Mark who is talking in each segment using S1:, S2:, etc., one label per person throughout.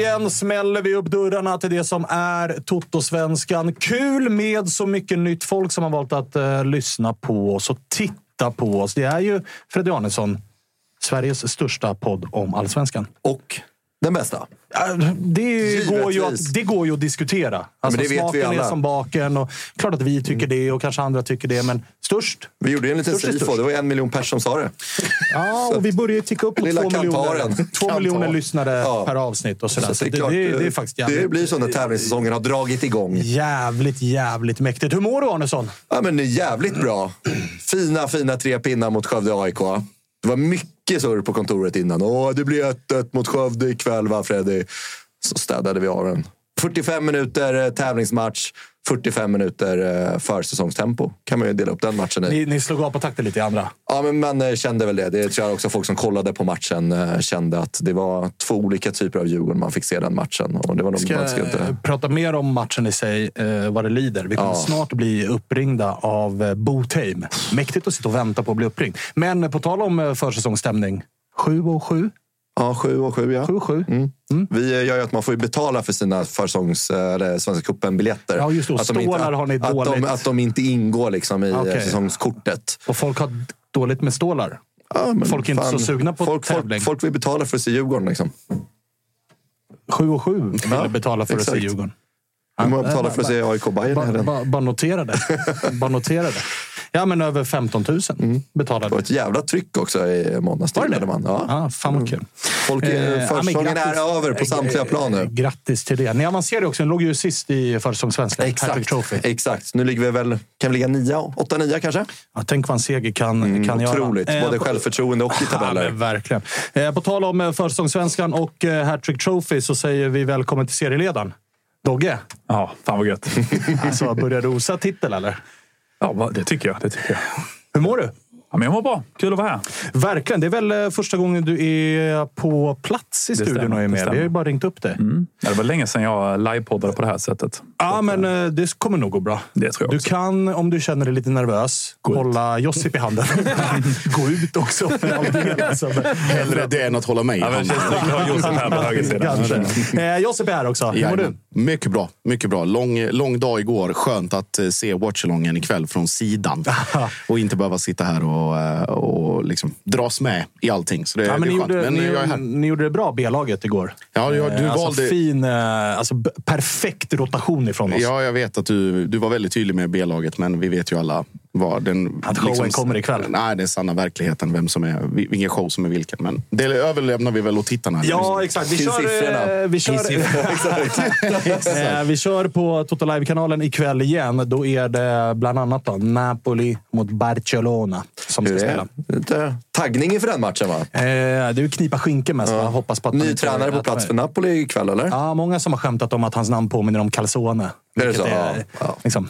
S1: Återigen smäller vi upp dörrarna till det som är Toto-svenskan. Kul med så mycket nytt folk som har valt att uh, lyssna på oss och titta på oss. Det är ju Fredrik Arnesson, Sveriges största podd om allsvenskan.
S2: Och den bästa.
S1: Det går, ju att, det går ju att diskutera. Alltså,
S2: det vet vi
S1: smaken
S2: alla.
S1: är som baken. Och klart att vi tycker det och kanske andra tycker det, men störst.
S2: Vi gjorde ju en liten sifo. Det var en miljon personer som sa det.
S1: Ja, och vi börjar ju ticka upp mot
S2: Lilla
S1: två miljoner, två miljoner lyssnare
S2: Ja.
S1: per avsnitt. Och sådär.
S2: Så
S1: Så
S2: det, klart,
S1: det, det är faktiskt jävligt,
S2: det blir så när tävlingssäsongen har dragit igång.
S1: jävligt, jävligt mäktigt. Hur mår du, Arnesson?
S2: Ja, men det är jävligt bra. Fina, fina tre pinnar mot Skövde AIK. Det var mycket mycket surr på kontoret innan. Åh, det blir 1-1 mot Skövde ikväll, va Freddy? Så städade vi av den. 45 minuter eh, tävlingsmatch, 45 minuter eh, försäsongstempo. Kan man ju dela upp den matchen i.
S1: Ni, ni slog av på takten lite i andra.
S2: Ja, men man eh, kände väl det. Det tror jag också folk som kollade på matchen eh, kände att det var två olika typer av Djurgården man fick se den matchen. Och det var nog,
S1: ska
S2: man ska inte...
S1: prata mer om matchen i sig, eh, vad det lider. Vi kommer
S2: Ja.
S1: snart bli uppringda av Botheim. Mäktigt att sitta och vänta på att bli uppringd. Men på tal om försäsongsstämning. Sju och sju.
S2: Ja, sju och sju ja.
S1: Sju sju.
S2: Vi eh, gör ju att man får betala för sina försäsongs, eller Svenska cupen-biljetter.
S1: Ja, just det.
S2: Att de inte-
S1: har ni
S2: att de,
S1: dåligt.
S2: att de inte ingår liksom i
S1: Okej.
S2: okay. säsongskortet.
S1: Och folk har dåligt med stålar.
S2: Ja,
S1: Folk är inte så sugna på
S2: folk,
S1: tävling.
S2: folk, folk vill betala för att se Djurgården. Liksom.
S1: Sju och sju vill
S2: Ja,
S1: betala för att se
S2: exakt.
S1: Djurgården.
S2: Hur många
S1: Ja,
S2: betalar
S1: ba-
S2: för att se AIK Bayern helgen?
S1: ba, bara notera det. bara notera det. Ja, men över 15 000
S2: Det
S1: betalade.
S2: var ett jävla tryck också i måndags.
S1: Var det det?
S2: Man. Ja.
S1: Ja, fan vad kul.
S2: Folk,
S1: Eh,
S2: eh,
S1: ja,
S2: försäsongen
S1: grattis.
S2: är över på samtliga
S1: Eh,
S2: plan nu.
S1: Grattis till det. Ni avancerade också. Ni låg ju sist i försäsongssvenskan.
S2: Exakt. Exakt. Nu ligger vi väl... Kan vi ligga nia? Åtta, nia kanske?
S1: Ja, tänk vad en seger kan, kan göra.
S2: Otroligt.
S1: Eh,
S2: Både
S1: på-
S2: självförtroende och i
S1: Ja,
S2: tabeller.
S1: men verkligen. Eh, på tal om eh, försäsongssvenskan och eh, Hattrick Trophy så säger vi välkommen till serieledaren. Dogge,
S3: Ja, fan vad gött.
S1: alltså börjar du osa titel eller?
S3: Ja, det tycker jag. Det tycker jag.
S1: Hur mår du?
S3: Ja, men jag mår bra. Kul att vara här.
S1: Verkligen. Det är väl eh, första gången du är på plats i studion
S3: stämmer,
S1: och är
S3: det
S1: med. Vi har ju bara ringt upp dig.
S3: Ja, det var länge sedan jag livepoddade på det här sättet.
S1: Ja, men eh, det kommer nog gå bra.
S3: Det tror jag
S1: Du
S3: också.
S1: kan, om du känner dig lite nervös,
S3: Gå ut.
S1: hålla Josip i handen. Gå ut också för all del. Alltså.
S4: Hellre det än att hålla mig i
S3: det
S4: handen.
S3: att här på.
S1: Eh, Josip är här också. Hur mår du?
S4: Mycket bra. Mycket bra. Lång, lång dag igår. Skönt att eh, se watchalongen ikväll från sidan. och inte behöva sitta här och, eh, och liksom dras med i allting. Så det,
S1: Ja, men
S4: det
S1: ni,
S4: skönt.
S1: gjorde,
S4: Men
S1: ni,
S4: jag är här.
S1: ni gjorde det bra, B-laget, igår.
S4: Ja, ja, du
S1: Eh, alltså,
S4: valde...
S1: fin, eh, alltså, perfekt rotation ifrån oss.
S4: Ja, jag vet att du, du var väldigt tydlig med B-laget, men vi vet ju alla vad den... liksom
S1: Att showen kommer ikväll.
S4: Nej, den sanna verkligheten. Vem som är, vilken show som är vilken. Men det överlämnar vi väl åt tittarna.
S1: Ja, exakt. Vi kör,
S2: siffrorna.
S1: eh, vi, kör, Eh, vi kör på Toto Live-kanalen ikväll igen. Då är det bland annat då, Napoli mot Barcelona som ska spela.
S2: det? Lite taggning inför den matchen va?
S1: Eh, det är ju knipa skinken mest. va? Hoppas på att
S2: Ny tränare på plats för Napoli ikväll eller?
S1: Ja, många som har skämtat om att hans namn påminner om calzone.
S2: Är det så?
S1: är
S2: Ja, ja.
S1: liksom,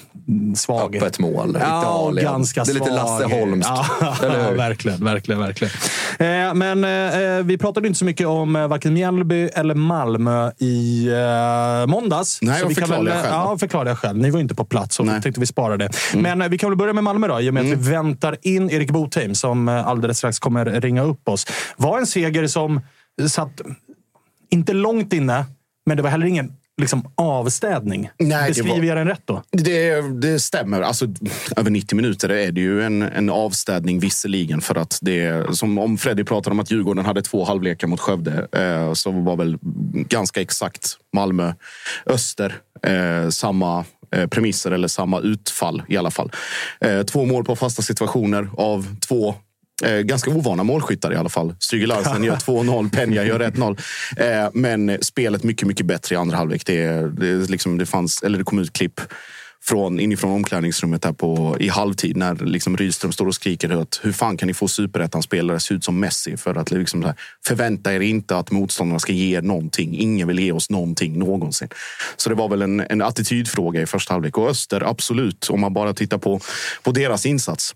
S1: svag.
S2: Öppet mål.
S1: Ja,
S2: Italien.
S1: ganska
S2: Det är lite. Lasse Holmskt.
S1: Ja,
S2: hur?
S1: verkligen, verkligen, verkligen. Eh, men eh, vi pratade inte så mycket om eh, varken Mjällby eller Malmö i eh, måndags.
S4: Nej,
S1: så vi kan väl,
S4: va?
S1: Ja, förklarliga skäl. Ni var inte på plats och
S4: Nej.
S1: tänkte vi spara det.
S2: Mm.
S1: Men vi kan väl börja med Malmö då, i och med att vi väntar in Erik Botheim som alldeles strax kommer ringa upp oss. Var en seger som satt, inte långt inne, men det var heller ingen liksom, avstädning.
S4: Nej, det
S1: Beskriver
S4: var-
S1: jag den rätt då?
S4: Det, det stämmer. Alltså, över 90 minuter är det ju en, en avstädning visserligen. För att det, som om Freddy pratade om att Djurgården hade två halvlekar mot Skövde eh, så var väl ganska exakt Malmö-Öster eh, samma eh, premisser eller samma utfall i alla fall. Eh, två mål på fasta situationer av två Eh, ganska ovana målskyttar i alla fall. Stryger Larsen gör 2-0, Peña gör 1-0. Eh, men spelet mycket, mycket bättre i andra halvlek. Det, det, liksom, det, fanns, eller det kom ut klipp från, inifrån omklädningsrummet här på, i halvtid när liksom Rydström står och skriker att hur fan kan ni få superettan-spelare se ut som Messi? För att liksom, här, förvänta er inte att motståndarna ska ge er någonting. Ingen vill ge oss någonting någonsin. Så det var väl en, en attitydfråga i första halvlek. Och Öster, absolut, om man bara tittar på, på deras insats.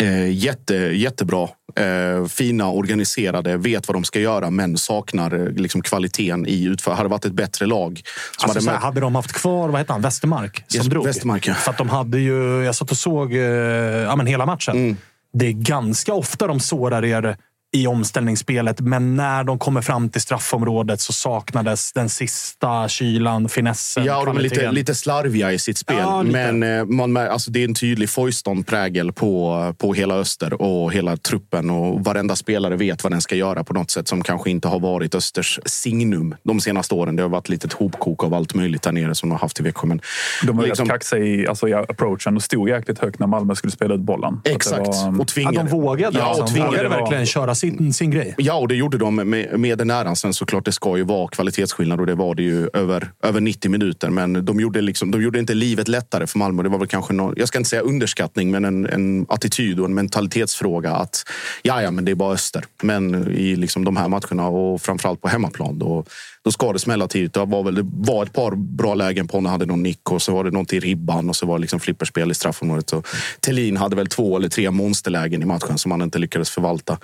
S4: Eh, jätte, jättebra. Eh, fina, organiserade, vet vad de ska göra men saknar eh, liksom, kvaliteten i utför. Hade varit ett bättre lag
S1: Alltså, så här, hade de haft kvar vad heter han, Westermark som
S4: Yes,
S1: drog?
S4: Westermark, ja.
S1: För att de hade ju, jag satt och såg eh, ja, men hela matchen.
S4: Mm.
S1: Det är ganska ofta de sårar er i omställningsspelet, men när de kommer fram till straffområdet så saknades den sista kylan, finessen,
S4: Ja, och de är lite, lite slarviga i sitt spel.
S1: Ja,
S4: men eh, man, alltså, det är en tydlig Foyston-prägel på, på hela Öster och hela truppen. Och varenda spelare vet vad den ska göra på något sätt som kanske inte har varit Östers signum de senaste åren. Det har varit lite ett hopkok av allt möjligt där nere som de har haft i Växjö. Men
S3: De var
S4: liksom-
S3: rätt kaxiga i, alltså, i approachen och stod jäkligt högt när Malmö skulle spela ut bollen.
S4: Exakt.
S3: var,
S4: och
S1: Ja,
S4: tvingade.
S1: de vågade.
S4: Ja, och
S1: de
S4: tvingade.
S1: vågade
S3: var-
S1: verkligen köra sin, sin grej.
S4: Ja, och det gjorde de med, med den äran. Sen såklart, det ska ju vara kvalitetsskillnad och det var det ju över, över 90 minuter. Men de gjorde, liksom, de gjorde inte livet lättare för Malmö. Det var väl kanske någon, jag ska inte säga underskattning, men en, en attityd och en mentalitetsfråga. Att ja, ja, men det är bara Öster. Men i liksom de här matcherna och framförallt på hemmaplan, då, då ska det smälla tidigt. Det var, väl, det var ett par bra lägen på när hade någon nick och så var det något i ribban och så var det liksom flipperspel i straffområdet. Så Thelin hade väl två eller tre monsterlägen i matchen som han inte lyckades förvalta.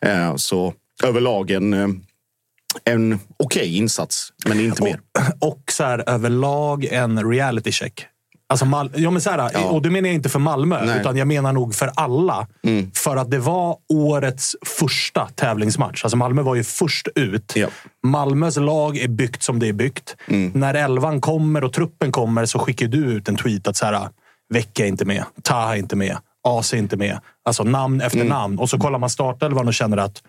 S4: Eh, så överlag en, eh, en okej insats, men inte mer.
S1: Och så här, överlag en reality check. Alltså, Mal- ja, men så här,
S4: Ja.
S1: Och det menar jag inte för Malmö,
S4: Nej.
S1: utan jag menar nog för alla. För att det var årets första tävlingsmatch. Alltså Malmö var ju först ut.
S4: Ja.
S1: Malmös lag är byggt som det är byggt. När elvan kommer och truppen kommer så skickar du ut en tweet att så här, Vecka är inte med, Taha är inte med, AC är inte med. Alltså namn efter namn. Och så kollar man startelvan och känner att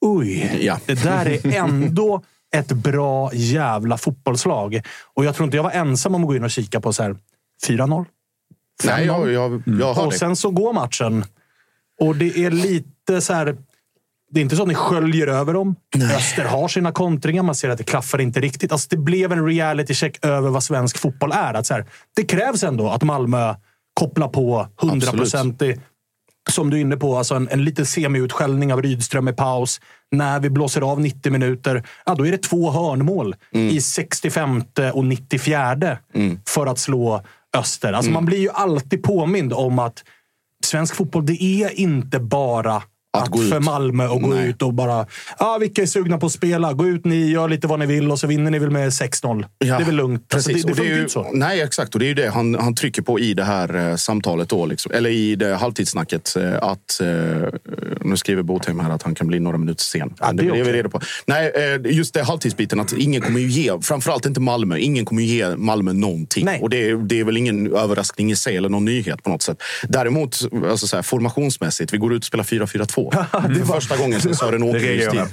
S1: Oj,
S4: Ja.
S1: det där är ändå ett bra jävla fotbollslag. Och jag tror inte jag var ensam om att gå in och kika på så här 4-0.
S4: Nej, jag, jag, jag hör
S1: Och sen så går matchen. Och det är lite så här... Det är inte så att ni sköljer över dem. Öster har sina kontringar. Man ser att det klaffar inte riktigt. Alltså det blev en reality check över vad svensk fotboll är. Att så här, det krävs ändå att Malmö kopplar på 100% som du är inne på, alltså en, en liten semi-utskällning av Rydström i paus. När vi blåser av 90 minuter, ja, då är det två hörnmål i 65 och 94 för att slå Öster. Alltså Man blir ju alltid påmind om att svensk fotboll, det är inte bara
S4: Att
S1: att,
S4: gå ut.
S1: för Malmö och gå
S4: Nej.
S1: ut och bara... Ja, vilka är sugna på att spela? Gå ut ni, gör lite vad ni vill och så vinner ni väl med 6-0.
S4: Ja,
S1: det är väl lugnt. Alltså,
S4: Precis.
S1: det, det
S4: det är
S1: ju inte så.
S4: Nej, exakt. Och det är ju det han, han trycker på i det här eh, samtalet. Då, liksom. Eller i det halvtidssnacket. Eh, att eh, nu skriver Botheim här att han kan bli några minuter sen.
S1: Ja, det
S4: det är vi
S1: okej.
S4: redo på. Nej, eh, just det halvtidsbiten. Att ingen kommer ju ge, framförallt inte Malmö, ingen kommer ju ge Malmö någonting.
S1: Nej.
S4: Och det är, det är väl ingen överraskning i sig eller någon nyhet på något sätt. Däremot, alltså så här, formationsmässigt, vi går ut och spelar 4-4-2. det är första gången sen Sören Åkerlund.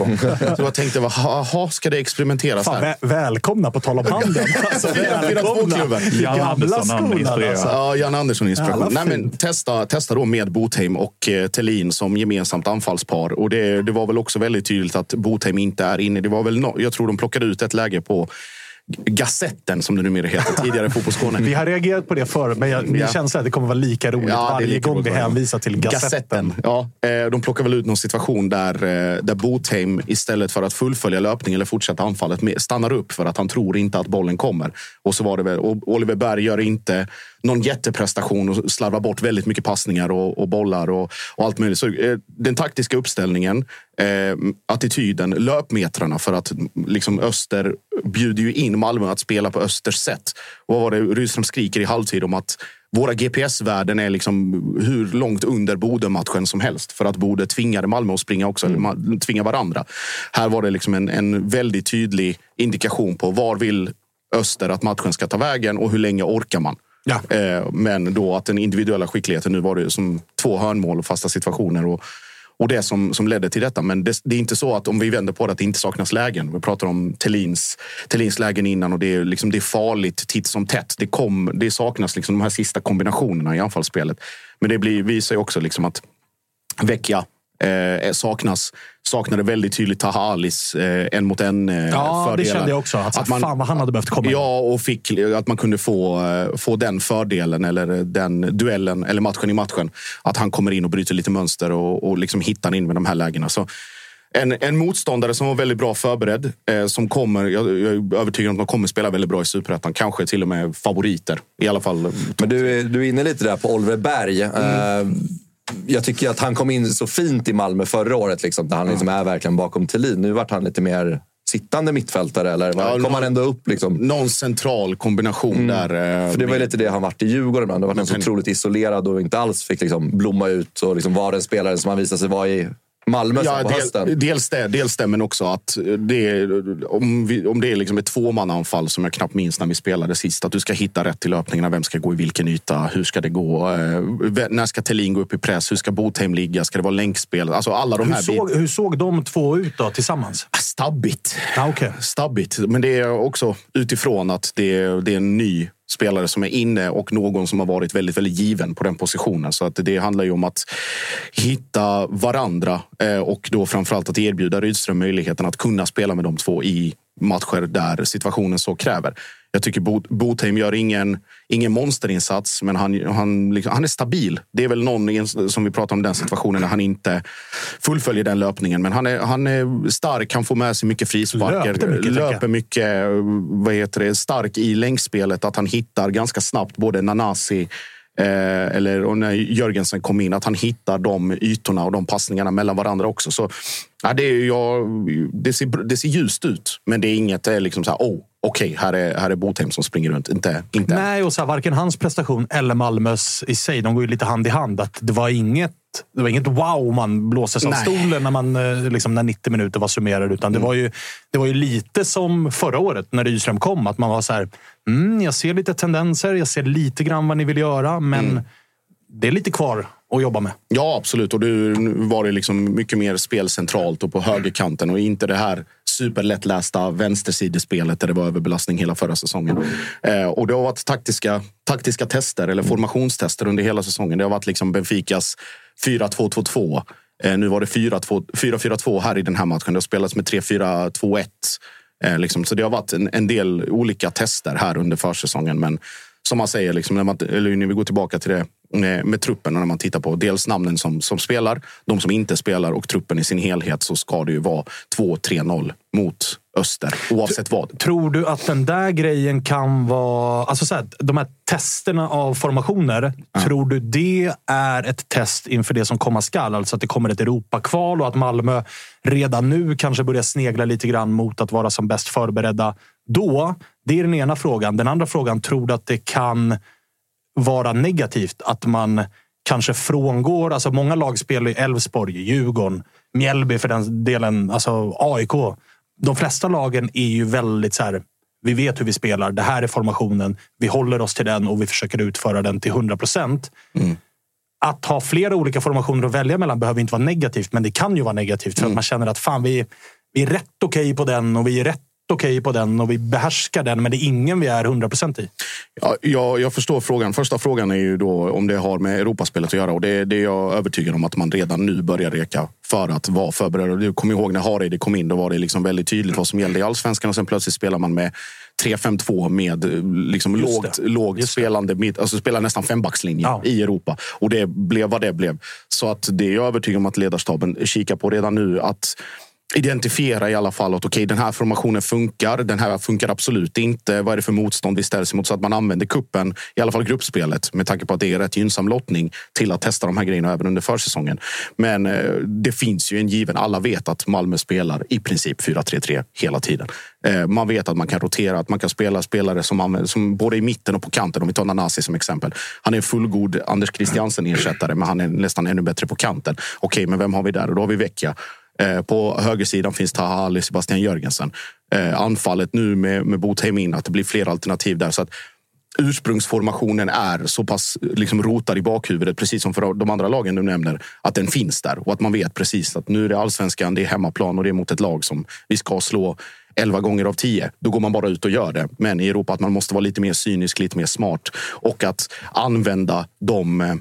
S4: Så jag tänkte, vad- jaha, ska det experimenteras
S1: Fan,
S4: här?
S1: vä välkomna på tal om handen. Alltså,
S4: 4-4-2-klubben.
S3: Jan
S1: Gamla
S3: Andersson, inspirerar.
S1: alltså.
S4: Ja, Jan Andersson inspiration. Nej, men testa, testa då med Botheim och eh, Thelin som gemensamt anfallspar. Och det, det var väl också väldigt tydligt att Botheim inte är inne. Det var väl no jag tror de plockade ut ett läge på Gassetten, som det numera heter, tidigare Fotbollsskåne.
S1: Vi har reagerat på det förr, men jag, min
S4: Ja.
S1: känsla är att det kommer vara lika roligt
S4: Ja,
S1: varje
S4: lika
S1: gång
S4: roligt
S1: vi hänvisar till Gassetten.
S4: Ja, eh, de plockar väl ut någon situation där, eh, där Botheim istället för att fullfölja löpningen eller fortsätta anfallet stannar upp för att han tror inte att bollen kommer. Och så var det väl. Oliver Berg gör inte någon jätteprestation och slarvar bort väldigt mycket passningar och, och bollar och, och allt möjligt. Så, eh, den taktiska uppställningen, eh, attityden, löpmetrarna för att mm, liksom Öster bjuder ju in Malmö att spela på Östers sätt. Vad var det Rydström skriker i halvtid om att våra GPS-värden är liksom hur långt under Bodö-matchen som helst för att Bodö tvingade Malmö att springa också, eller ma- tvinga varandra. Här var det liksom en, en väldigt tydlig indikation på var vill Öster att matchen ska ta vägen och hur länge orkar man.
S1: Ja.
S4: Eh, men då att den individuella skickligheten, nu var det som två hörnmål och fasta situationer. Och, och det som, som ledde till detta. Men det, det är inte så att om vi vänder på det att det inte saknas lägen. Vi pratar om Tellins, Tellins lägen innan och det är, liksom, det är farligt titt som tätt. Det, kom, det saknas liksom de här sista kombinationerna i anfallsspelet. Men det blir, visar ju också liksom att Vecchia eh, saknas. Saknade väldigt tydligt Taha Alis eh, en mot en eh,
S1: Ja, det
S4: fördelar.
S1: kände jag också. Alltså, fan vad han hade behövt komma.
S4: Ja, och fick, att man kunde få, eh, få den fördelen eller den duellen eller matchen i matchen. Att han kommer in och bryter lite mönster och, och liksom hittar in med de här lägena. Så en, en motståndare som var väldigt bra förberedd. Eh, som kommer, jag, jag är övertygad om att de kommer spela väldigt bra i Superettan. Kanske till och med favoriter. I alla fall.
S2: Men du, är- du är inne lite där på Oliver Berg. Eh, jag tycker att han kom in så fint i Malmö förra året. Liksom, där han liksom är verkligen bakom Thelin. Nu vart han lite mer sittande mittfältare. Eller
S4: Ja,
S2: kom
S4: någon-
S2: han ändå upp? Liksom?
S4: Någon central kombination där. eh,
S2: För det var lite det han vart i Djurgården. ibland. Det var han så otroligt isolerad och inte alls fick liksom blomma ut och liksom vara den spelare som han visade sig vara i Malmö sen på hösten.
S4: del, dels, det, dels det, men också att det om, vi, om det är liksom ett tvåmannaanfall som jag knappt minns när vi spelade sist. Att du ska hitta rätt till löpningarna. Vem ska gå i vilken yta? Hur ska det gå? Eh, när ska Thelin gå upp i press? Hur ska Botheim ligga? Ska det vara länkspel? Alltså alla de
S1: Hur
S4: här
S1: såg, hur såg de två ut då, tillsammans?
S4: Stabbigt.
S1: Ja, okej.
S4: Stabbigt. Men det är också utifrån att det är, det är en ny spelare som är inne och någon som har varit väldigt, väldigt given på den positionen. Så att det handlar ju om att hitta varandra eh, och då framförallt att erbjuda Rydström möjligheten att kunna spela med de två i matcher där situationen så kräver. Jag tycker Bo- Botheim gör ingen, ingen monsterinsats, men han, han, liksom, han är stabil. Det är väl någon som vi pratar om den situationen när han inte fullföljer den löpningen. Men han är, han är stark, han får med sig mycket frisparker.
S1: Löpte mycket,
S4: löper mycket, vad heter det, stark i länkspelet. Att han hittar ganska snabbt både Nanasi Eh, eller och när Jörgensen kom in, att han hittar de ytorna och de passningarna mellan varandra också. Så, ja, det, är, ja, det, ser, det ser ljust ut, men det är inget det är liksom så här, oh, okej, här, är, här är Botheim som springer runt. Inte, inte.
S1: Nej, och så här, varken hans prestation eller Malmös i sig. De går ju lite hand i hand. Att det var inget det var inget wow man blåses av
S4: Nej.
S1: stolen när, man, eh, liksom, när 90 minuter var summerade. Utan det, var ju, det var ju lite som förra året när Rydström kom. Att man var så här, mm, jag ser lite tendenser, jag ser lite grann vad ni vill göra, men det är lite kvar att jobba med.
S4: Ja, absolut. Och nu var det liksom mycket mer spel centralt och på högerkanten och inte det här superlättlästa vänstersidespelet där det var överbelastning hela förra säsongen. Eh, och det har varit taktiska, taktiska tester eller formationstester under hela säsongen. Det har varit liksom Benficas 4-2-2-2. Eh, nu var det 4-4-4-2 här i den här matchen. Det har spelats med 3-4-2-1. Eh, liksom. Så det har varit en, en del olika tester här under försäsongen. Men som man säger, liksom, när, man, eller när vi går tillbaka till det med, med truppen när man tittar på dels namnen som, som spelar, de som inte spelar och truppen i sin helhet så ska det ju vara 2-3-0 mot Öster oavsett vad.
S1: Tror du att den där grejen kan vara... Alltså så här, de här testerna av formationer. Tror du det är ett test inför det som komma skall? Alltså att det kommer ett Europakval och att Malmö redan nu kanske börjar snegla lite grann mot att vara som bäst förberedda då. Det är den ena frågan. Den andra frågan, tror du att det kan vara negativt att man kanske frångår... Alltså många lag spelar i Elfsborg, Djurgården, Mjällby för den delen, alltså AIK. De flesta lagen är ju väldigt så här. Vi vet hur vi spelar. Det här är formationen. Vi håller oss till den och vi försöker utföra den till 100 procent.
S2: Mm.
S1: Att ha flera olika formationer att välja mellan behöver inte vara negativt, men det kan ju vara negativt för
S2: Mm.
S1: att man känner att fan, vi, vi är rätt okej på den och vi är rätt okej på den och vi behärskar den, men det är ingen vi är 100 procent i.
S4: Ja, jag, jag förstår frågan. Första frågan är ju då om det har med Europaspelet att göra. Och det, det är jag övertygad om att man redan nu börjar reka för att vara förberedd. Du kommer ihåg när Hareide kom in. Då var det liksom väldigt tydligt vad som gällde i allsvenskan. Och sen plötsligt spelar man med 3-5-2 med eh, liksom
S1: Just
S4: lågt,
S1: det.
S4: lågt
S1: Just
S4: spelande. mitt- Alltså spelar nästan fembackslinje
S1: Ja.
S4: i Europa. Och det blev vad det blev. Så att det är jag övertygad om att ledarstaben kikar på redan nu. Att identifiera i alla fall att okej, den här formationen funkar. Den här funkar absolut inte. Vad är det för motstånd vi ställs emot? Så att man använder kuppen, i alla fall gruppspelet, med tanke på att det är rätt gynnsam lottning till att testa de här grejerna även under försäsongen. Men eh, det finns ju en given. Alla vet att Malmö spelar i princip 4-3-3 hela tiden. Eh, man vet att man kan rotera, att man kan spela spelare som, använder, som både i mitten och på kanten. Om vi tar Nanasi som exempel. Han är en fullgod Anders Christiansen ersättare, men han är nästan ännu bättre på kanten. Okej, men vem har vi där? Och då har vi Vecchia. Eh, på högersidan finns Taha Ali, Sebastian Jörgensen. Eh, anfallet nu med, med Botheim in, att det blir fler alternativ där. Så att ursprungsformationen är så pass liksom rotad i bakhuvudet, precis som för de andra lagen du nämner, att den finns där och att man vet precis att nu är det allsvenskan, det är hemmaplan och det är mot ett lag som vi ska slå 11 gånger av 10. Då går man bara ut och gör det. Men i Europa att man måste vara lite mer cynisk, lite mer smart och att använda de eh,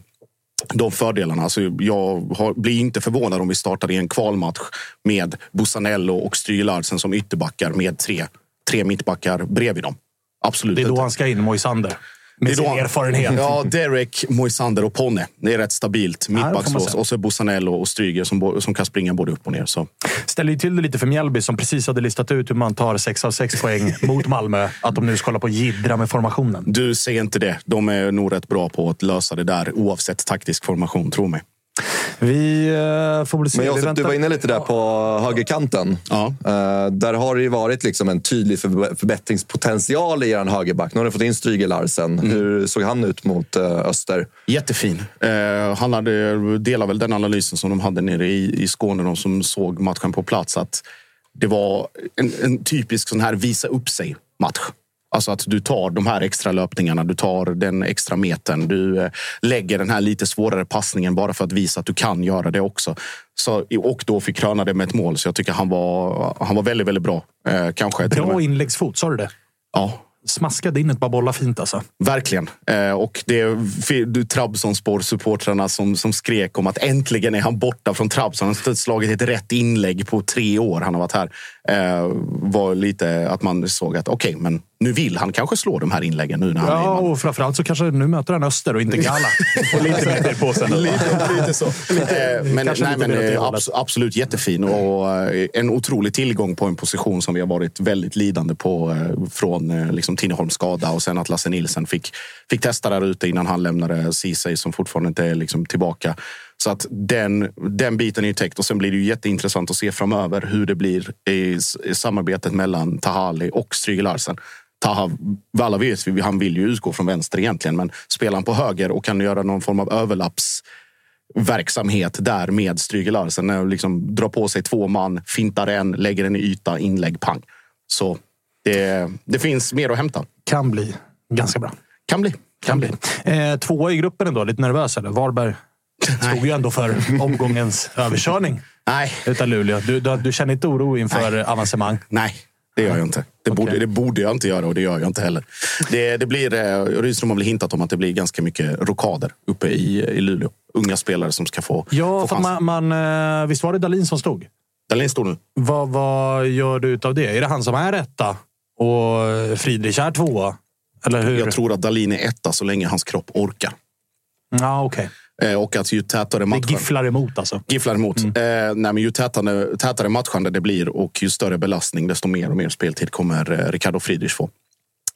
S4: de fördelarna. Alltså jag har, blir inte förvånad om vi startar i en kvalmatch med Bussanello och Stryge Larsen som ytterbackar med tre, tre mittbackar bredvid dem. Absolut
S1: Det är då han ska in, Moisander. Med
S4: Det är
S1: sin erfarenhet.
S4: Ja, Derek, Moisander och Ponne. Det är rätt stabilt. Mittbackslås. Och så Bussanello och Stryger som, som kan springa både upp och ner. Så.
S1: ställer ju till det lite för Mjällby som precis hade listat ut hur man tar 6 av 6 poäng mot Malmö. Att de nu ska hålla på och jiddra med formationen.
S4: Du, säger inte det. De är nog rätt bra på att lösa det där oavsett taktisk formation, tro mig.
S1: Vi eh, får väl se.
S2: Men Josef, du var inne lite där på högerkanten.
S4: Ja.
S2: Eh, där har det ju varit liksom en tydlig förb- förbättringspotential i er högerback. Nu har ni fått in Stryger Larsen.
S4: Mm.
S2: Hur såg han ut mot eh, Öster?
S4: Jättefin. Han hade, delar väl den analysen som de hade nere i, i Skåne, de som såg matchen på plats. Att det var en, en typisk sån här visa upp sig-match. Alltså att du tar de här extra löpningarna, du tar den extra metern. Du eh, lägger den här lite svårare passningen bara för att visa att du kan göra det också. Så, och då fick kröna det med ett mål. Så jag tycker han var, han var väldigt, väldigt bra. Eh, kanske
S1: Bra inläggsfot, sa du det?
S4: Ja,
S1: Smaskade in ett par bollar fint alltså.
S4: Verkligen. Eh, och det du Trabzonspor-supportrarna som, som skrek om att äntligen är han borta från Trabzon. Han har slagit ett rätt inlägg på tre år han har varit här. Eh, var lite att man såg att okej, men nu vill han kanske slå de här inläggen nu när han
S1: Ja, och framförallt så kanske nu möter han Öster och inte Gala.
S3: Och lite mer på sig nu.
S4: Lite, lite så. Eh, men
S1: kanske
S4: nej, men eh, abs- absolut jättefin och eh, en otrolig tillgång på en position som vi har varit väldigt lidande på från liksom Tinneholms skada och sen att Lasse Nilsen fick, fick testa där ute innan han lämnade Ceesay som fortfarande inte är liksom tillbaka. Så att den, den biten är ju täckt och sen blir det ju jätteintressant att se framöver hur det blir i, i samarbetet mellan Tahali och Stryge Larsen. Taha, alla vet vi, han vill ju utgå från vänster egentligen, men spelar han på höger och kan göra någon form av överlapps verksamhet där med Stryge Larsen. Liksom drar på sig två man, fintar en, lägger en i yta, inlägg, pang. Så det, det finns mer att hämta.
S1: Kan bli ganska bra.
S4: Kan bli. Kan bli.
S1: Eh, tvåa i gruppen ändå. Lite nervös eller? Varberg stod ju ändå för omgångens överkörning
S4: Nej,
S1: utav Luleå. Du, du, du känner inte oro inför avancemang?
S4: nej. Det gör jag inte. Det,
S1: Okej.
S4: borde, det borde jag inte göra och det gör jag inte heller. Det, det blir, eh, Rydström har väl hintat om att det blir ganska mycket rokader uppe i, i Luleå. Unga spelare som ska få,
S1: Ja,
S4: få
S1: man, man, eh, visst var det Dalin som stod?
S4: Dahlin står nu.
S1: Vad, vad gör du utav det? Är det han som är etta och Friedrich är tvåa? Eller hur?
S4: Jag tror att Dahlin är etta så länge hans kropp orkar.
S1: Ja, okej.
S4: Eh, Och att ju tätare
S1: Det
S4: matchen...
S1: gifflar emot alltså.
S4: Gifflar emot.
S1: Mm.
S4: Eh, nej, men ju tätare, tätare matchande det blir och ju större belastning, desto mer och mer speltid kommer eh, Ricardo Friedrich få.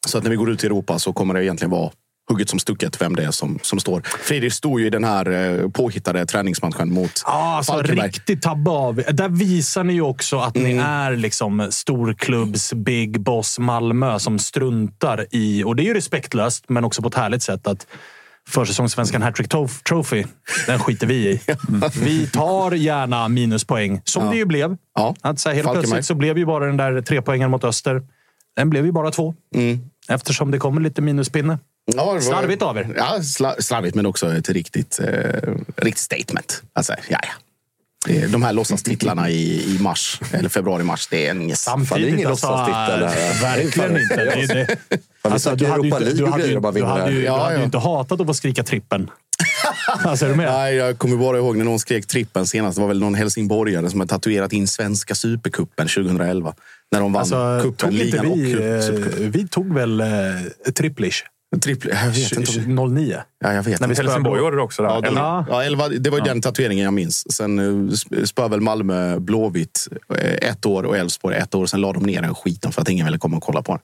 S4: Så att när vi går ut i Europa så kommer det egentligen vara hugget som stucket vem det är som, som står. Friedrich stod ju i den här eh, påhittade träningsmatchen mot
S1: Ja, alltså,
S4: Falkenberg.
S1: riktigt tabbe av. Där visar ni ju också att
S4: Mm.
S1: ni är liksom storklubbs Big Boss Malmö som struntar i... Och det är ju respektlöst, men också på ett härligt sätt. att försäsongssvenskan Hattrick Trophy, den skiter vi i. Vi tar gärna minuspoäng, som
S4: Ja.
S1: det ju blev.
S4: Ja.
S1: Att så här, helt
S4: Falkenberg.
S1: plötsligt så blev ju bara den där tre poängen mot Öster. Den blev ju bara två.
S4: Mm.
S1: Eftersom det kommer lite minuspinne.
S4: Ja, var-
S1: Slarvigt av er.
S4: Ja, sla, slarvigt, men också ett riktigt, eh, riktigt statement. Alltså, ja, ja. Det är- De här låtsastitlarna i, i mars, eller februari-mars, det är en
S2: Fan, det är ingen låtsastitel
S1: alltså, Verkligen inte. Det är det.
S2: Vi
S1: du hade ju inte- du
S2: och
S1: hade ju-
S2: och
S1: du hade ju-. Du hade ju inte hatat att få skrika trippen. Alltså, är du med?
S4: Nej, jag kommer bara ihåg när någon skrek trippen senast. Det var väl någon helsingborgare som hade tatuerat in svenska supercupen 2011. När de vann
S1: Alltså,
S4: cupen, ligan och
S1: vi,
S4: cup-
S1: eh,
S4: supercupen.
S1: vi tog väl eh, tripplish?
S4: Trippel, jag vet inte. om-
S1: 09.
S4: Ja, jag vet
S1: När vi
S3: Helsingborg var det också. Där.
S4: Ja,
S3: Eller?
S1: Ja.
S4: ja, elva, det var ju den tatueringen jag minns. Sen eh, sp- spöade väl Malmö Blåvitt eh, ett år och Elfsborg ett år. Sen la de ner den skiten för att ingen ville komma och kolla på den.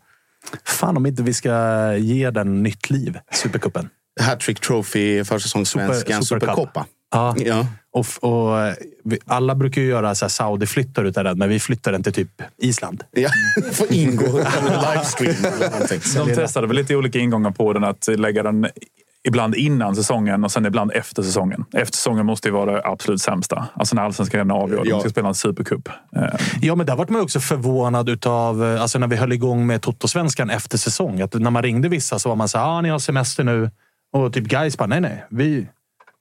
S1: Fan om inte vi ska ge den nytt liv, Supercupen.
S4: Hattrick Trophy, försäsongssvenskan,
S1: Super-.
S4: Supercoppa.
S1: Ja.
S4: Ja.
S1: Och, och, vi, alla brukar ju göra så här Saudi-flyttar utav den, men vi flyttar den till typ Island.
S4: Ja, får ingå livestream eller någonting.
S3: De testade väl lite olika ingångar på den. Att lägga den ibland innan säsongen och sen ibland efter säsongen. Efter säsongen måste ju vara det absolut sämsta. Alltså när allsvenskan är avgörd.
S4: Ja.
S3: De ska spela en supercup. Eh,
S1: Ja, men där vart man också förvånad utav, eh, alltså när vi höll igång med Toto-svenskan efter säsong. Att när man ringde vissa så var man så här, ah, ni har semester nu. Och typ guys bara, nej, nej, vi,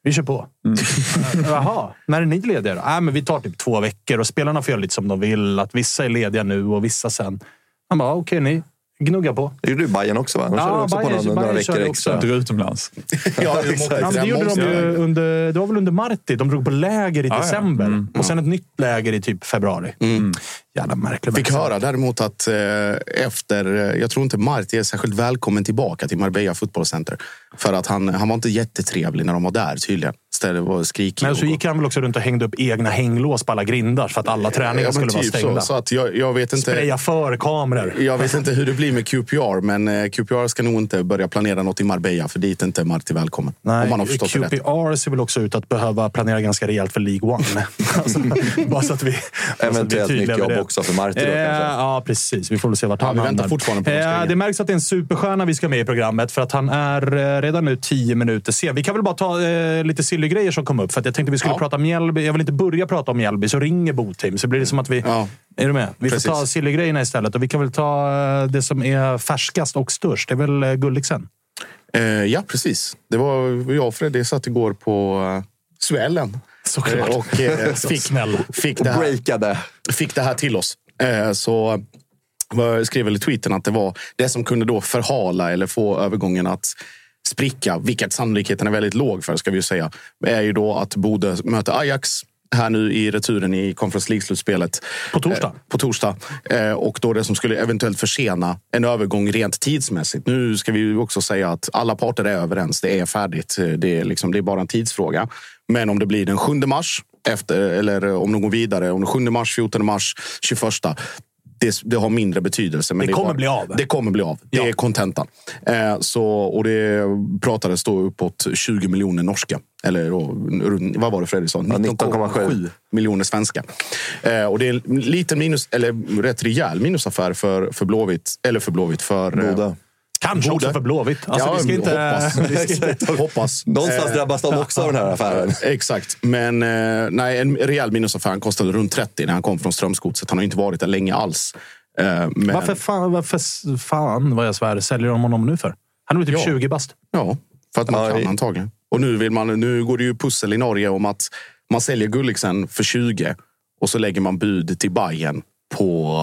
S1: vi kör på. Eh, Jaha, när är ni lediga då? Ah, men vi tar typ två veckor och spelarna får göra lite som de vill. Att vissa är lediga nu och vissa sen. Man bara, okej, ni gnuggar på.
S2: Det gjorde ju Bayern också va? De
S1: Ja,
S2: körde också
S1: Bayern-
S2: på några
S1: Bayern
S2: veckor extra.
S3: Dra utomlands.
S4: Ja,
S2: exakt.
S1: Ja, det gjorde de ju under, det var väl under Marti. De drog på läger i
S3: ja.
S1: december.
S3: Mm,
S1: och sen ett nytt läger i typ februari. Jävla märklig
S4: Fick höra däremot att eh, efter, eh, jag tror inte Marti är särskilt välkommen tillbaka till Marbella fotbollscenter. För att han, han var inte jättetrevlig när de var där tydligen. Istället var skrikig.
S1: Men så gick han väl också runt och hängde upp egna hänglås på alla grindar för att alla träningar
S4: Ja,
S1: skulle vara
S4: typ
S1: stängda.
S4: Så, så att jag, jag vet inte.
S1: Spraya för kameror.
S4: Jag vet inte hur det blir med QPR, men eh, QPR ska nog inte börja planera något i Marbella, för dit är inte Marti välkommen. om man har förstått det rätt.
S1: QPR ser väl också ut att behöva planera ganska rejält för League One. alltså, bara så att vi, bara så att vi är
S2: Eventuellt
S1: tydliga
S2: nytt
S1: med
S2: jobb
S1: det.
S2: Också för Marti då
S1: Eh,
S2: kanske.
S1: Ja, precis. Vi får väl se vart
S4: Ja,
S1: han
S4: vi väntar fortfarande på
S1: Eh. Det märks att det är en superstjärna vi ska med i programmet för att han är eh, redan nu tio minuter sen. Vi kan väl bara ta eh, lite silly grejer som kom upp. För att jag tänkte vi skulle
S4: Ja.
S1: prata om Mjällby. Jag vill inte börja prata om Mjällby, så ringer Boteam. Så blir det som att vi...
S4: Ja.
S1: Är du med? Vi
S4: Precis.
S1: får ta silly-grejerna istället. Och vi kan väl ta eh, det som är färskast och störst. Det är väl eh, Gulliksen.
S4: Eh, ja, precis. Det var jag och Fredrik satt igår på uh, Suellen.
S1: Såklart.
S4: Eh, och eh, fick, fick, det här, fick det här till oss. Eh, så jag skrev väl i tweeten att det var det som kunde då förhala eller få övergången att spricka, vilket sannolikheten är väldigt låg för, ska vi ju säga, är ju då att Bode möter Ajax här nu i returen i Conference League-slutspelet.
S1: På torsdag.
S4: Eh, på torsdag. Eh, och då det som skulle eventuellt försena en övergång rent tidsmässigt. Nu ska vi ju också säga att alla parter är överens. Det är färdigt. Eh, Det är, liksom, det är bara en tidsfråga. Men om det blir den 7 mars, efter, eller om de går vidare, om den 7 mars, 14 mars, 21. Det, det har mindre betydelse. Men
S1: Det
S4: är
S1: kommer
S4: bara-
S1: bli av.
S4: Det kommer bli av. Det
S1: Ja.
S4: är kontentan. Eh, så, och det pratades då uppåt 20 miljoner norska. Eller vad var det Fredrik sa?
S2: 19,7
S4: miljoner svenska. Eh, och det är en liten minus, eller rätt rejäl minusaffär för, för Blåvitt. Eller för Blåvitt, för... eh,
S2: Boda.
S1: Kanske
S4: Borde.
S1: också för Blåvitt. Alltså,
S4: ja,
S1: vi ska inte...
S4: hoppas.
S1: vi ska inte
S4: hoppas.
S2: Någonstans
S4: Eh,
S2: drabbas de också av den här affären.
S4: Exakt. Men eh, nej, en rejäl minusaffär. Han kostade runt 30 när han kom från Strömsgodset. Han har inte varit där länge alls. Eh, men,
S1: varför fan, varför fan vad jag svär, säljer de honom nu för? Han är väl typ
S4: Ja.
S1: 20 bast.
S4: Ja, för att man
S2: Ja,
S4: kan
S2: i-
S4: antagligen. Och nu, vill man, nu går det ju pussel i Norge om att man säljer Gulliksen för 20 och så lägger man bud till Bayern på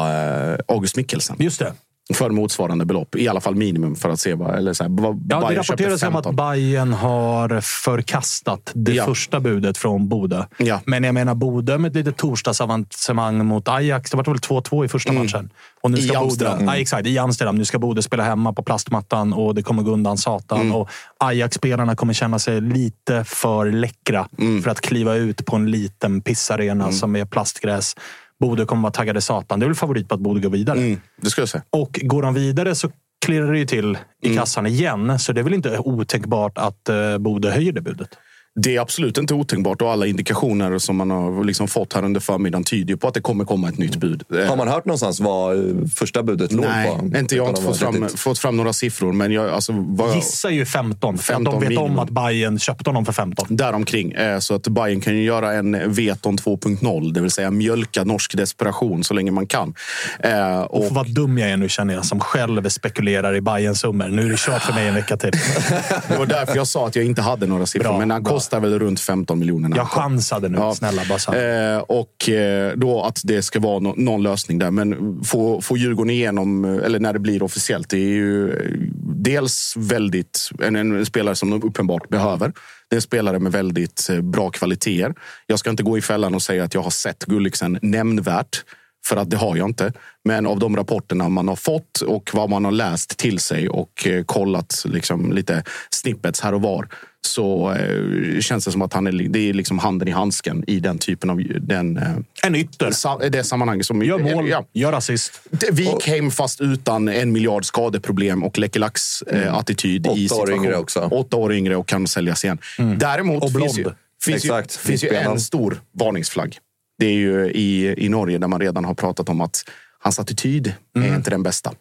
S4: August Mikkelsen.
S1: Just det.
S4: För motsvarande belopp. I alla fall minimum för att se vad... Eller så här, vad
S1: Ja, det
S4: Bayern
S1: rapporteras om att
S4: 15.
S1: Bayern har förkastat det
S4: Ja.
S1: första budet från Bode.
S4: Ja.
S1: Men jag menar Bode med ett litet torsdagsavancemang mot Ajax. Det var väl 2-2 i första matchen. Och nu
S4: Mm. I
S1: ska
S4: Amsterdam.
S1: Bode, ja, exakt, I Amsterdam. Nu ska Bode spela hemma på plastmattan och det kommer gå undan satan.
S4: Mm.
S1: Och Ajax-spelarna kommer känna sig lite för läckra
S4: Mm.
S1: för att kliva ut på en liten pissarena som är plastgräs. Bode kommer vara taggade satan. Det är väl favorit på att Bode går vidare.
S4: Mm, det skulle jag säga.
S1: Och går de vidare så klirrar det ju till i
S4: Mm.
S1: kassan igen. Så det är väl inte otänkbart att uh, Bode höjer det budet.
S4: Det är absolut inte otänkbart och alla indikationer som man har liksom fått här under förmiddagen tyder på att det kommer komma ett nytt bud.
S2: Har man hört någonstans vad eh, första budet låg
S4: Nej,
S2: på?
S4: inte jag har inte fått fram, fått fram några siffror. Men jag, alltså, vad jag,
S1: Gissar ju 15. För att
S4: 15
S1: de vet om
S4: minimum.
S1: att Bayern köpte honom för 15.
S4: Däromkring. Eh, Så att Bayern kan ju göra en Veton 2.0, det vill säga mjölka norsk desperation så länge man kan. Eh,
S1: Och
S4: Och
S1: vad dum jag är nu känner jag som själv spekulerar i Bayerns summor. Nu är det kört för mig en vecka till.
S4: det var därför jag sa att jag inte hade några siffror.
S1: Bra,
S4: men han. Kostar väl runt 15 miljoner.
S1: Jag chansade nu.
S4: Ja.
S1: Snälla, här.
S4: Eh, och eh, då att det ska vara no någon lösning där. Men få, få Djurgården igenom, eh, eller när det blir officiellt, det är ju eh, dels väldigt en, en spelare som de uppenbart behöver. Det är en spelare med väldigt bra kvaliteter. Jag ska inte gå i fällan och säga att jag har sett Gulliksen nämnvärt. För att det har jag inte. Men av de rapporterna man har fått och vad man har läst till sig och eh, kollat liksom lite snippets här och var så eh, känns det som att han är, det är liksom handen i handsken i den typen av den, eh,
S1: En ytter.
S4: sa, det sammanhanget. Som,
S1: Gör mål,
S4: Ja,
S1: gör assist.
S4: Vik hem fast utan en miljard skadeproblem och Lekelax-attityd
S2: Åtta
S4: i
S2: år
S4: situation.
S2: yngre också.
S4: Åtta år yngre och kan säljas igen. Däremot
S1: Och
S4: finns ju, finns ju, finns ju en stor varningsflagg. Det är ju i, i Norge där man redan har pratat om att hans attityd är inte den bästa.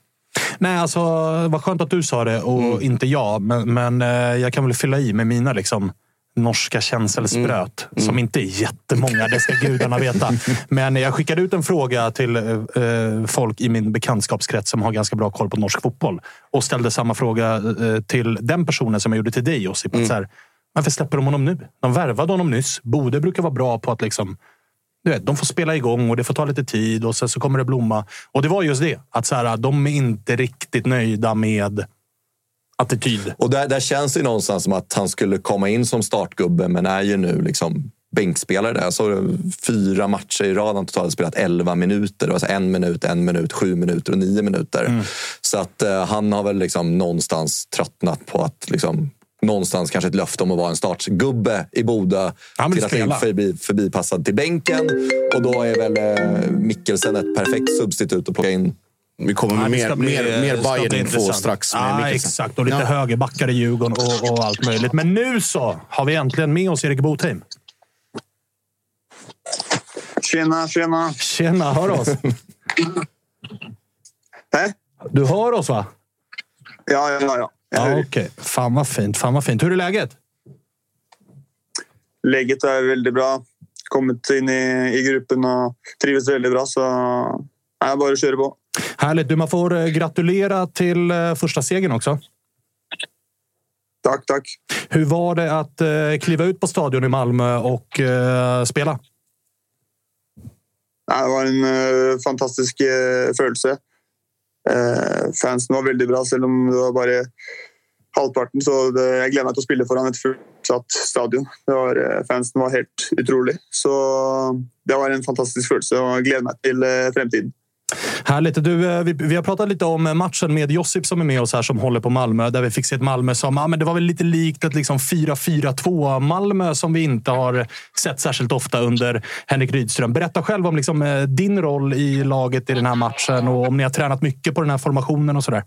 S1: Nej, alltså, vad skönt att du sa det och inte jag. Men, men eh, jag kan väl fylla i med mina liksom, norska känselspröt. Som inte är jättemånga, det ska gudarna veta. Men jag skickade ut en fråga till eh, eh, folk i min bekantskapskrets som har ganska bra koll på norsk fotboll. Och ställde samma fråga eh, till den personen som jag gjorde till dig, Josip. att Så här, varför släpper de honom nu? De värvade honom nyss. Bode brukar vara bra på att liksom du vet, de får spela igång och det får ta lite tid och sen så kommer det blomma. Och det var just det. Att så här, de är inte riktigt nöjda med attityd.
S2: Och där, där känns det någonstans som att han skulle komma in som startgubbe, men är ju nu liksom bänkspelare där. Så fyra matcher i rad, han totalt spelat 11 minuter. Det var så en minut, en minut, sju minuter och nio minuter. Så att eh, han har väl liksom någonstans tröttnat på att liksom, någonstans kanske ett löfte om att vara en startgubbe i Boda
S1: Han vill
S2: till att bli förbi, förbipassad till bänken. Och då är väl eh, Mikkelsen ett perfekt substitut att plocka in
S4: Vi kommer med mer,
S1: bli-
S4: mer, mer
S1: det ska bli
S4: Bayern info
S1: intressant.
S4: strax. Med Mikkelsen.
S1: exakt. Och lite
S4: Ja.
S1: högerbackar i Djurgården och, och allt möjligt. Men nu så har vi äntligen med oss Erik Botheim.
S5: Tjena, tjena.
S1: Tjena, hör oss.
S5: Hej?
S1: Du hör oss va?
S5: Ja, ja, ja.
S1: Ja. Okej. Fan vad fint. Fan vad fint. Hur är läget?
S5: Läget är väldigt bra. Kommit in i, i gruppen och trivs väldigt bra. Så nej, bara köra på.
S1: Härligt. Du, man får eh, gratulera till eh, första segern också.
S5: Tack, tack.
S1: Hur var det att eh, kliva ut på stadion i Malmö och eh, spela?
S5: Det var en eh, fantastisk følelse. Eh, fansen var veldig bra, selv om det var bare halvparten. Så det, jeg gleder meg til å spille foran et fullsatt stadion. Det var, eh, fansen var helt utrolig. Så eh, det var en fantastisk følelse, og jeg gleder meg til eh, fremtiden.
S1: Härligt. Du, eh, vi, vi har pratat lite om eh, matchen med Josip som är med oss här som håller på Malmö. Där vi fick se ett Malmö som ah, men det var väl lite likt ett liksom 4-4-2 Malmö som vi inte har sett särskilt ofta under Henrik Rydström. Berätta själv om liksom, eh, din roll i laget i den här matchen och om ni har tränat mycket på den här formationen och sådär.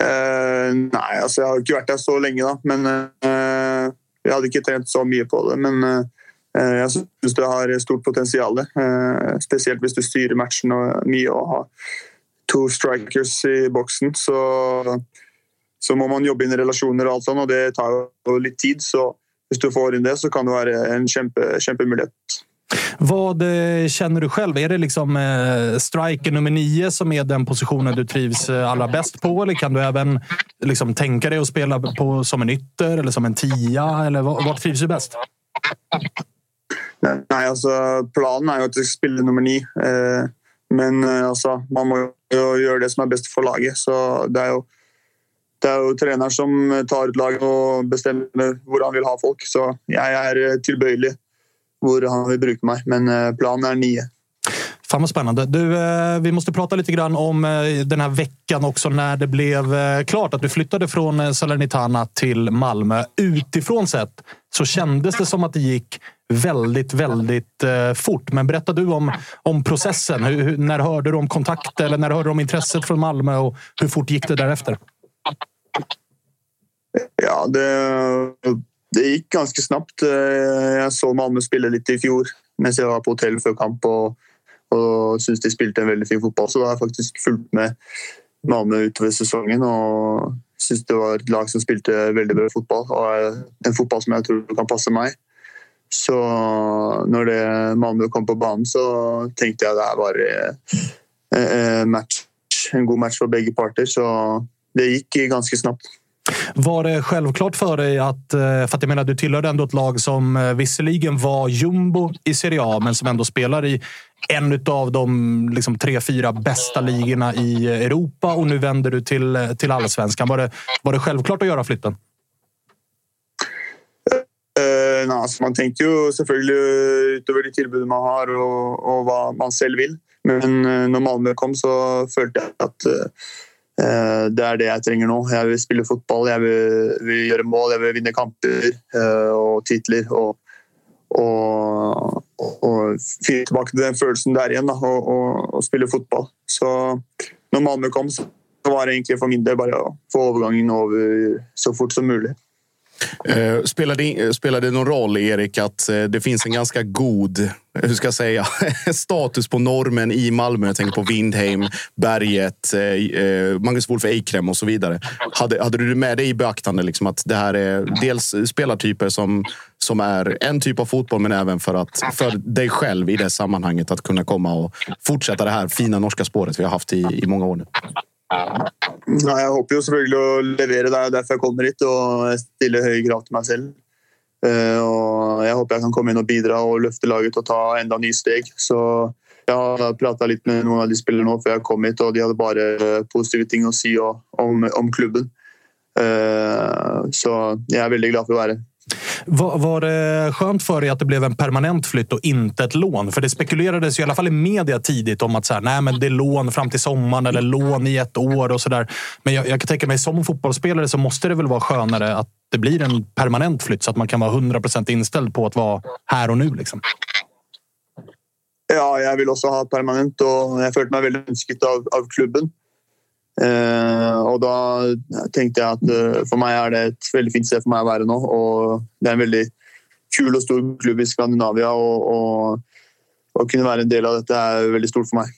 S5: Uh, nej, alltså jag har inte varit där så länge, då, Men uh, jag hade inte tränat så mycket på det. Men uh, Eh, jeg syns det har stort potensial. Eh, Spesielt hvis du styrer matchen og mye og har to strikers i boksen. Så, så må man jobbe inn i relasjoner og alt sånt, og det tar jo litt tid. Så hvis du får inn det, så kan det være en kjempe, kjempemulighet.
S1: Vad eh, känner du själv? Är det liksom striker nummer nio som är den positionen du trivs allra bäst på? Eller kan du även liksom, tänka dig att spela på, som en ytter eller som en tia? Eller vad, vad trivs du bäst?
S5: Nei, altså Planen er jo at jeg skal spille nummer ni. Eh, men eh, altså, man må jo gjøre det som er best for laget. Så det er jo, det er jo treneren som tar ut laget og bestemmer hvor han vil ha folk. Så jeg er eh, tilbøyelig hvor han vill bruka mig. Men eh, planen är nio.
S1: Fan vad spännande. Du, vi måste prata lite grann om den här veckan också när det blev klart att du flyttade från Salernitana till Malmö. Utifrån sett så kändes det som att det gick väldigt, väldigt eh, fort. Men berätta du om, om processen. Hur, hur, när hörde du om kontakt eller när hörde du om intresset från Malmö och hur fort gick det därefter?
S5: Ja, det, det gick ganska snabbt. Eh, jag såg Malmö spela lite i fjol medan jag var på hotell för kamp och, och syns de spelade en väldigt fin fotboll. Så då har jag faktiskt följt med Malmö utöver säsongen och syns det var ett lag som spelade väldigt bra fotboll och en fotboll som jag tror kan passa mig. Så när det Malmö kom på banan så tänkte jag att det här var en eh, match, en god match för bägge parter. Så det gick ganska snabbt.
S1: Var det självklart för dig att... Eh, för att jag menar, du tillhörde ändå ett lag som eh, visserligen var jumbo i Serie A, men som ändå spelar i en av de liksom, tre, fyra bästa ligorna i Europa och nu vänder du till, till allsvenskan. Var det, var det självklart att göra flytten?
S5: Nei, altså, man tenker jo selvfølgelig utover de tilbudene man har og, og, hva man selv vil. Men eh, når Malmö kom så følte jeg at uh, det er det jeg trenger nå. Jeg vil spille fotball, jeg vil, vil gjøre mål, jeg vil vinne kamper uh, og titler. Og, og, og finne tilbake til den følelsen der igjen da, og, og, og, spille fotball. Så når Malmö kom, så var det egentlig for min del bare å få overgangen over så fort som mulig.
S4: Eh, spelar, det, spelar det någon roll, Erik, att eh, det finns en ganska god eh, hur ska jag säga, status på normen i Malmö? Jag tänker på Windheim, Berget, eh, eh Magnus Wolf Eikrem och så vidare. Hade, hade du med dig i beaktande liksom att det här är dels spelartyper som, som är en typ av fotboll, men även för, att, för dig själv i det sammanhanget att kunna komma och fortsätta det här fina norska spåret vi har haft i, i många år nu?
S5: Ja, jeg håper jo selvfølgelig å levere. Det er derfor jeg kommer hit og stiller høye krav til meg selv. Eh, og jeg håper jeg kan komme inn og bidra og løfte laget og ta enda nye steg. Så jeg har prata litt med noen av de spillerne nå før jeg kom hit, og de hadde bare eh, positive ting å si om, om klubben. Eh, så jeg er veldig glad for å være her.
S1: Var, var, det skönt för dig att det blev en permanent flytt och inte ett lån? För det spekulerades i alla fall i media tidigt om att så här, nej, men det är lån fram till sommaren eller lån i ett år och sådär. Men jag, jag kan tänka mig som fotbollsspelare så måste det väl vara skönare att det blir en permanent flytt så att man kan vara 100 procent inställd på att vara här och nu. Liksom.
S5: Ja, jag vill också ha permanent och jag følte mig väldigt önskat av, av klubben. Eh, og da tenkte jeg at uh, eh, for meg er det et veldig fint sted for meg å være nå. Og det er en veldig kul og stor klubb i Skandinavia. Og, og å kunne være en del av dette er veldig stort for meg.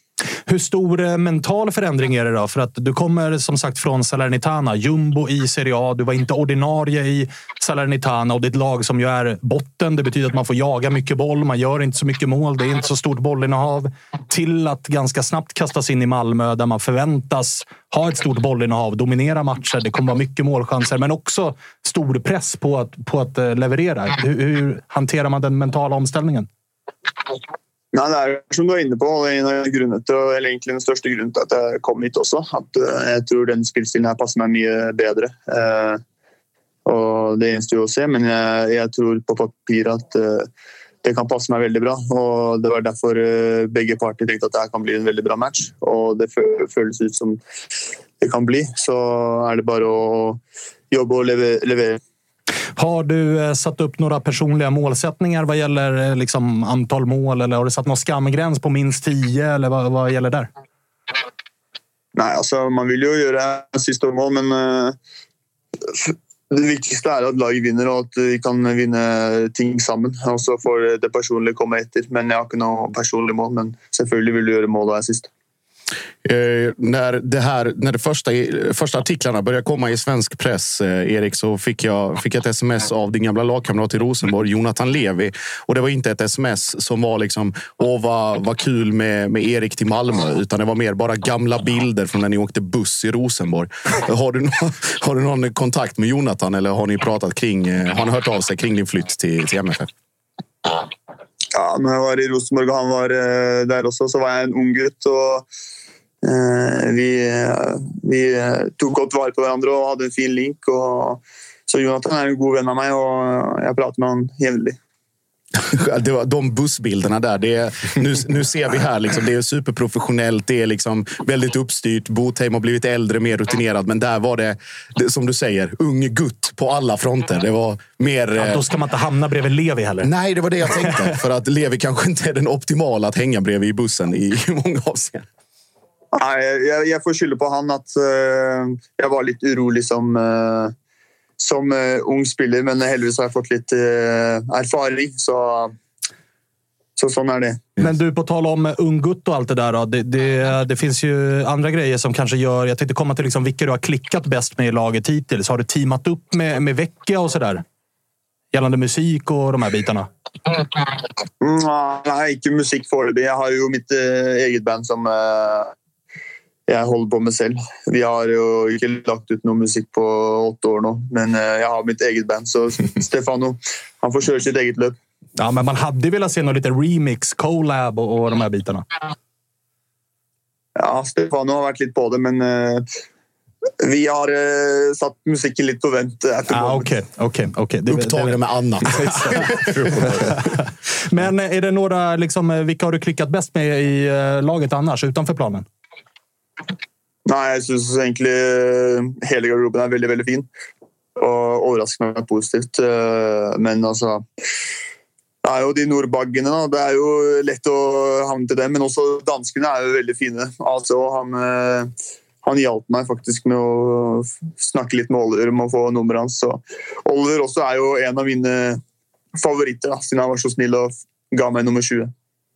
S1: Hur stor eh, mental förändring är det då? För att du kommer som sagt från Salernitana, jumbo i Serie A. Du var inte ordinarie i Salernitana och det är ett lag som ju är botten. Det betyder att man får jaga mycket boll. Man gör inte så mycket mål. Det är inte så stort bollinnehav. Till att ganska snabbt kastas in i Malmö där man förväntas ha ett stort bollinnehav, dominera matcher. Det kommer vara mycket målchanser, men också stor press på att, på att eh, leverera. Hur, hur hanterar man den mentala omställningen?
S5: Nei, det er som du er inne på, en av grunnene til, eller egentlig den største grunnen til at jeg kom hit også. At eh, jeg tror den spillstilen her passer meg mye bedre. Eh, og Det gjenstår jo å se, men jeg, jeg, tror på papir at eh, det kan passe meg veldig bra. og Det var derfor eh, begge parter tenkte at det kan bli en veldig bra match. Og det føles ut som det kan bli. Så er det bare å jobbe og levere.
S1: Har du eh, satt upp några personliga målsättningar vad gäller eh, liksom, antal mål? Eller har du satt någon skamgräns på minst tio? Eller vad, vad gäller där?
S5: Nej, alltså man vill ju göra sista mål, men eh, det viktigaste är att laget vinner och att vi kan vinna ting samman. Och så får det personliga komma efter. Men jag har inte något personligt mål, men självklart vill du göra mål och assist.
S4: Eh, när, det här, när de första, första artiklarna började komma i svensk press, eh, Erik, så fick jag, fick ett sms av din gamla lagkamrat i Rosenborg, Jonathan Levi. Och det var inte ett sms som var liksom, åh vad, vad kul med, med Erik till Malmö, utan det var mer bara gamla bilder från när ni åkte buss i Rosenborg. Har du, har du någon kontakt med Jonathan eller har ni pratat kring, eh, har han hört av sig kring din flytt till, till MFF?
S5: Ja, när jag var i Rosenborg och han var eh, där också så var jag en ung gutt. Och vi, vi tog godt vare på hverandre og hadde en fin link. Og, så Jonathan er en god vän av mig och jag pratar med honom jevnlig.
S4: Det var de bussbilderna där. Det är, nu, nu ser vi här, liksom, det är superprofessionellt. Det är liksom väldigt uppstyrt. Botheim har blivit äldre, mer rutinerad. Men där var det, det, som du säger, ung gutt på alla fronter. Det var mer...
S1: Ja, då ska man inte hamna bredvid Levi heller.
S4: Nej, det var det jag tänkte. För att Levi kanske inte är den optimala att hänga bredvid i bussen i, i många avseenden.
S5: Nei, jeg, jeg får skylde på han at uh, jeg var litt urolig som, uh, som uh, ung spiller, men heldigvis har jag fått lite erfaring. Så, så sån är det.
S1: Men du, på tal om unggutt och allt det där. Då, det, det, det, finns ju andra grejer som kanske gör... Jag tänkte komma till liksom vilka du har klickat bäst med i laget hittills. Har du teamat upp med, med Vecchia och sådär? Gällande musik och de här bitarna?
S5: Mm, nej, inte musik foreløpig. Jag har ju mitt eget band som jag håller på med själv. Vi har ju inte lagt ut någon musik på åtta år nu, men uh, jag har mitt eget band. Så Stefano, han får köra sitt eget löp.
S1: Ja, men man hade velat se någon liten remix, collab och, och de här bitarna.
S5: Ja, Stefano har varit lite på det, men uh, vi har uh, satt musiken lite på vänt.
S1: Ah, Okej, okej, okej.
S4: Upptagna med annat.
S1: men är det några, liksom, vilka har du klickat bäst med i uh, laget annars, utanför planen?
S5: Nei, jeg syns egentlig eh, hele garderoben er veldig, veldig fin. Och överraskande positivt. Eh, men altså det er jo de nordbaggene. Da. Det er jo lett å havne til dem, men også danskene er jo veldig fine. Altså, han, eh, han hjalp meg faktisk med å snakke litt med Oliver om å få nummeret hans. Så Oliver også er jo en av mine favoritter, da, siden han var så snill og ga meg nummer 20.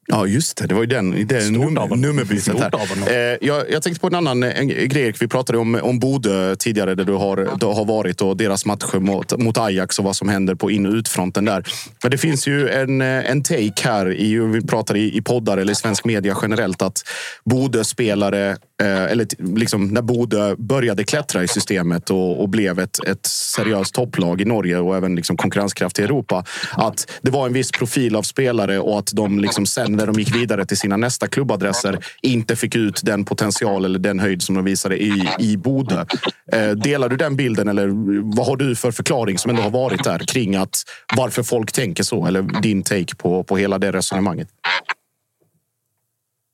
S4: Ja, just det. Det var ju den, den num nummerbytet här. Eh, jag, jag tänkte på en annan en grej. Vi pratade om, om Bodö tidigare där du har, du har varit och deras matcher mot, mot Ajax och vad som händer på in och utfronten där. Men det finns ju en, en take här, i, vi pratar i, i poddar eller i svensk media generellt, att Bodö-spelare eller liksom när Bodö började klättra i systemet och, och, blev ett, ett seriöst topplag i Norge och även liksom konkurrenskraft i Europa. Att det var en viss profil av spelare och att de liksom sen när de gick vidare till sina nästa klubbadresser inte fick ut den potential eller den höjd som de visade i, i Bodö. Eh, delar du den bilden eller vad har du för förklaring som ändå har varit där kring att varför folk tänker så? Eller din take på, på hela det resonemanget?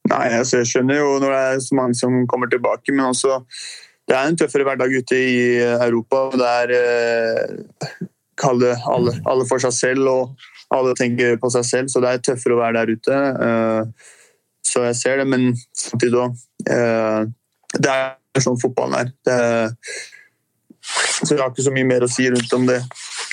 S5: Nej, alltså jag känner ju när det är så många som kommer tillbaka. men också det är en tuffare vardag ute i Europa. Det är, eh, Kall det alle, alle, for seg selv, og alle tenker på seg selv. Så det er tøffere å være der ute. Eh, så jeg ser det, men samtidig òg eh, Det er sånn fotballen er. Det, så jeg har ikke så mye mer å si rundt om det.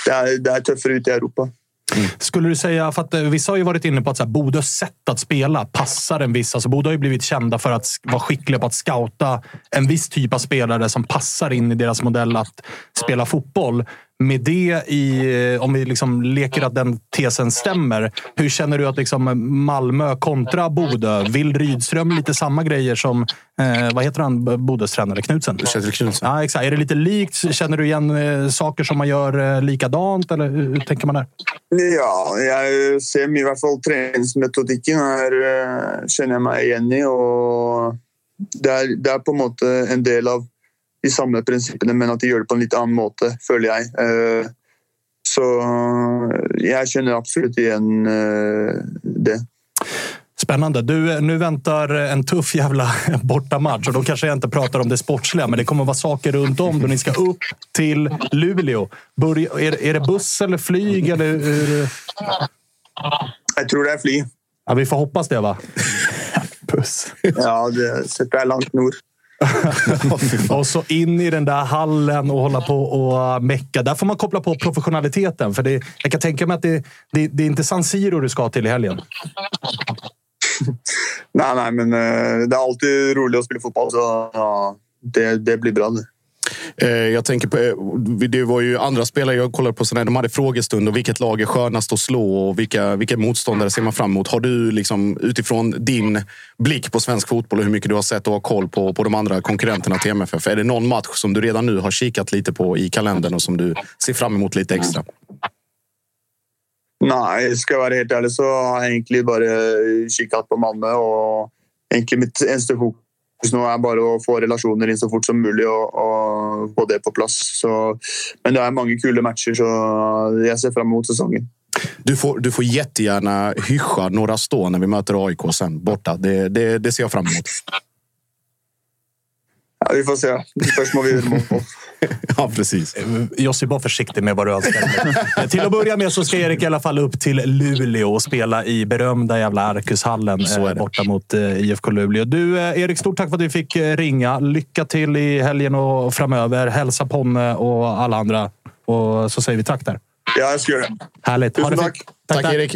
S5: Det er, det er tøffere ute i Europa.
S1: Mm. Skulle du säga, för att eh, vissa har ju varit inne på att så här, Bodös sätt att spela passar en viss... Alltså Bodö har ju blivit kända för att vara skickliga på att scouta en viss typ av spelare som passar in i deras modell att spela fotboll. Med det i, eh, om vi liksom leker att den tesen stämmer, hur känner du att liksom Malmö kontra Bodö? Vill Rydström lite samma grejer som, eh, vad heter han, Bodös tränare? Knutsen?
S4: Kjetil Knutsen.
S1: Ja, exakt. Är det lite likt? Känner du igen eh, saker som man gör eh, likadant? Eller hur, hur tänker man där?
S5: Ja, jag ser i alla fall träningsmetodiken här känner jag mig igen i. Och det, är, det är på något en del av de samme prinsippene, men at de gjør det på en litt annen måte, føler jeg. Eh, så jag känner absolut igen eh, det.
S1: Spännande. Du, nu väntar en tuff jävla bortamatch och då kanske jag inte pratar om det sportsliga, men det kommer vara saker runt om då ni ska upp till Luleå. Börja, är, är det buss eller flyg? Eller, hur?
S5: Jag tror det är flyg.
S1: Ja, vi får hoppas det, va?
S5: Buss. ja, det är långt norr.
S1: och så in i den där hallen och hålla på och mecka. Där får man koppla på professionaliteten. För det, jag kan tänka mig att det, det, det är inte San Siro du ska till i helgen.
S5: nej, nej, men eh, det är alltid roligt att spela fotboll. Så ja, det, det blir bra.
S4: Eh, Eh, jag tänker på, eh, det var ju andra spelare jag kollade på, de hade frågestund och vilket lag är skönast att slå och vilka, vilka motståndare ser man fram emot? Har du liksom, utifrån din blick på svensk fotboll och hur mycket du har sett och har koll på, på de andra konkurrenterna till MFF. Är det någon match som du redan nu har kikat lite på i kalendern och som du ser fram emot lite extra?
S5: Nej, ska jag vara helt ärlig så har jag egentligen bara kikat på Malmö och egentligen mitt enda fokus nu är bara att få relationer in så fort som möjligt och, och få det på plats. Så, men det är många kul matcher så jag ser fram emot säsongen.
S4: Du får, du får jättegärna hyscha några stå när vi möter AIK sen borta. Det, det, det ser jag fram emot.
S5: Ja, vi får se. Först må vi göra mål.
S4: ja, precis.
S1: Jossi, var försiktig med vad du önskar. Till att börja med så ska Erik i alla fall upp till Luleå och spela i berömda jävla Arkushallen eh, borta mot eh, IFK Luleå. Du, eh, Erik, stort tack för att du fick ringa. Lycka till i helgen och framöver. Hälsa Ponne och alla andra. Och så säger vi tack där.
S5: Ja, jag ska göra det.
S1: Härligt.
S5: Tusen
S1: det
S5: tack.
S1: fint.
S4: Tack, Erik.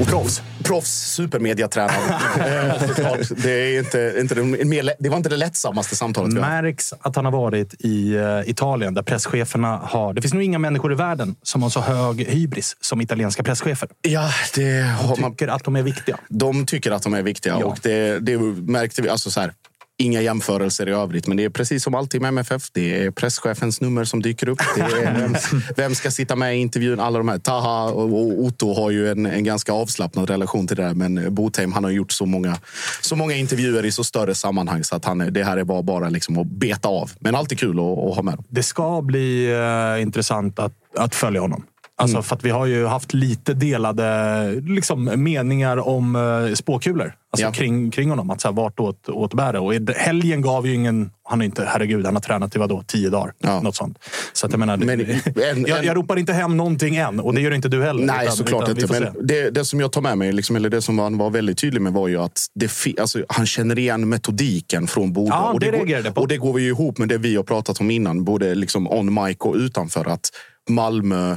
S2: Och proffs.
S4: Proffs, supermediatränad. Eh, såklart. det, är inte, inte det, det var inte det lättsammaste samtalet vi har.
S1: märks att han har varit i eh, Italien där presscheferna har... Det finns nog inga människor i världen som har så hög hybris som italienska presschefer.
S4: Ja, det har
S1: De
S4: man,
S1: tycker att de är viktiga.
S4: de tycker att de är viktiga
S1: Ja.
S4: och det, det märkte vi. Alltså så här, Inga jämförelser i övrigt, men det är precis som alltid med MFF. Det är presschefens nummer som dyker upp. Vem, vem ska sitta med i intervjun? Alla de här. Taha och Otto har ju en, en ganska avslappnad relation till det där. Men Botheim han har gjort så många, så många intervjuer i så större sammanhang så att han, det här är bara, bara liksom att beta av. Men alltid kul att, att ha med.
S1: Det ska bli eh, intressant att, att följa honom. Alltså, För att vi har ju haft lite delade liksom, meningar om eh, spåkulor. Alltså,
S4: Ja.
S1: kring, kring honom. Att så här, vart åt, åt bära. Och i- helgen gav ju ingen... Han är inte, herregud, han har tränat i vadå, tio dagar.
S4: Ja.
S1: Något sånt. Så att jag menar,
S4: Men en-
S1: jag, jag ropar inte hem någonting än. Och det gör inte du heller.
S4: Nej,
S1: utan-
S4: såklart
S1: utan
S4: inte. Men det, det som jag tar med mig, liksom, eller det som han var väldigt tydlig med var ju att det, alltså, han känner igen metodiken från Bodö.
S1: Ja,
S4: och,
S1: det
S4: går,
S1: reagerade jag på.
S4: och det går vi ju ihop med det vi har pratat om innan, både liksom on mic och utanför. Att Malmö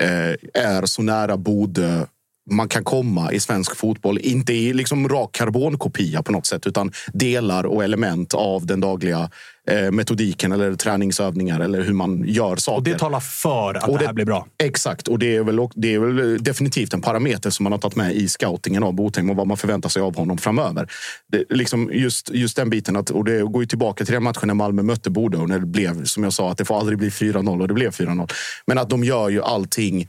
S4: Eh, är så nära Bodö man kan komma i svensk fotboll. Inte i liksom rak karbonkopia på något sätt, utan delar och element av den dagliga metodiken eller träningsövningar eller hur man gör saker.
S1: Och det talar för att
S4: Och
S1: det här blir bra.
S4: Exakt, och det är, väl, det är väl definitivt en parameter som man har tagit med i scoutingen av Botheim och vad man förväntar sig av honom framöver. Det, liksom just, just den biten, att, och det går ju tillbaka till den matchen när Malmö mötte Bodö och när det blev, som jag sa, att det får aldrig bli 4-0 och det blev 4-0. Men att de gör ju allting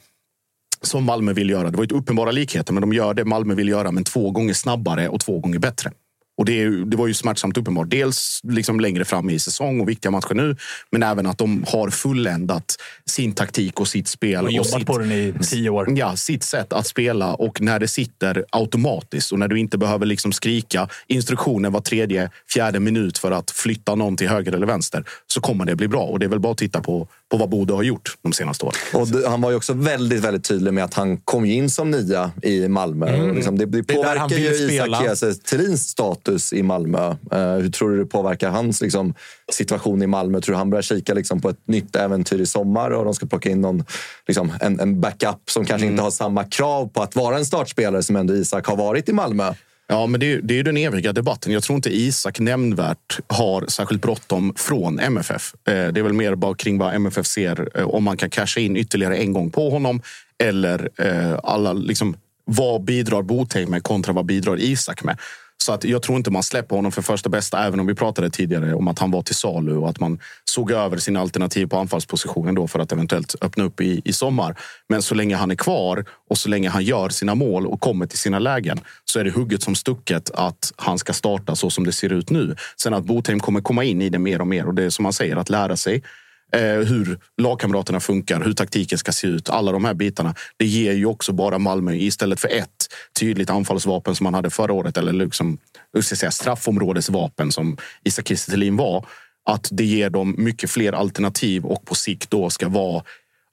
S4: som Malmö vill göra. Det var ju uppenbara likheter, men de gör det Malmö vill göra, men två gånger snabbare och två gånger bättre. Och det, det var ju smärtsamt uppenbart. Dels liksom längre fram i säsong och viktiga matcher nu, men även att de har fulländat sin taktik och sitt spel. Och
S1: jobbat
S4: sitt,
S1: på den i tio år.
S4: Ja, sitt sätt att spela och när det sitter automatiskt och när du inte behöver liksom skrika instruktioner var tredje, fjärde minut för att flytta någon till höger eller vänster så kommer det bli bra. Och det är väl bara att titta på, på vad Bodö har gjort de senaste åren.
S2: Och han var ju också väldigt, väldigt tydlig med att han kom in som nia i Malmö. Och liksom det, det påverkar ju Isak. Kiese Thelins status i Malmö. Eh, hur tror du det påverkar hans liksom, situation i Malmö? Tror du han börjar kika liksom, på ett nytt äventyr i sommar och de ska plocka in någon, liksom, en, en backup som kanske inte har samma krav på att vara en startspelare som ändå Isak har varit i Malmö?
S4: Ja, men det, är- det är ju den eviga debatten. Jag tror inte Isak nämnvärt har särskilt bråttom från MFF. Eh, det är väl mer bara kring vad MFF ser, eh, om man kan casha in ytterligare en gång på honom eller eh, alla, liksom, vad bidrar Botheim med kontra vad bidrar Isak med? Så att jag tror inte man släpper honom för första bästa, även om vi pratade tidigare om att han var till salu och att man såg över sina alternativ på anfallspositionen då för att eventuellt öppna upp i, i sommar. Men så länge han är kvar och så länge han gör sina mål och kommer till sina lägen så är det hugget som stucket att han ska starta så som det ser ut nu. Sen att Botheim kommer komma in i det mer och mer och det är som man säger, att lära sig Eh, hur lagkamraterna funkar, hur taktiken ska se ut. Alla de här bitarna. Det ger ju också bara Malmö istället för ett tydligt anfallsvapen som man hade förra året eller liksom, ska säga, straffområdesvapen som Isak Kiese var. att det ger dem mycket fler alternativ och på sikt då ska vara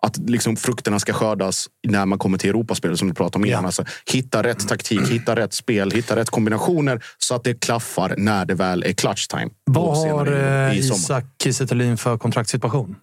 S4: att liksom frukterna ska skördas när man kommer till Europaspelet som du pratade om innan.
S1: Ja.
S4: Alltså, hitta rätt taktik, hitta rätt spel, hitta rätt kombinationer så att det klaffar när det väl är clutch time.
S1: Vad har eh,
S4: i sommar.
S1: Isak Kiese för kontraktssituation?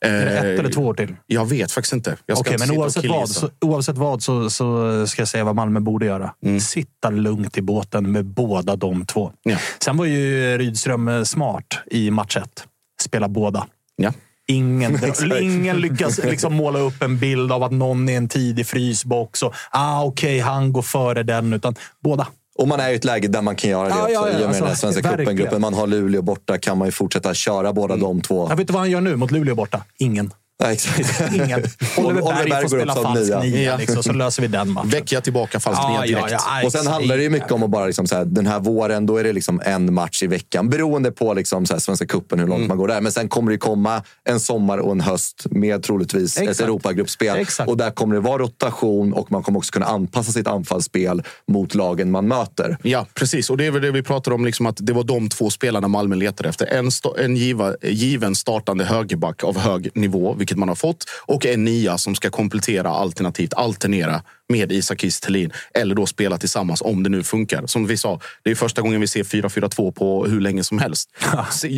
S1: Är det ett
S4: Eh,
S1: eller två år till?
S4: Jag vet faktiskt inte. Jag ska
S1: Okej,
S4: inte
S1: men oavsett vad, så, oavsett vad så, så ska jag säga vad Malmö borde göra.
S4: Mm.
S1: Sitta lugnt i båten med båda de två.
S4: Ja.
S1: Sen var ju Rydström eh, smart i match ett. Spela båda.
S4: Ja.
S1: Ingen, ingen lyckas liksom måla upp en bild av att någon är en tidig frysbox och ah, okej, han går före den. Utan båda.
S2: Och man är i ett läge där man kan göra det
S1: Ja,
S2: också.
S1: ja, ja,
S2: I och med
S1: alltså,
S2: den här Svenska cupen-gruppen. Man har Luleå borta, kan man ju fortsätta köra båda de två.
S1: Jag vet inte vad han gör nu mot Luleå borta? Ingen.
S2: Ja, exakt.
S1: Ingen. Oliver Berg
S2: Berg
S1: får spela falsk
S2: nia.
S1: nia,
S4: Ja.
S1: liksom, så löser vi den matchen.
S4: Vecchia tillbaka falskt ner direkt.
S2: Och sen handlar det ju mycket om att bara liksom så här, den här våren, då är det liksom en match i veckan. Beroende på liksom så här Svenska cupen, hur långt
S1: Mm.
S2: man går där. Men sen kommer det komma en sommar och en höst med troligtvis ett
S1: Exakt.
S2: Europagruppspel.
S1: Exakt.
S2: Och där kommer det vara rotation och man kommer också kunna anpassa sitt anfallsspel mot lagen man möter.
S4: Ja, precis. Och det är väl det vi pratar om, liksom att det var de två spelarna Malmö letade efter. En, en giva, given startande högerback av hög nivå, vilket man har fått. Och en nia som ska komplettera alternativt alternera med Isak Kiese Thelin. Eller då spela tillsammans om det nu funkar. Som vi sa, det är första gången vi ser 4-4-2 på hur länge som helst.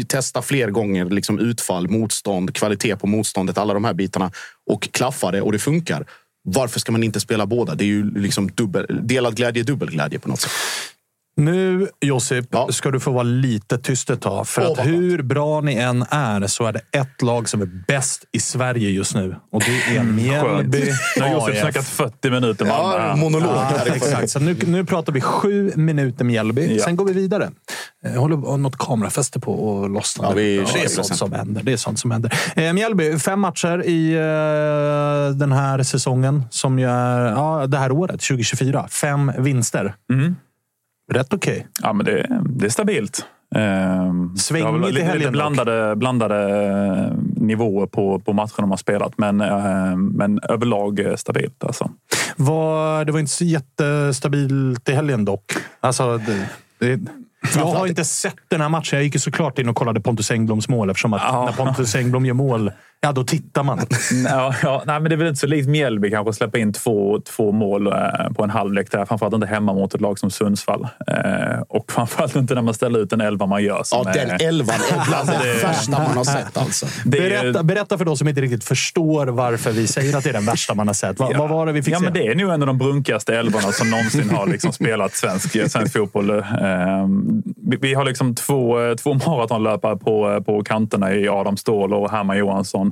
S4: Testa fler gånger liksom utfall, motstånd, kvalitet på motståndet, alla de här bitarna. Och klaffar det och det funkar. Varför ska man inte spela båda? Det är ju liksom dubbel, delad glädje, dubbel glädje på något sätt.
S1: Nu, Josip,
S4: Ja.
S1: ska du få vara lite tyst ett tag. För
S4: Åh,
S1: att hur bra ni än är så är det ett lag som är bäst i Sverige just nu. Och det är Mjällby
S3: Nu har Josef
S1: AIF.
S3: snackat 40 minuter Malmö.
S4: Ja, monolog.
S1: Ja, exakt. Så nu, nu pratar vi sju minuter Mjällby.
S3: Ja.
S1: Sen går vi vidare. Jag håller har något kamerafäste på att lossna.
S4: Ja, vi
S1: det är sånt som händer. Det är sånt som händer. Eh, Mjällby, fem matcher i eh, den här säsongen. Som ju är, ja, det här året, 2024. Fem vinster.
S3: Mm.
S1: Rätt okej.
S3: Ja, men det, det är stabilt. Ehm,
S1: Svängigt i helgen
S3: lite blandade, blandade eh, nivåer på, på matcherna man har spelat, men, eh, men överlag eh, stabilt. Alltså.
S1: Var, det var inte så jättestabilt i helgen dock. Alltså, det, det, jag har inte sett den här matchen. Jag gick ju såklart in och kollade Pontus Engbloms mål eftersom att
S3: Ja.
S1: när Pontus Engblom gör mål, ja då tittar man.
S3: Ja, ja, nej, men det är väl inte så likt Mjällby kanske att släppa in två, två mål eh, på en halvlek där. Framförallt inte hemma mot ett lag som Sundsvall. Eh, och framförallt inte när man ställer ut en elva man gör.
S4: Ja,
S3: Som
S4: den
S3: är,
S4: elvan är bland
S3: Alltså,
S4: det värsta man har sett. Alltså.
S3: är ju-
S1: Berätta, berätta för de som inte riktigt förstår varför vi säger att det är den värsta man har sett. Va,
S3: Ja.
S1: Vad var det vi fick
S3: ja,
S1: se?
S3: men Det är nog en av de brunkigaste elvorna som någonsin har liksom spelat svensk, svensk fotboll. Ehm, vi, vi har liksom två, eh, två maratonlöpare på, på kanterna i Adam Ståhl och Herman Johansson.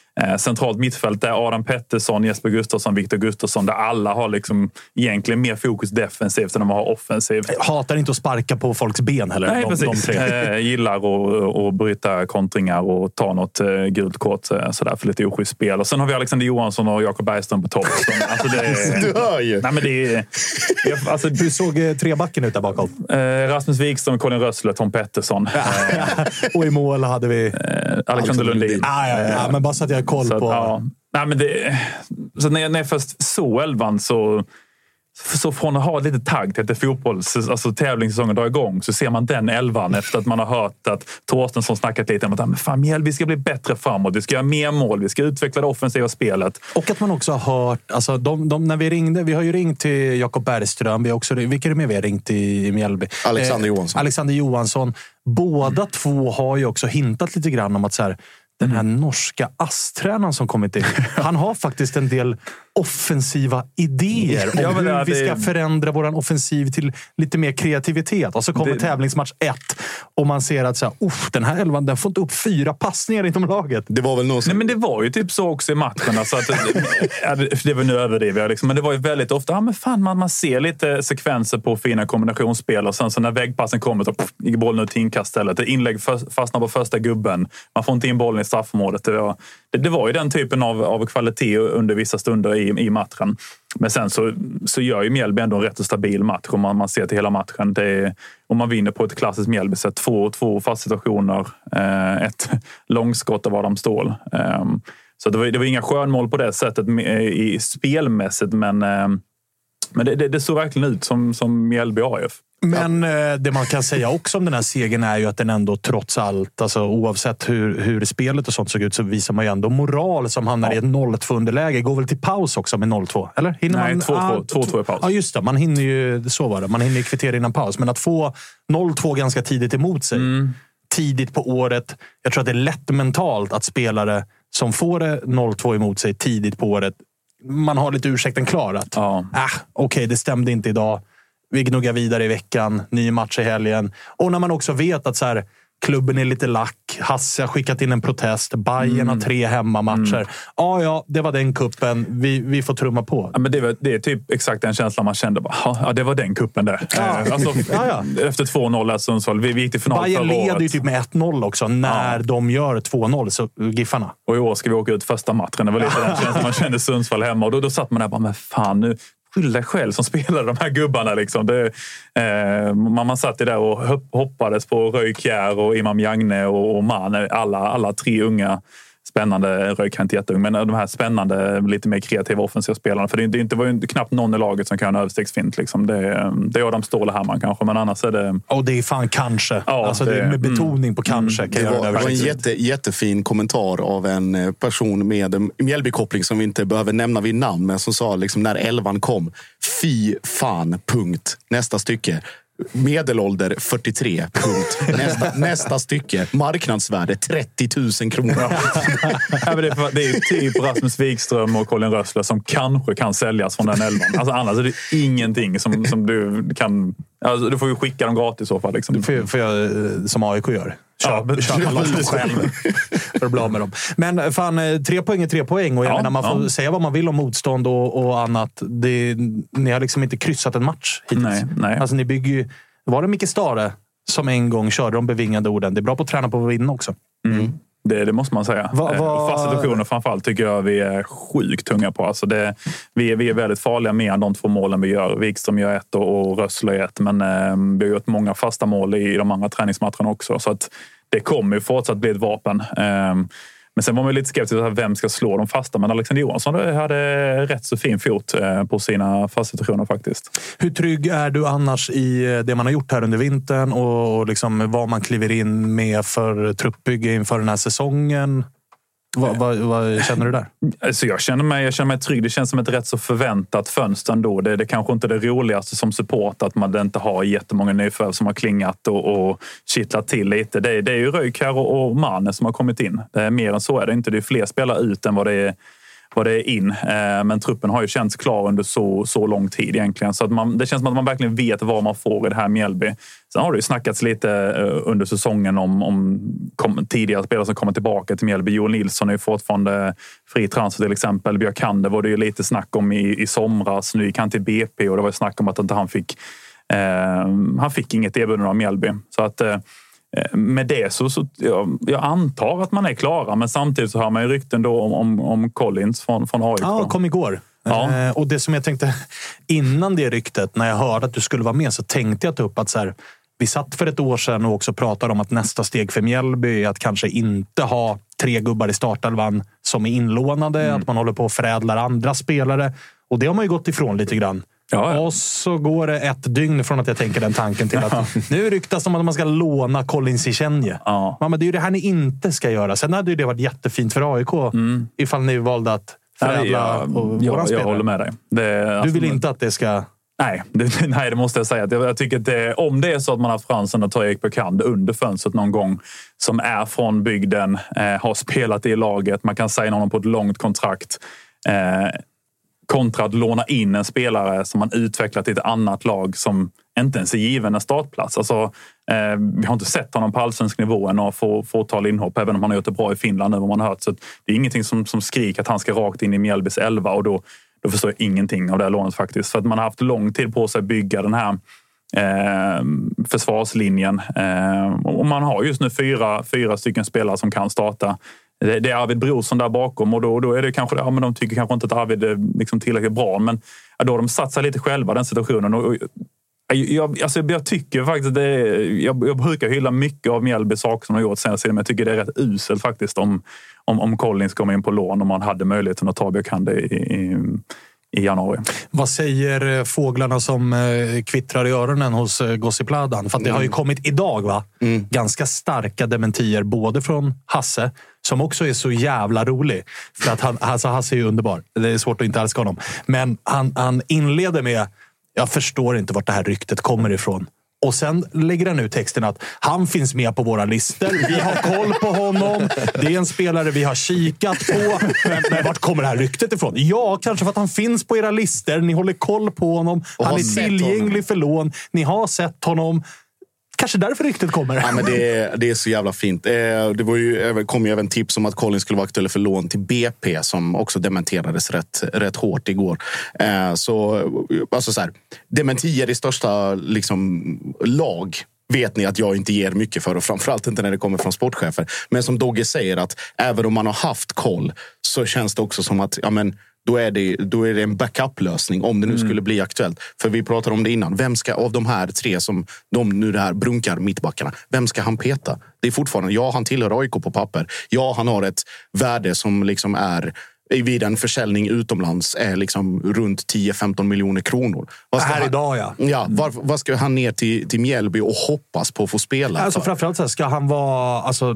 S3: centralt mittfält är Adam Pettersson, Jesper Gustafsson, Viktor Gustafsson där alla har liksom egentligen mer fokus defensivt än de har offensivt.
S1: Hatar inte att sparka på folks ben heller.
S3: Nej,
S1: de, de
S3: precis.
S1: tre.
S3: Eh, gillar att, att bryta kontringar och ta något eh, gult kort eh, sådär, för lite oschysst spel. Och sen har vi Alexander Johansson och Jakob Bergström på topp. Alltså det är,
S4: Du hör ju.
S3: nej, men det är, jag- alltså,
S1: Hur såg eh, trebacken ut där bakom?
S3: Eh, Rasmus Wikström, Colin Rössle, Tom Pettersson, eh,
S1: och i mål hade vi...
S3: eh, Alexander Lundin.
S1: Ah, ja, ja, ja, men bara så att jag koll
S3: Så, att,
S1: på...
S3: ja. Nej, men det, så när, jag, när jag först såg elvan så, så från att ha lite tagg till att fotbolls, alltså tävlingssäsongen drar igång så ser man den elvan efter att man har hört att Torstensson snackat lite om att men fan, Mjällby, vi ska bli bättre framåt. Vi ska göra mer mål. Vi ska utveckla det offensiva spelet.
S1: Och att man också har hört, alltså de, de, när vi ringde, vi har ju ringt till Jakob Bergström, vi har också, vilka är det mer vi har ringt till i Mjällby?
S4: Alexander Johansson.
S1: Alexander Johansson. Båda två har ju också hintat lite grann om att så här, den här norska ASS-tränaren som kommit in, han har faktiskt en del offensiva idéer om
S3: Ja,
S1: hur
S3: det-
S1: vi ska
S3: det-
S1: förändra vår offensiv till lite mer kreativitet. Och så kommer
S3: Det-
S1: tävlingsmatch ett och man ser att så här, "Uff, den här elvan den får inte upp fyra passningar inom laget.
S4: Det var väl någon
S3: Nej,
S4: som...
S3: men det var ju typ så också i matchen. Alltså att, det det var nu överdriver jag, liksom, men det var ju väldigt ofta, ja, men fan, man, man ser lite sekvenser på fina kombinationsspel och sen så när väggpassen kommer så gick bollen ut till inkast istället. Inlägg fastnar på första gubben. Man får inte in bollen i straffområdet. Det var, det, det var ju den typen av, av kvalitet under vissa stunder i, i matchen. Men sen så, så gör ju Mjällby ändå en rätt så stabil match om man, man ser till hela matchen. Det är, om man vinner på ett klassiskt Mjällby-sätt. Två, två fasta situationer, eh, ett långskott av Adam Ståhl. Eh, så det var, det var inga skönmål på det sättet eh, i spelmässigt, men, ehm, men det, det, det såg verkligen ut som, som Mjällby AIF.
S1: Men eh, det man kan säga också om den här segern är ju att den ändå trots allt, alltså, oavsett hur, hur spelet och sånt såg ut, så visar man ju ändå moral som hamnar i ett 0-2 underläge. Går väl till paus också med 0-2? Eller? Hinner
S3: Nej,
S1: man,
S3: 2-2
S1: Ah,
S3: 2-2 i paus.
S1: Ja, just det. Man hinner ju, så var det. Man hinner kvittera innan paus. Men att få 0-2 ganska tidigt emot sig,
S3: Mm.
S1: tidigt på året. Jag tror att det är lätt mentalt att spelare som får det 0-2 emot sig tidigt på året, man har lite ursäkten klar. Att,
S3: Ja.
S1: ah, Okej, det stämde inte idag. Vi gnuggar vidare i veckan. Ny match i helgen. Och när man också vet att så här, klubben är lite lack. Hasse har skickat in en protest. Bayern
S3: Mm.
S1: har tre hemmamatcher. Ja, ja, det var den kuppen. Vi, vi får trumma på.
S3: Ja, men det, var- det är typ exakt den känslan man kände. Bara, "Ja, det var den kuppen där.
S1: Ja.
S3: Eh, Alltså,
S1: Ja, ja.
S3: Efter 2-0 där Sundsvall. Vi, vi gick till final
S1: Bayern leder ju typ med 1-0 också när de gör 2-0, så Giffarna.
S3: Och i år ska vi åka ut första matchen. Det var lite den känslan man kände Sundsvall hemma. Och då, då satt man där och bara, men fan nu. Skyll dig själv som spelade de här gubbarna. Liksom. Det, eh, man, man satt ju där och hoppades på Röj Kjär och Imam Jagne och, och Man. Alla, alla tre unga spännande, Röj kan inte jätteung, men de här spännande, lite mer kreativa offensiva spelarna. För det, det, det var ju knappt någon i laget som kan en överstegsfint. Liksom. Det, det är Adam Ståhl och kanske, men annars är det...
S1: Och det är fan kanske.
S3: Ja,
S1: alltså, det,
S3: det-
S1: är med
S3: mm.
S1: betoning på kanske. Kan
S4: Det var, det var en jätte, jättefin kommentar av en eh, person med en Mjällbykoppling som vi inte behöver nämna vid namn, men som sa liksom när elvan kom. Fy fan, punkt. Nästa stycke. Medelålder 43, punkt. Nästa, nästa stycke. Marknadsvärde 30 000 kronor.
S3: Ja, men det, är, det är ju typ Rasmus Wikström och Colin Rössler som kanske kan säljas från den elvan. Alltså, annars är det ingenting som, som du kan... Alltså, du får ju skicka dem gratis i så fall. Liksom.
S1: Får, får jag, eh, som AIK gör. Köp,
S3: Ja,
S1: köpa loss dem själv. För att bli av med dem. Men fan, eh, tre poäng är tre poäng. Och jag
S3: Ja,
S1: menar, man får
S3: ja.
S1: säga vad man vill om motstånd och, och annat. Det, ni har liksom inte kryssat en match hittills.
S3: Nej, nej.
S1: Alltså, ni bygger ju, var det Micke Stare som en gång körde de bevingade orden? Det är bra på att träna på att vinna också.
S3: Mm. Det, det måste man säga.
S1: Va-
S3: Eh,
S1: va-
S3: Fasta situationer framförallt tycker jag vi är sjukt tunga på. Alltså det, vi, är, vi är väldigt farliga med de två målen vi gör. Wikström gör ett och, och Rössler gör ett. Men eh, vi har gjort många fasta mål i de andra träningsmatcherna också. Så att det kommer ju fortsatt bli ett vapen. Eh, men sen var man lite skeptisk till vem ska slå de fasta. Men Alexander Johansson hade rätt så fin fot eh, på sina fasta situationer faktiskt.
S1: Hur trygg är du annars i eh, det man har gjort här under vintern och och liksom vad man kliver in med för truppbygge inför den här säsongen? Vad, vad, vad känner du där?
S3: Alltså jag, känner mig, jag känner mig trygg. Det känns som ett rätt så förväntat fönster ändå. Det, det kanske inte är det roligaste som support att man inte har jättemånga nyförvärv som har klingat och, och kittlat till lite. Det, det är ju Röjkär och, och Mane som har kommit in. Det är mer än så är det inte. Det är fler spelare ut än vad det är vad det är in. Eh, men truppen har ju känts klar under så, så lång tid egentligen. Så att man, det känns som att man verkligen vet vad man får i det här Mjällby. Sen har det ju snackats lite eh, under säsongen om, om kom, tidigare spelare som kommer tillbaka till Mjällby. Joel Nilsson är ju fortfarande fri transfer till exempel. Björkander var det ju lite snack om i, i somras. Nu gick han till BP och det var ju snack om att inte han fick eh, han fick inget erbjudande av Mjällby. Så att eh, med det så, så jag, jag antar att man är klara, men samtidigt så hör man ju rykten då om, om, om Collins från, från AIK.
S1: Ja, kom igår.
S3: Ja.
S1: Eh, och det som jag tänkte innan det ryktet, när jag hörde att du skulle vara med, så tänkte jag ta upp att så här, vi satt för ett år sedan och också pratade om att nästa steg för Mjällby är att kanske inte ha tre gubbar i startelvan som är inlånade.
S3: Mm.
S1: Att man håller på och förädlar andra spelare. Och det har man ju gått ifrån lite grann.
S3: Ja, ja.
S1: Och så går det ett dygn från att jag tänker den tanken till att nu ryktas det om att man ska låna Colin Cichenje.
S3: Ja.
S1: Ja, det är ju det här ni inte ska göra. Sen hade ju det varit jättefint för AIK ifall ni valde att förädla
S3: Mm. jag, jag, jag håller med dig. Det,
S1: Du
S3: alltså,
S1: vill inte att det ska...
S3: Nej det, nej, det måste jag säga. Jag, jag tycker det, om det är så att man har haft chansen att ta Erik Bökander under fönstret någon gång, som är från bygden, eh, har spelat i laget, man kan signa honom på ett långt kontrakt. Eh, kontra att låna in en spelare som man utvecklat i ett annat lag som inte ens är given en startplats. Alltså, eh, vi har inte sett honom på allsvensk nivå än och få fåtal inhopp, även om han har gjort det bra i Finland nu vad man har hört. Så det är ingenting som, som skriker att han ska rakt in i Mjällbys elva och då, då förstår jag ingenting av det här lånet faktiskt. För att man har haft lång tid på sig att bygga den här eh, försvarslinjen. Eh, och man har just nu fyra, fyra stycken spelare som kan starta. Det, det är Arvid Brorsson där bakom och då, då är det kanske, ja, men de tycker kanske inte att Arvid är liksom tillräckligt bra. Men ja, då har de satt sig lite själva den situationen. Och, och, jag, alltså, jag tycker faktiskt att det är, jag, jag brukar hylla mycket av Mjällby saker som de har gjort senaste tiden, men jag tycker det är rätt uselt faktiskt om, om, om Collins kommer in på lån och man hade möjligheten att ta Björkander i, i, i januari.
S1: Vad säger eh, fåglarna som eh, kvittrar i öronen hos eh, Gossipladan? För att det har ju kommit idag va? ganska starka dementier, både från Hasse, som också är så jävla rolig. För att han, alltså Hasse är ju underbar. Det är svårt att inte älska honom. Men han, han inleder med jag förstår inte vart det här ryktet kommer ifrån. Och sen lägger han ut texten att han finns med på våra listor. Vi har koll på honom. Det är en spelare vi har kikat på. Men, men vart kommer det här ryktet ifrån? Ja, kanske för att han finns på era listor. Ni håller koll på honom.
S4: Och
S1: han är tillgänglig
S4: honom.
S1: för lån. Ni har sett honom. Kanske därför ryktet kommer.
S4: Ja, men det, är, det är så jävla fint. Eh, det var ju, kom ju även tips om att Colin skulle vara aktuell för lån till BP som också dementerades rätt, rätt hårt igår. Eh, så, alltså så här, dementier i största liksom, lag vet ni att jag inte ger mycket för och framförallt inte när det kommer från sportchefer. Men som Dogge säger att även om man har haft koll så känns det också som att ja, men, då är det, då är det en backup-lösning om det nu skulle bli aktuellt. För vi pratade om det innan. Vem ska av de här tre som de nu det här brunkar mittbackarna, vem ska han peta? Det är fortfarande, ja han tillhör AIK på papper. Ja han har ett värde som liksom är vid en försäljning utomlands är liksom runt 10-15 miljoner kronor. Vad
S1: Här
S4: han,
S1: idag ja.
S4: Ja, var, vad ska han ner till, till Mjällby och hoppas på att få spela?
S1: Alltså
S4: för?
S1: framförallt så här, ska han vara... Alltså,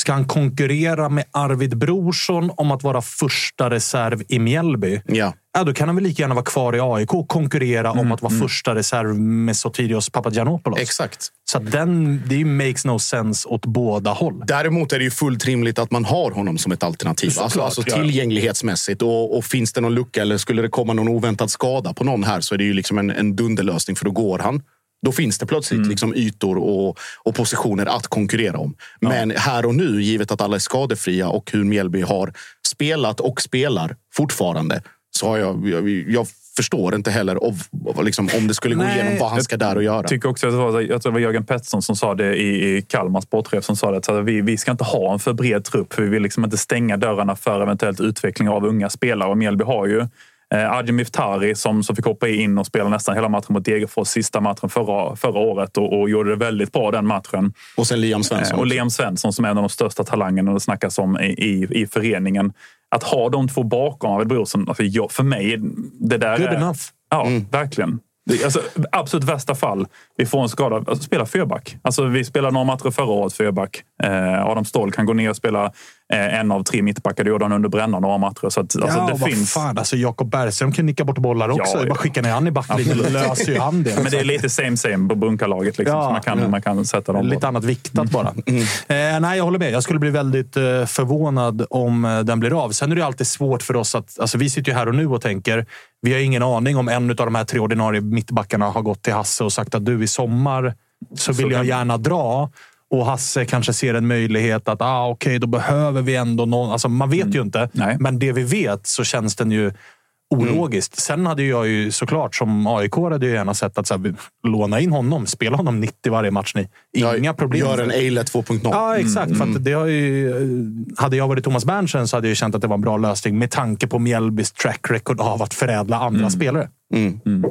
S1: ska han konkurrera med Arvid Brorsson om att vara första reserv i Mjällby?
S4: Ja.
S1: Ja, då kan han väl lika gärna vara kvar i AIK och konkurrera om att vara första reserv med Sotirios Papagiannopoulos.
S4: Exakt.
S1: Så den, det makes no sense åt båda håll.
S4: Däremot är det ju fullt rimligt att man har honom som ett alternativ.
S1: Såklart,
S4: alltså, alltså tillgänglighetsmässigt. Och, och finns det någon lucka eller skulle det komma någon oväntad skada på någon här så är det ju liksom en, en dunderlösning för då går han. Då finns det plötsligt
S1: Mm.
S4: liksom ytor och, och positioner att konkurrera om. Men här och nu, givet att alla är skadefria och hur Mjällby har spelat och spelar fortfarande, så har jag, jag, jag förstår inte heller av liksom, om det skulle gå
S1: Nej,
S4: igenom vad han ska där och göra.
S3: Jag tycker också att det var, jag tror det var Jörgen Pettersson som sa det i, i Kalmar sportchef som sa det. att vi, vi ska inte ha en för bred trupp för vi vill liksom inte stänga dörrarna för eventuellt utveckling av unga spelare. Och Mjällby har ju eh, Adjem Miftari som, som fick hoppa in och spela nästan hela matchen mot Degerfors sista matchen förra, förra året och, och gjorde det väldigt bra den matchen.
S4: Och sen Liam Svensson.
S3: Eh, Och. Liam Svensson som är en av de största talangerna det snackas om i, i, i föreningen. Att ha de två bakom Arvid Brorsson, alltså för mig, det där
S1: Good
S3: är...
S1: enough.
S3: Ja, verkligen. Det, alltså, absolut värsta fall, vi får en skada. Alltså, spela fyrback. Alltså, vi spelade några matcher förra året fyrback. Eh, Adam Ståhl kan gå ner och spela en av tre mittbackar. Det gjorde han under Brännan några matcher. Så att, alltså,
S1: ja,
S3: det
S1: vad
S3: finns...
S1: fan. Alltså, Jakob Bergström kan nicka bort bollar också.
S3: Ja,
S1: det bara skicka ner han i backlinjen löser ju han det.
S3: Men det är lite same same på bunkarlaget. Liksom,
S1: Ja,
S3: man kan,
S1: ja.
S3: man kan sätta dem
S1: Lite
S3: på.
S1: annat viktat bara. Eh, nej, jag håller med. Jag skulle bli väldigt eh, förvånad om eh, den blir av. Sen är det alltid svårt för oss att... Alltså, vi sitter ju här och nu och tänker. Vi har ingen aning om en av de här tre ordinarie mittbackarna har gått till Hasse och sagt att du i sommar så vill jag
S3: det.
S1: gärna dra. Och Hasse kanske ser en möjlighet att ah, okej, då behöver vi ändå någon. Alltså, man vet ju inte,
S3: Nej.
S1: men det vi vet så känns den ju ologiskt. Sen hade jag ju såklart som AIK hade jag gärna sett att så här, låna in honom, spela honom 90 varje match. Ni. Inga
S4: Ja,
S1: problem.
S4: Gör en Eilert 2.0.
S1: Ja, exakt. För att det har ju, hade jag varit Thomas Berntsen så hade jag känt att det var en bra lösning med tanke på Mjällbys track record av att förädla andra spelare.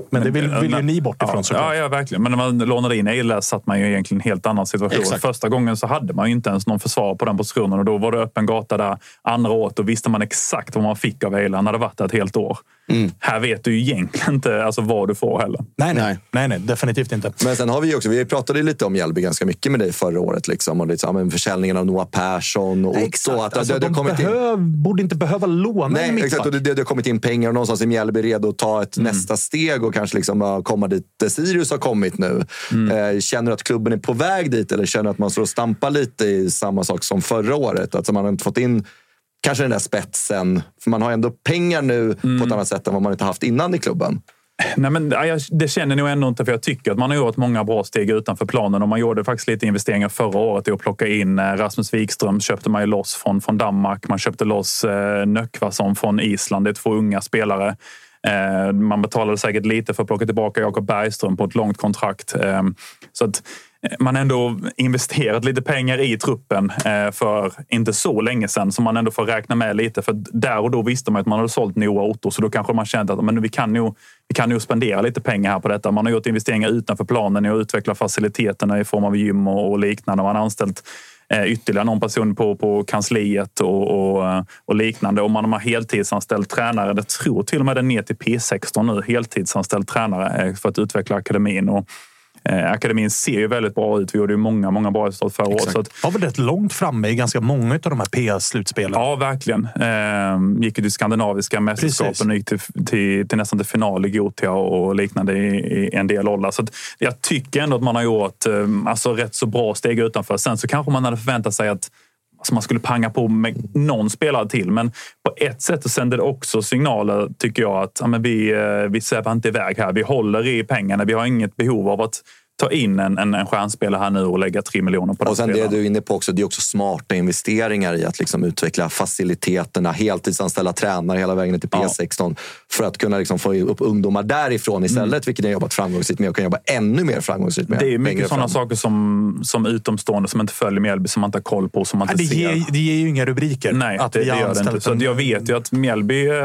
S1: Men det vill, vill ju ni bort ifrån
S3: ja,
S1: såklart.
S3: ja, ja, verkligen. Men när man lånade in Eilers satt man ju egentligen i en helt annan situation.
S4: Exakt.
S3: Första gången så hade man ju inte ens någon försvar på den positionen och då var det öppen gata där. Andra året då visste man exakt vad man fick av Eiler. Han hade varit där ett helt år. Här vet du ju egentligen inte alltså, vad du får heller.
S1: Nej, nej,
S4: Nej.
S1: nej, definitivt inte.
S2: Men sen har vi ju också, vi pratade lite om Mjällby ganska mycket med dig förra året. Liksom, och men försäljningen av Noah Persson och Otto. Att
S1: Alltså,
S2: det, det,
S1: de
S2: in,
S1: behöv, borde inte behöva låna en
S2: nej,
S1: mittback.
S2: exakt, och det, det, det har kommit in pengar och någonstans är Mjällby redo att ta ett
S1: Mm.
S2: nästa steg och kanske liksom, komma dit där Sirius har kommit nu.
S1: Mm.
S2: Eh, känner du att klubben är på väg dit eller känner du att man står och stampar lite i samma sak som förra året? Alltså man har inte fått in kanske den där spetsen. För man har ändå pengar nu på
S1: Mm.
S2: ett annat sätt än vad man inte haft innan i klubben.
S3: Nej, men, det känner jag nog ändå inte, för jag tycker att man har gjort många bra steg utanför planen. Och man gjorde faktiskt lite investeringar förra året i att plocka in eh, Rasmus Wikström. köpte man ju loss från, från Danmark. Man köpte loss eh, Nöckvason från Island. Det är två unga spelare. Eh, man betalade säkert lite för att plocka tillbaka Jakob Bergström på ett långt kontrakt. Eh, så att eh, man har ändå investerat lite pengar i truppen för inte så länge sedan som man ändå får räkna med lite. För där och då visste man att man hade sålt Noah Otto så då kanske man kände att men vi, kan nog, vi kan nog spendera lite pengar här på detta. Man har gjort investeringar utanför planen i att utveckla faciliteterna i form av gym och, liknande. Man har anställt Eh, ytterligare någon person på, på kansliet och, och, eh, och liknande. Och man har heltidsanställd tränare. Jag tror till och med det är ner till P16 nu. Heltidsanställd tränare eh, för att utveckla akademin. Och, Eh, akademin ser ju väldigt bra ut. Vi gjorde ju många, många bra resultat förra året.
S1: Var väl rätt långt framme i ganska många av de här PS-slutspelen.
S3: Ja, verkligen. Eh, gick ju till skandinaviska mästerskapen och gick till, till, till, nästan till final i Gotia och liknande i, i en del åldrar. Så jag tycker ändå att man har gjort eh, alltså, rätt så bra steg utanför. Sen så kanske man hade förväntat sig att alltså man skulle panga på med någon spelare till. Men på ett sätt så sänder det också signaler, tycker jag, att ja, men vi, eh, vi svävar inte iväg här. Vi håller i pengarna. Vi har inget behov av att ta in en, en, en stjärnspelare här nu och lägga tre miljoner på den
S2: Och sen
S3: spelaren.
S2: det du är inne på också, det är också smarta investeringar i att liksom utveckla faciliteterna, heltidsanställa tränare hela vägen till P16 för att kunna liksom få upp ungdomar därifrån istället, vilket jag jobbat framgångsrikt med och kan jobba ännu mer framgångsrikt med.
S3: Det är mycket sådana saker som, som utomstående som inte följer Mjällby, som man inte har koll på, som man
S1: Nej,
S3: inte
S1: det,
S3: ser.
S1: ger, det ger ju inga rubriker.
S3: Nej,
S1: att
S3: det, det
S1: har
S3: gör det inte. Så jag vet ju att Mjällby, eh,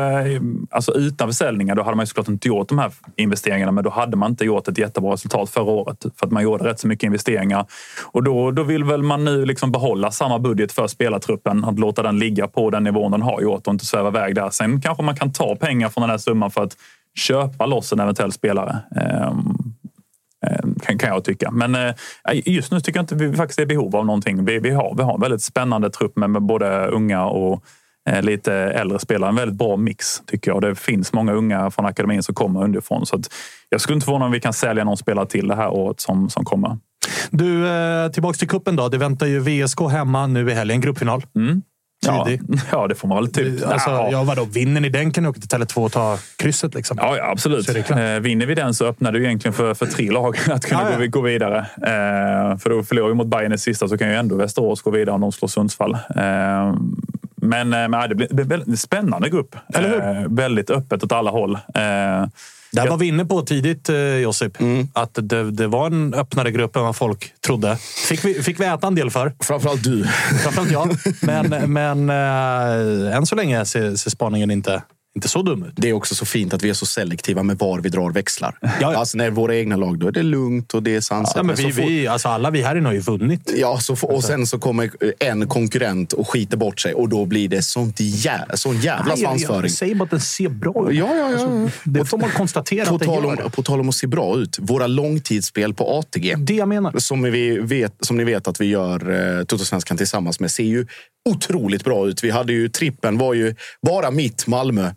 S3: alltså utan försäljningar, då hade man ju såklart inte gjort de här investeringarna. Men då hade man inte gjort ett jättebra resultat förra året. För att man gjorde rätt så mycket investeringar. Och då, då vill väl man nu liksom behålla samma budget för spelartruppen. Att låta den ligga på den nivån den har gjort och inte sväva iväg där. Sen kanske man kan ta pengar från den här summan för att köpa loss en eventuell spelare. Ehm, ehm kan, kan jag tycka. Men eh, just nu tycker jag inte vi faktiskt är i behov av någonting. Vi, vi, har, vi har en väldigt spännande trupp med, med både unga och lite äldre spelare. En väldigt bra mix tycker jag. Det finns många unga från akademin som kommer underifrån. Så jag skulle inte förvåna om vi kan sälja någon spelare till det här året som, som kommer.
S1: Du, eh, tillbaks till kuppen då. Det väntar ju VSK hemma nu i helgen. Gruppfinal.
S3: Ja,
S1: Tidig.
S3: ja, det får man väl typ.
S1: Alltså,
S3: Ja.
S1: ja, vadå, vinner ni den kan ni åka till Tele2 och ta krysset. Liksom.
S3: Ja, ja absolut. Eh, vinner vi den så öppnar ju egentligen för, för tre lag att kunna
S1: Ja, ja.
S3: Gå, gå vidare. Eh, för då förlorar vi mot Bayern i sista så kan ju ändå Västerås gå vidare om de slår Sundsvall. Eh, men men det blir väldigt spännande grupp.
S1: Eller hur?
S3: Eh, väldigt öppet åt alla håll. Eh,
S1: Där var vi inne på tidigt, Josip,
S3: Mm.
S1: att det, det var en öppnare grupp än vad folk trodde. Fick vi, fick vi äta en del för.
S4: Framförallt du.
S1: Framförallt jag. Men, men äh, än så länge ser, ser spaningen inte, inte så dum ut.
S4: Det är också så fint att vi är så selektiva med var vi drar växlar.
S1: ja.
S4: Alltså när våra egna lag, då är det lugnt och det är sansat.
S1: Ja, men
S4: så
S1: vi,
S4: fort-
S1: vi, alltså alla vi här inne har ju vunnit.
S4: Ja, så, får- och sen så kommer en konkurrent och skiter bort sig och då blir det sånt jä, sån jävla
S1: jag-
S4: svansföring.
S1: Jag säger bara att den ser bra ut.
S4: Ja, ja, ja.
S1: det får man konstatera
S4: På
S1: att den gör.
S4: om, på tal om att se bra ut. Våra långtidsspel på ATG.
S1: Det jag menar.
S4: Som, vi vet, som ni vet att vi gör eh, Toto-svenskan tillsammans med ser ju otroligt bra ut. Vi hade ju trippen var ju bara mitt Malmö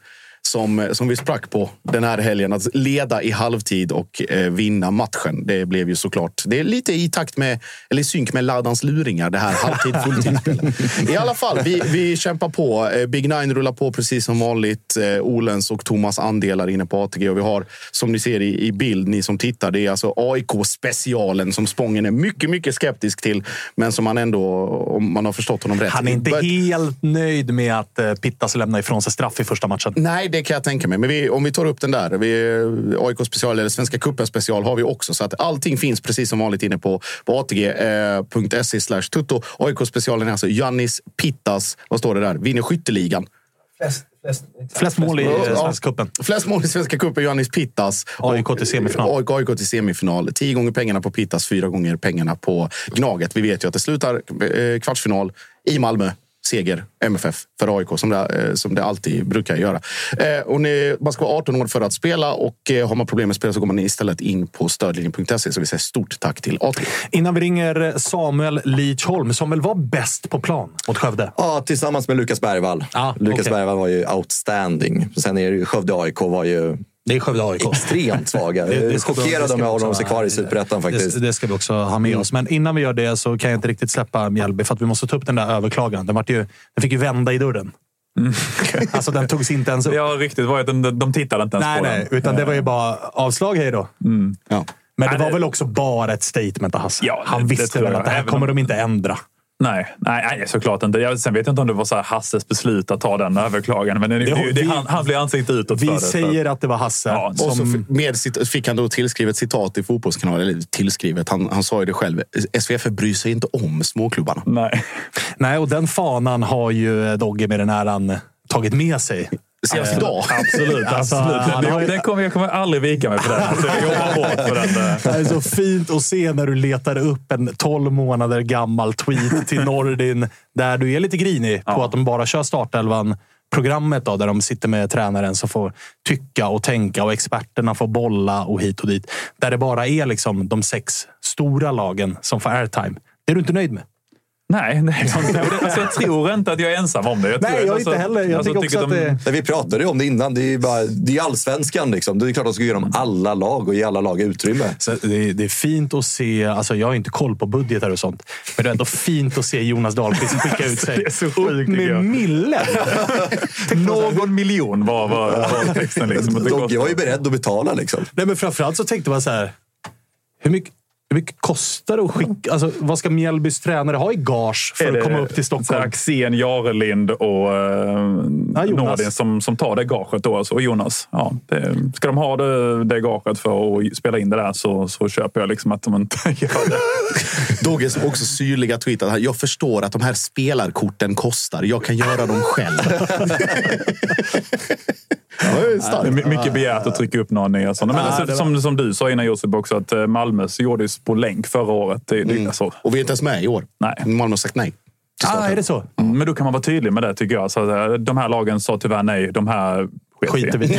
S4: som, som vi sprack på den här helgen. Att leda i halvtid och eh, vinna matchen. Det blev ju såklart det är lite i takt med, eller i synk med Ladans luringar, det här halvtid fulltidsspelet. I alla fall, vi, vi kämpar på. Eh, Big Nine rullar på precis som vanligt. Eh, Olens och Thomas andelar inne på ATG. Och vi har, som ni ser i, i bild, ni som tittar, det är alltså AIK-specialen som Spången är mycket, mycket skeptisk till. Men som man ändå, om man har förstått honom rätt...
S1: Han är inte helt nöjd med att eh, Pittas lämnar ifrån sig straff i första matchen.
S4: Nej, det kan jag tänka mig. Men vi, om vi tar upp den där. Vi, AIK special eller Svenska cupen special har vi också. Så att allting finns precis som vanligt inne på, på atg.se slash tutto. AIK specialen är alltså Jannis Pittas, vad står det där? Vinner skytteligan.
S1: Flest mål i
S4: Ja,
S1: eh,
S4: ja.
S1: Svenska cupen.
S4: Flest mål i Svenska cupen, Johannes Pittas.
S1: AIK till semifinal.
S4: AIK, AIK till semifinal. Tio gånger pengarna på Pittas, fyra gånger pengarna på Gnaget. Vi vet ju att det slutar eh, kvartsfinal i Malmö. Seger, MFF, för AIK, som det, eh, som det alltid brukar göra. Eh, och ni, man ska vara 18 år för att spela och eh, har man problem med spel så går man istället in på stödlinjen.se. Så vi säger stort tack till ATG.
S1: Innan vi ringer Samuel Lidsholm, som väl var bäst på plan mot Skövde.
S2: Ja, tillsammans med Lukas Bergvall.
S1: Ja,
S2: Lukas
S1: okej.
S2: Bergvall var ju outstanding. Sen är det ju Skövde AIK var ju
S1: Det är Skövde AIK.
S2: extremt svaga.
S1: Det-
S2: chockerad om jag håller dem
S1: också-
S2: sig kvar i Superettan faktiskt.
S1: Det, det ska vi också ha med oss. Men innan vi gör det så kan jag inte riktigt släppa Mjällby för att vi måste ta upp den där överklagan. Den, ju, den fick ju vända i dörren. alltså den togs inte ens upp.
S3: Ja, riktigt var de, de tittade inte ens
S1: nej,
S3: på
S1: nej.
S3: den.
S1: Utan det var ju bara avslag, hej då.
S4: Ja.
S1: Men det
S3: Nej,
S1: var väl också bara ett statement av Hasse?
S3: Ja, det-
S1: Han visste väl att det här kommer
S3: om-
S1: de inte ändra.
S3: Nej, nej, nej, såklart inte. Jag, sen vet jag inte om det var så här Hasses beslut att ta den överklagan. Men det, det, det,
S1: vi-
S3: han, han blir ansiktet utåt för
S1: Vi
S3: det. så-
S1: säger att det var Hasse.
S3: Ja,
S4: Och så
S1: som,
S4: med, fick han då tillskrivet citat i Fotbollskanalen. Eller tillskrivet, han, han sa ju det själv. SVF bryr sig inte om småklubbarna.
S3: Nej.
S1: nej, och den fanan har ju Dogge med den äran tagit med sig.
S4: Senast idag.
S3: Absolut.
S1: Alltså,
S3: absolut.
S1: ju-
S3: Den kommer, jag kommer aldrig vika mig för den. Alltså, jag jobbar hårt för den. eh.
S1: Det är så fint att se när du letar upp en 12 månader gammal tweet till Nordin där du är lite grinig på att de bara kör startelvan. Programmet då, där de sitter med tränaren som får tycka och tänka och experterna får bolla och hit och dit. Där det bara är liksom de sex stora lagen som får airtime. Det är du inte nöjd med?
S3: Nej, nej. Alltså, jag tror inte att jag är ensam om det. Jag
S1: Nej,
S3: tror,
S1: jag
S3: alltså,
S1: inte heller. Jag tycker också
S3: att
S1: att
S3: de-
S1: det-
S2: Nej, vi pratade ju om det innan. Det är ju bara, det är allsvenskan. Liksom. Det är klart att de ska ge dem alla lag och ge alla lag utrymme.
S1: Så det, är, det är fint att se, alltså jag har inte koll på budgetar och sånt, men det är ändå fint att se Jonas Dahlqvist skicka ut sig
S3: Det är så sjukt, tycker
S1: med millen.
S3: Någon miljon var, var, var texten. Liksom,
S2: Dogge var ju beredd att betala. Liksom.
S1: Nej, men framförallt så tänkte man så här, hur mycket, hur mycket kostar det att skicka... Alltså, vad ska Mjällbys tränare ha i gage för
S3: Är
S1: att komma upp till Stockholm?
S3: Axén, Jarelind och uh,
S1: Ja, Jonas.
S3: Nordin som, som tar det gaget. Då, alltså. Och Jonas. Ja, det, ska de ha det, det gaget för att spela in det där så, så köper jag liksom att de inte gör det.
S4: Dogges också syrliga tweet att jag förstår att de här spelarkorten kostar. Jag kan göra dem själv. det är
S3: mycket begärt att trycka upp några nya sådana. Men
S1: Ja,
S3: alltså,
S1: var-
S3: som, som du sa innan Josip också, att eh, Malmö så gjordes på länk förra året. Det, det, alltså,
S4: Och vi är inte ens med i år.
S3: Nej.
S4: Malmö har sagt nej.
S1: Ah, är det så?
S3: Mm, Men då kan man vara tydlig med det tycker jag. Så, eh, de här lagen sa tyvärr nej. De här
S1: Skiter vi i.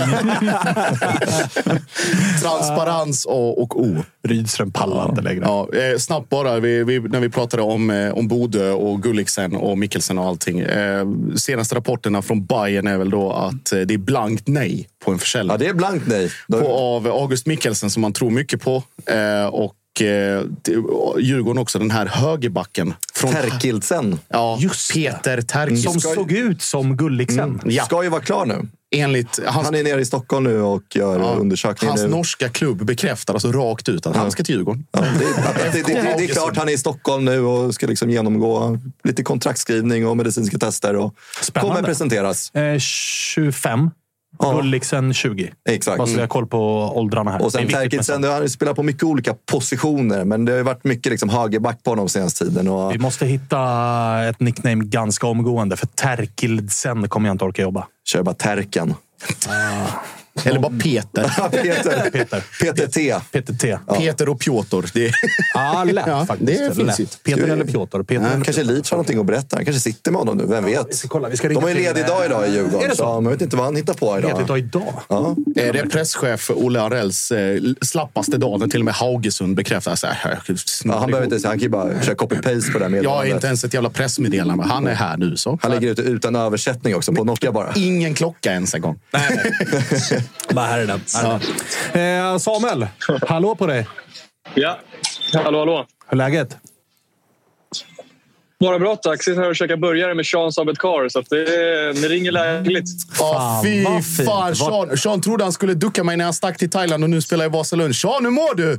S4: Transparens A och O.
S1: Rydström pallar inte längre.
S4: Ja, eh, snabbt bara, vi, vi, när vi pratade om, eh, om Bodö och Gulliksen och Mikkelsen och allting. Eh, senaste rapporterna från Bayern är väl då att eh, det är blankt nej på en försäljning.
S2: Ja, det är blankt nej. Då-
S4: på, av August Mikkelsen som man tror mycket på. Eh, och eh, Djurgården också, den här högerbacken. Från,
S2: Terkildsen
S4: ja,
S1: Just.
S4: Peter Terkildsen.
S1: Som såg ut som Gulliksen.
S4: Ja,
S2: ska ju vara klar nu.
S4: Enligt hans,
S2: Han är nere i Stockholm nu och gör
S4: ja,
S2: undersökning.
S4: hans
S2: nu.
S4: norska klubb bekräftar alltså rakt ut att han ska till Djurgården.
S2: Ja, det, det, det, det, det är klart han är i Stockholm nu och ska liksom genomgå lite kontraktskrivning och medicinska tester. Och
S1: Spännande.
S2: kommer presenteras.
S1: Eh, 25.
S2: Ja.
S1: Gulliksen 20.
S2: Exakt.
S1: Bara så vi har koll på åldrarna här.
S2: Och sen
S1: sånt.
S2: han spelat på mycket olika positioner, men det har ju varit mycket liksom högerback på honom senaste tiden. Och
S1: Vi måste hitta ett nickname ganska omgående, för Terkildsen kommer jag inte orka jobba
S2: kör bara Terken. Ah.
S4: Eller bara Peter.
S2: Peter.
S1: Peter.
S2: Peter T.
S1: Peter T.
S4: Peter och Piotr. Det är,
S1: Ja, lätt
S4: Ja,
S1: faktiskt.
S4: det finns
S1: lätt. Peter eller Piotr. Peter
S2: Ja,
S1: eller
S2: kanske Leach har någonting att berätta. Han kanske sitter med honom nu. Vem vet?
S1: ska kolla, vi ska
S2: De
S1: ringa
S2: har ju ledig dag idag i
S1: Är
S2: Djurgården.
S1: det så?
S2: Så man vet inte vad han hittar på
S1: Ledig
S2: idag.
S1: dag idag.
S2: Ja.
S4: Eh, Det är presschef Olle Arells eh, slappaste dag. när Till och med Haugesund bekräftar. Så här,
S2: Ja, han behöver inte, han kan ju bara köra copy-paste på det här
S4: jag har
S2: meddelandet.
S4: inte ens ett jävla pressmeddelande. Han är här nu. Så.
S2: Han lägger ut det utan översättning också på Nokia bara.
S4: Ingen klocka ens en gång.
S1: Bara här är den. Här är den. Eh, Samuel, hallå på dig.
S6: Ja, hallå hallå.
S1: Hur är läget?
S6: Bara bra tack. Sitter här och käkar burgare med Sean Sabet Car, så att det, det ringer lägligt.
S4: Åh, fy fan! Sean, Sean trodde han skulle ducka mig när han stack till Thailand och nu spelar i Vasalund. Sean, hur mår du?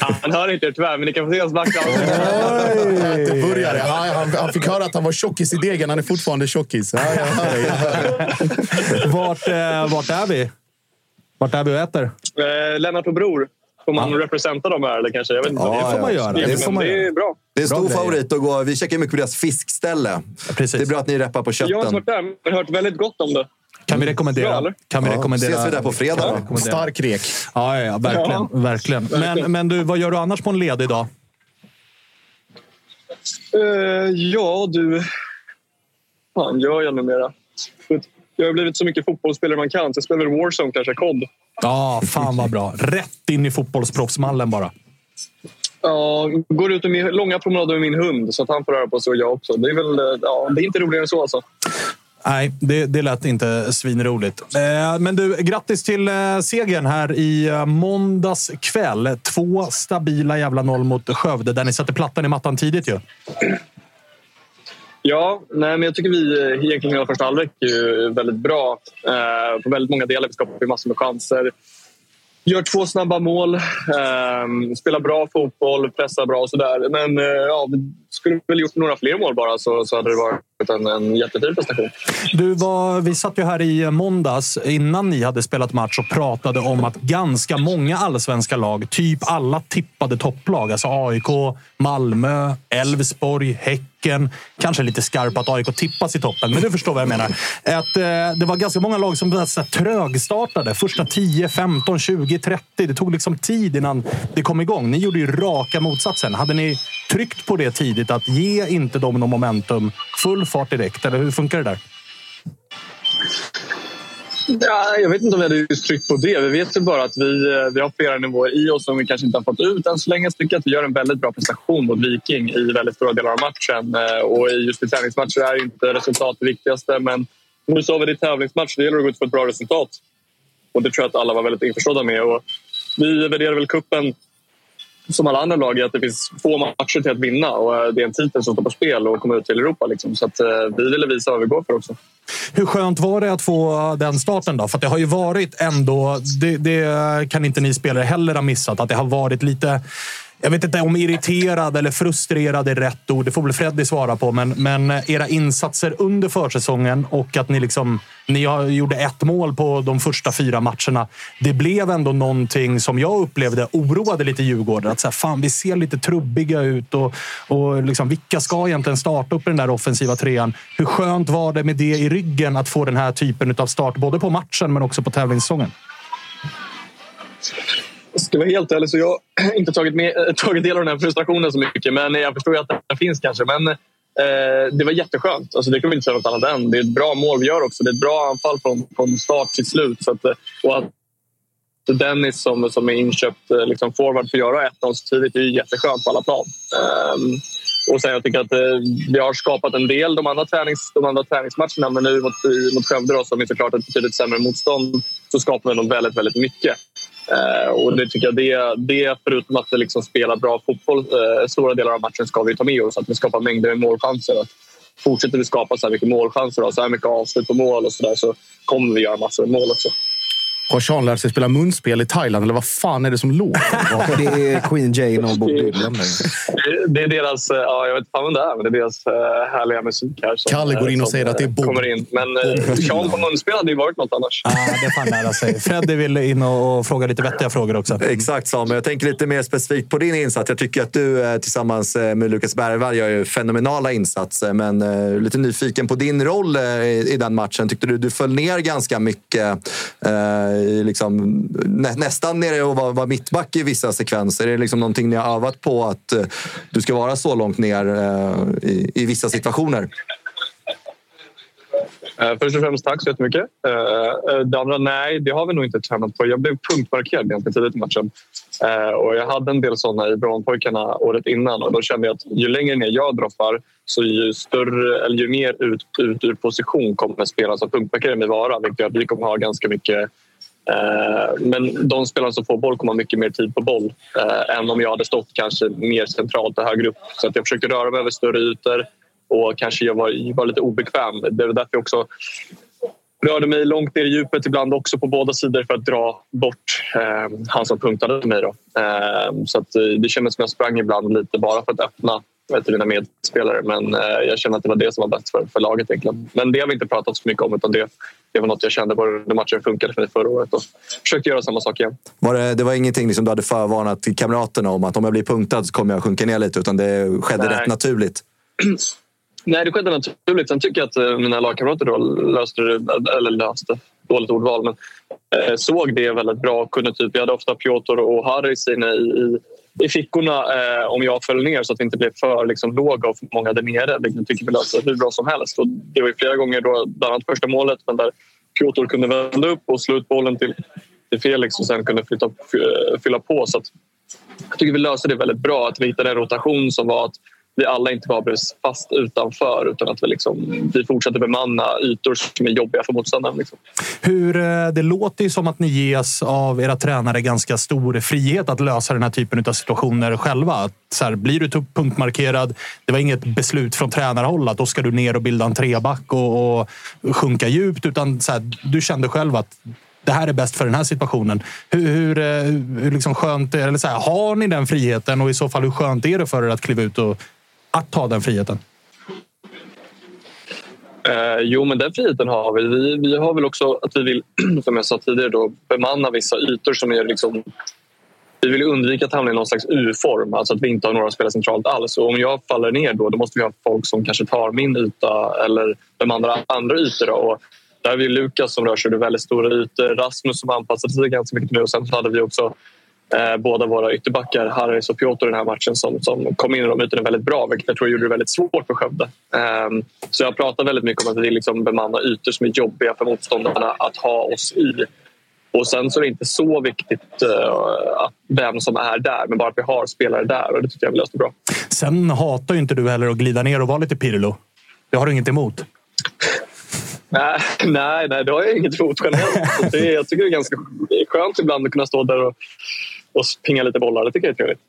S6: Han hör inte er tyvärr, men ni kan få se hans vackra.
S4: Äter burgare. Han, han fick höra att han var tjockis i degen. Han är fortfarande tjockis. Ja, jag hör jag hör.
S1: Vart, eh, vart är vi? Vart är vi och äter?
S6: Eh, Lennart och Bror. Får man representa dem här eller kanske? Jag vet inte.
S2: Ja,
S1: Det får man
S2: ja.
S1: göra.
S6: det,
S1: får man
S6: det är bra.
S2: Det är en
S1: Bra
S2: stor
S1: grejer.
S2: favorit att gå. Vi käkar mycket på deras fiskställe.
S1: Precis.
S2: Det är bra att ni reppar på
S6: Jag har inte
S2: kötten.
S6: varit där, men jag har hört väldigt gott om det.
S1: Kan vi rekommendera?
S6: Bra,
S1: kan vi
S2: Ja,
S1: rekommendera?
S2: ses vi där på fredag då?
S1: Rekommendera.
S4: Stark rek.
S1: Ja, ja, ja verkligen. verkligen. Men, men du, vad gör du annars på en ledig dag?
S6: Eh, ja, du... fan gör jag numera? Jag har blivit så mycket fotbollsspelare man kan, så jag spelar väl Warzone kanske, kod.
S1: Ja, fan vad bra. Rätt in i fotbollsproffsmallen bara.
S6: Ja, går ut med långa promenader med min hund så att han får röra på sig och jag också. Det är väl eh, ja, det är inte roligare än så alltså.
S1: Nej, det, det lät inte svinroligt. Eh, men du, grattis till eh, segern här i måndags kväll. Två stabila jävla noll mot Skövde, där ni satte plattan i mattan tidigt ju.
S6: Ja, nej, men jag tycker vi eh, egentligen hela första halvlek är ju väldigt bra eh, på väldigt många delar. Vi skapar massor med chanser. Gör två snabba mål, eh, spelar bra fotboll, pressar bra och sådär. Men eh, ja, skulle väl gjort några fler mål bara så, så hade det varit en, en jättefin prestation.
S1: Du var, vi satt ju här i eh, måndags innan ni hade spelat match och pratade om att ganska många allsvenska lag, typ alla tippade topplag, alltså AIK, Malmö, Elfsborg, Häcken, kanske lite skarpt att AIK tippas i toppen, men du förstår vad jag menar. Att, eh, det var ganska många lag som så här trögstartade. Första 10, 15, 20, 30. Det tog liksom tid innan det kom igång. Ni gjorde ju raka motsatsen. Hade ni tryckt på det tidigt, att ge inte dem någon momentum, full fart direkt, eller hur funkar det där?
S6: Ja, jag vet inte om vi hade just tryckt på det. Vi vet ju bara att vi, eh, vi har flera nivåer i oss som vi kanske inte har fått ut än så länge. Jag tycker att vi gör en väldigt bra prestation mot Viking i väldigt stora delar av matchen. Eh, och just i träningsmatcher är inte resultat det viktigaste. Men nu sa vi det i tävlingsmatch, det gäller att gå ut för ett bra resultat. Och det tror jag att alla var väldigt införstådda med. Och vi värderar väl kuppen som alla andra lag är att det finns få matcher till att vinna och eh, det är en titel som står på spel och komma ut till Europa. Liksom. Så att, eh, vi ville visa vad vi går för också.
S1: Hur skönt var det att få eh, den starten då? För det har ju varit ändå, det, det kan inte ni spelare heller ha missat, att det har varit lite jag vet inte om irriterad eller frustrerad är rätt ord. Det får väl Freddy svara på. Men, men eh, era insatser under försäsongen och att ni, liksom, ni gjorde ett mål på de första fyra matcherna. Det blev ändå någonting som jag upplevde oroade lite Djurgården. Att så här, fan, vi ser lite trubbiga ut och, och liksom, vilka ska egentligen starta upp i den där offensiva trean? Hur skönt var det med det i ryggen att få den här typen av start, både på matchen men också på tävlingssäsongen?
S6: Jag ska vara helt ärlig så jag har inte tagit, med, eh, tagit del av den här frustrationen så mycket. Men jag förstår ju att den finns kanske. Men eh, det var jätteskönt. Alltså, det kan vi inte säga något annat än. Det är ett bra mål vi gör också. Det är ett bra anfall från, från start till slut. Så att, eh, och att Dennis som, som är inköpt eh, liksom forward får göra 1-0 så tidigt är ju jätteskönt på alla plan. Um, och sen jag tycker att eh, vi har skapat en del de andra, tränings, de andra träningsmatcherna men nu mot, mot Skövde då, som är såklart ett betydligt sämre motstånd så skapar vi nog väldigt, väldigt mycket. Eh, och det tycker jag det, det förutom att vi liksom spelar bra fotboll eh, stora delar av matchen ska vi ta med oss. Att vi skapar mängder med målchanser. Att fortsätter vi skapa så här mycket målchanser och så här mycket avslut på mål och så där så kommer vi göra massor med mål också.
S4: Har Sean lärt sig spela munspel i Thailand, eller vad fan är det som låter?
S7: det är Queen Jane och Bob Dylan.
S6: Det är deras, ja, jag vet inte vem det är, men det är deras uh, härliga musik här. Som,
S4: Kalle går in och säger att det är Bob.
S6: Kommer in. Men Sean på munspel hade ju varit något annars.
S1: Ah, det fan lära sig. Freddy vill in och, fråga lite vettiga frågor också.
S2: Exakt Samuel. Jag tänker lite mer specifikt på din insats. Jag tycker att du eh, tillsammans med Lukas Bergvall gör ju fenomenala insatser. Men lite nyfiken på din roll i, i, den matchen. Tyckte du du föll ner ganska mycket? Eh, liksom, nä, nästan nere och vara var mittback i vissa sekvenser. Är det liksom någonting ni har övat på att uh, du ska vara så långt ner uh, i, i vissa situationer?
S6: Uh, först och främst tack så jättemycket. Uh, det andra, nej, det har vi nog inte tränat på. Jag blev punktmarkerad ganska tidigt i matchen. Uh, och jag hade en del såna i Brommapojkarna året innan och då kände jag att ju längre ner jag droppar så ju, större, eller ju mer ut, ut ur position kommer spelarna som punktmarkerar mig vara. Vilket gör att vi kommer ha ganska mycket Eh, men de spelarna som får boll kommer ha mycket mer tid på boll eh, än om jag hade stått kanske mer centralt och högre upp. Så att jag försökte röra mig över större ytor och kanske jag var, var lite obekväm. Det var därför jag också rörde mig långt ner i djupet ibland också på båda sidor för att dra bort eh, han som punktade mig. Då. Eh, så att, eh, det kändes som jag sprang ibland lite bara för att öppna till mina medspelare. Men eh, jag kände att det var det som var bäst för, för laget. Egentligen. Men det har vi inte pratat så mycket om utan det, det var något jag kände när matchen funkade för mig förra året och försökte göra samma sak igen.
S2: Var det, det var ingenting liksom du hade förvarnat kamraterna om att om jag blir punktad så kommer jag sjunka ner lite utan det skedde Nej. rätt naturligt?
S6: Nej, det skedde naturligt. Sen tycker jag att eh, mina lagkamrater då löste det, eller löste, dåligt ordval, men eh, såg det väldigt bra. Kunde typ, jag hade ofta Piotr och Harry inne i, i i fickorna eh, om jag föll ner så att vi inte blev för liksom, låga och för många där nere. Det tycker vi löste hur bra som helst. Och det var flera gånger, då, bland annat första målet, men där Piotr kunde vända upp och slå ut bollen till, till Felix och sen kunde flytta, eh, fylla på. Så att, jag tycker vi löste det väldigt bra. Att vi hittade en rotation som var att vi alla inte bara fast utanför utan att vi, liksom, vi fortsatte bemanna ytor som är jobbiga för motståndaren. Liksom.
S1: Hur, eh, det låter ju som att ni ges av era tränare ganska stor frihet att lösa den här typen av situationer själva. Att så här, blir du punktmarkerad, det var inget beslut från tränarhåll att då ska du ner och bilda en treback och, och sjunka djupt. Utan så här, du kände själv att det här är bäst för den här situationen. Hur, hur, eh, hur liksom skönt eller så här, Har ni den friheten och i så fall hur skönt är det för er att kliva ut och att ta den friheten?
S6: Eh, jo, men den friheten har vi. vi. Vi har väl också att vi vill, som jag sa tidigare, då, bemanna vissa ytor som är liksom vi vill undvika att hamna i någon slags U-form, alltså att vi inte har några spelare centralt alls. Och om jag faller ner då, då måste vi ha folk som kanske tar min yta eller bemannar andra ytor. Då. Och där har vi Lukas som rör sig över väldigt stora ytor, Rasmus som anpassade sig ganska mycket nu och sen hade vi också eh, båda våra ytterbackar, Harris och Piotr i den här matchen som, som kom in i de ytorna väldigt bra, vilket jag tror gjorde det väldigt svårt för Skövde. Um, så jag pratar väldigt mycket om att vi vill liksom bemanna ytor som är jobbiga för motståndarna att ha oss i. Och sen så är det inte så viktigt uh, vem som är där, men bara att vi har spelare där och det tycker jag vi löste bra.
S1: Sen hatar ju inte du heller att glida ner och vara lite Pirlo. Det har du inget emot?
S6: Nej, nej, nej, det har jag inget emot generellt. Det, jag tycker det är ganska skönt ibland att kunna stå där och, och pinga lite bollar. Det tycker jag är trevligt.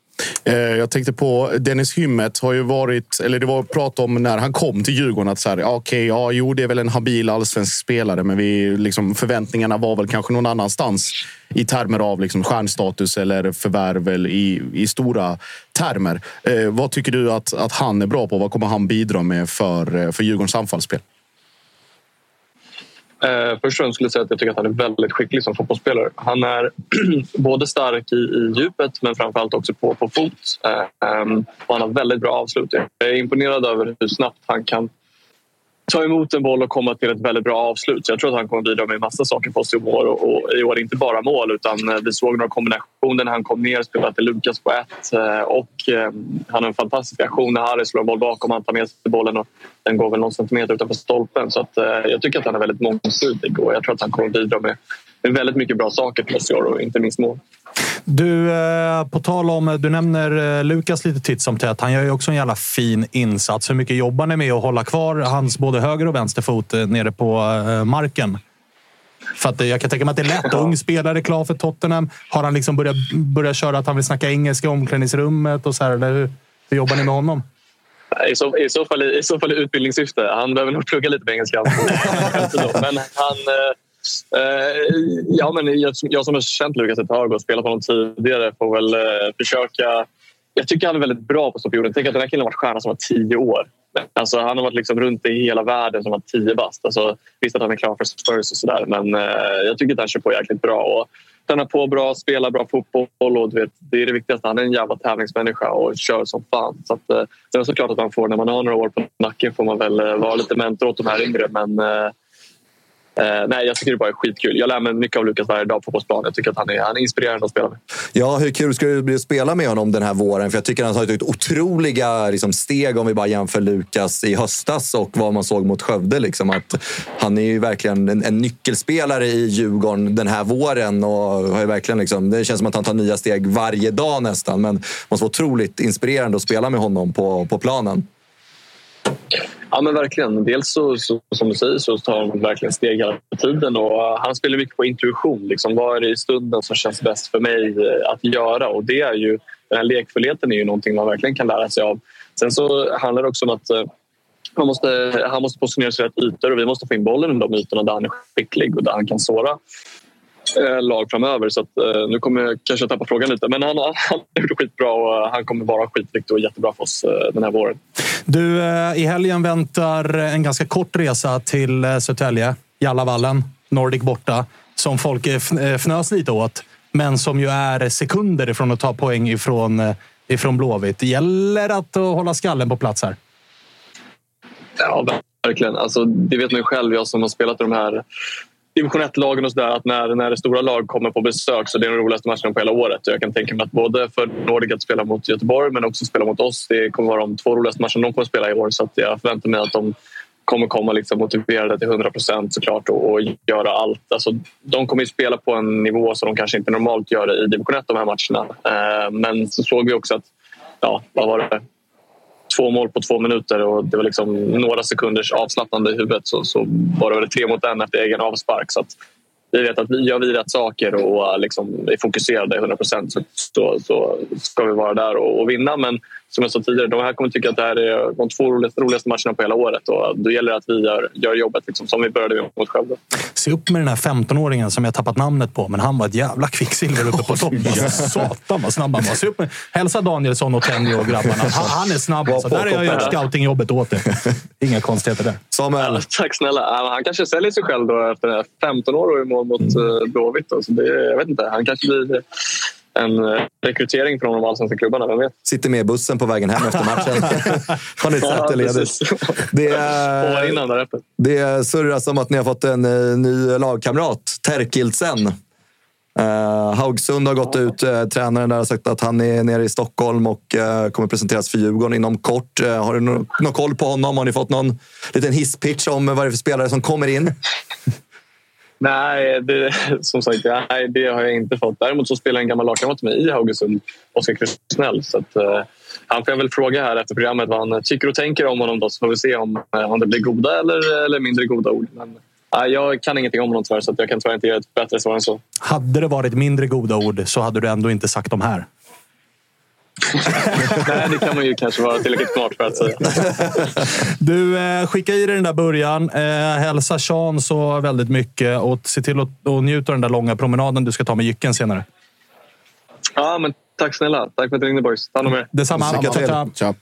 S4: Eh, jag tänkte på Dennis Hymmet har ju varit, eller det var prat om när han kom till Djurgården att så här, okay, ja, jo, det är väl en habil allsvensk spelare, men vi, liksom, förväntningarna var väl kanske någon annanstans i termer av liksom, stjärnstatus eller förvärv i, i stora termer. Eh, vad tycker du att, att han är bra på? Vad kommer han bidra med för, eh, för Djurgårdens anfallsspel?
S6: Eh, först och främst skulle jag säga att jag tycker att han är väldigt skicklig som fotbollsspelare. Han är både stark i, i djupet men framförallt också på, på fot. Eh, ehm, och han har väldigt bra avslut. Jag är imponerad över hur snabbt han kan ta emot en boll och komma till ett väldigt bra avslut. Så jag tror att han kommer bidra med massa saker för oss i år. Och, och i år inte bara mål utan eh, vi såg några kombinationer när han kom ner och spelade till Lukas på ett. Eh, och eh, han har en fantastisk reaktion när Harry slår en boll bakom. Han tar med sig bollen och den går väl någon centimeter utanför stolpen. Så att, eh, jag tycker att han är väldigt mångsidig och jag tror att han kommer bidra med, med väldigt mycket bra saker för oss i år och inte minst mål.
S1: Du, eh, på tal om, du nämner eh, Lukas lite titt som tätt. Han gör ju också en jävla fin insats. Hur mycket jobbar ni med att hålla kvar hans både höger och vänster fot eh, nere på marken? För att jag kan tänka mig att det är lätt. Ung spelare, klar för Tottenham. Har han liksom börjat, börjat köra att han vill snacka engelska i omklädningsrummet? Och så här, eller hur, hur jobbar ni med honom?
S6: I så, i, så fall, I så fall i utbildningssyfte. Han behöver nog plugga lite på engelska. Men han, Eh, Eh, ja, men jag, jag som har känt Lukas ett tag och spelat på honom tidigare får väl eh, försöka... Jag tycker han är väldigt bra på att stå på jorden. Tänk att den här killen har varit stjärna som var tio år. Alltså, han har varit liksom runt i hela världen som var tio bast. Alltså, visst att han är klar för Spurs och sådär men eh, jag tycker att han kör på jäkligt bra. Och tränar på bra, spelar bra fotboll och du vet, det är det viktigaste. Han är en jävla tävlingsmänniska och kör som fan. Så att, eh, det är såklart att man får, när man har några år på nacken får man väl eh, vara lite mentor åt de här yngre men eh, Eh, nej, jag tycker det bara är skitkul. Jag lär mig mycket av Lukas varje dag på fotbollsplanen. Jag tycker att han är, han är inspirerande att spela med.
S2: Ja, hur kul ska det bli att spela med honom den här våren? För jag tycker han har tagit otroliga liksom, steg om vi bara jämför Lukas i höstas och vad man såg mot Skövde. Liksom, att han är ju verkligen en, en nyckelspelare i Djurgården den här våren. Och har verkligen liksom, det känns som att han tar nya steg varje dag nästan. Men det måste vara otroligt inspirerande att spela med honom på, på planen.
S6: Ja men verkligen. Dels så, så, som du säger så tar han verkligen steg hela tiden och eh, han spelar mycket på intuition. Liksom, vad är det i stunden som känns bäst för mig eh, att göra? Och det är ju, den här lekfullheten är ju någonting man verkligen kan lära sig av. Sen så handlar det också om att eh, man han måste, han måste positionera sig i rätt ytor och vi måste få in bollen i de ytorna där han är skicklig och där han kan såra lag framöver. Så att, nu kommer jag kanske tappa frågan lite. Men han, han har gjort det skitbra och han kommer vara skitviktig och jättebra för oss den här våren.
S1: Du, eh, i helgen väntar en ganska kort resa till eh, Södertälje. Jallavallen, Nordic borta. Som folk eh, fnös lite åt. Men som ju är sekunder ifrån att ta poäng ifrån, ifrån Blåvitt. Det gäller att hålla skallen på plats här.
S6: Ja, verkligen. Alltså, det vet man ju själv, jag som har spelat i de här division 1-lagen och sådär att när, när stora lag kommer på besök så det är den roligaste matchen på hela året. Jag kan tänka mig att både för Nordic att spela mot Göteborg men också spela mot oss. Det kommer vara de två roligaste matcherna de kommer spela i år så att jag förväntar mig att de kommer komma liksom motiverade till 100 procent såklart och, och göra allt. Alltså, de kommer ju spela på en nivå som de kanske inte normalt gör i division 1 de här matcherna. Eh, men så såg vi också att, ja, vad var det? Två mål på två minuter och det var liksom några sekunders avslappnande i huvudet så, så var det väl tre mot en efter egen avspark. Så att, vi vet att vi gör vi rätt saker och liksom är fokuserade 100 procent så, så, ska vi vara där och, och vinna. Men som jag sa tidigare, de här kommer tycka att det här är de två roligaste, roligaste matcherna på hela året och då gäller det att vi gör, gör jobbet liksom, som vi började med mot Skövde.
S1: Se upp med den här 15-åringen som jag tappat namnet på, men han var ett jävla kvicksilver uppe på topp. Satan vad snabb han var. Se upp med. Hälsa Danielsson och Tenjo och grabbarna. Han, han är snabb. Så där har jag gjort scoutingjobbet åt dig. Inga konstigheter där.
S2: Samuel.
S6: Ja, tack snälla. Han kanske säljer sig själv då efter 15 år och mål mot mm. Blåvitt. då. Så det, jag vet inte. Han kanske blir en eh, rekrytering från de allsvenska klubbarna. Vem vet?
S2: Sitter med i bussen på vägen hem efter matchen. har ni sett det ledigt? Det, är,
S6: innan därefter.
S2: det surras om att ni har fått en eh, ny lagkamrat, Terkildsen. Uh, Haugsund har gått ut. Uh, tränaren där har sagt att han är nere i Stockholm och uh, kommer presenteras för Djurgården inom kort. Uh, har du någon, någon koll på honom? Har ni fått någon liten hisspitch om vad det är för spelare som kommer in?
S6: Nej, det, som sagt, nej, det har jag inte fått. Däremot så spelar en gammal lagkamrat till mig i Haugesund, Oskar Krusnell. Så att, eh, han får jag väl fråga här efter programmet vad han tycker och tänker om honom. Då, så får vi se om, eh, om det blir goda eller, eller mindre goda ord. Men, nej, jag kan ingenting om honom tyvärr, så att jag kan tyvärr inte ge ett bättre svar än så.
S1: Hade det varit mindre goda ord så hade du ändå inte sagt de här
S6: nej, det kan man ju kanske vara tillräckligt smart för att säga.
S1: Du, eh, skicka i dig den där början. Eh, hälsa Sean så väldigt mycket och se till att och njuta av den där långa promenaden du ska ta med jycken senare.
S6: Ja, men tack snälla. Tack för att ni ringde boys. Ta hand om er.
S1: Detsamma.
S2: Lycka till.
S1: Tja, tja.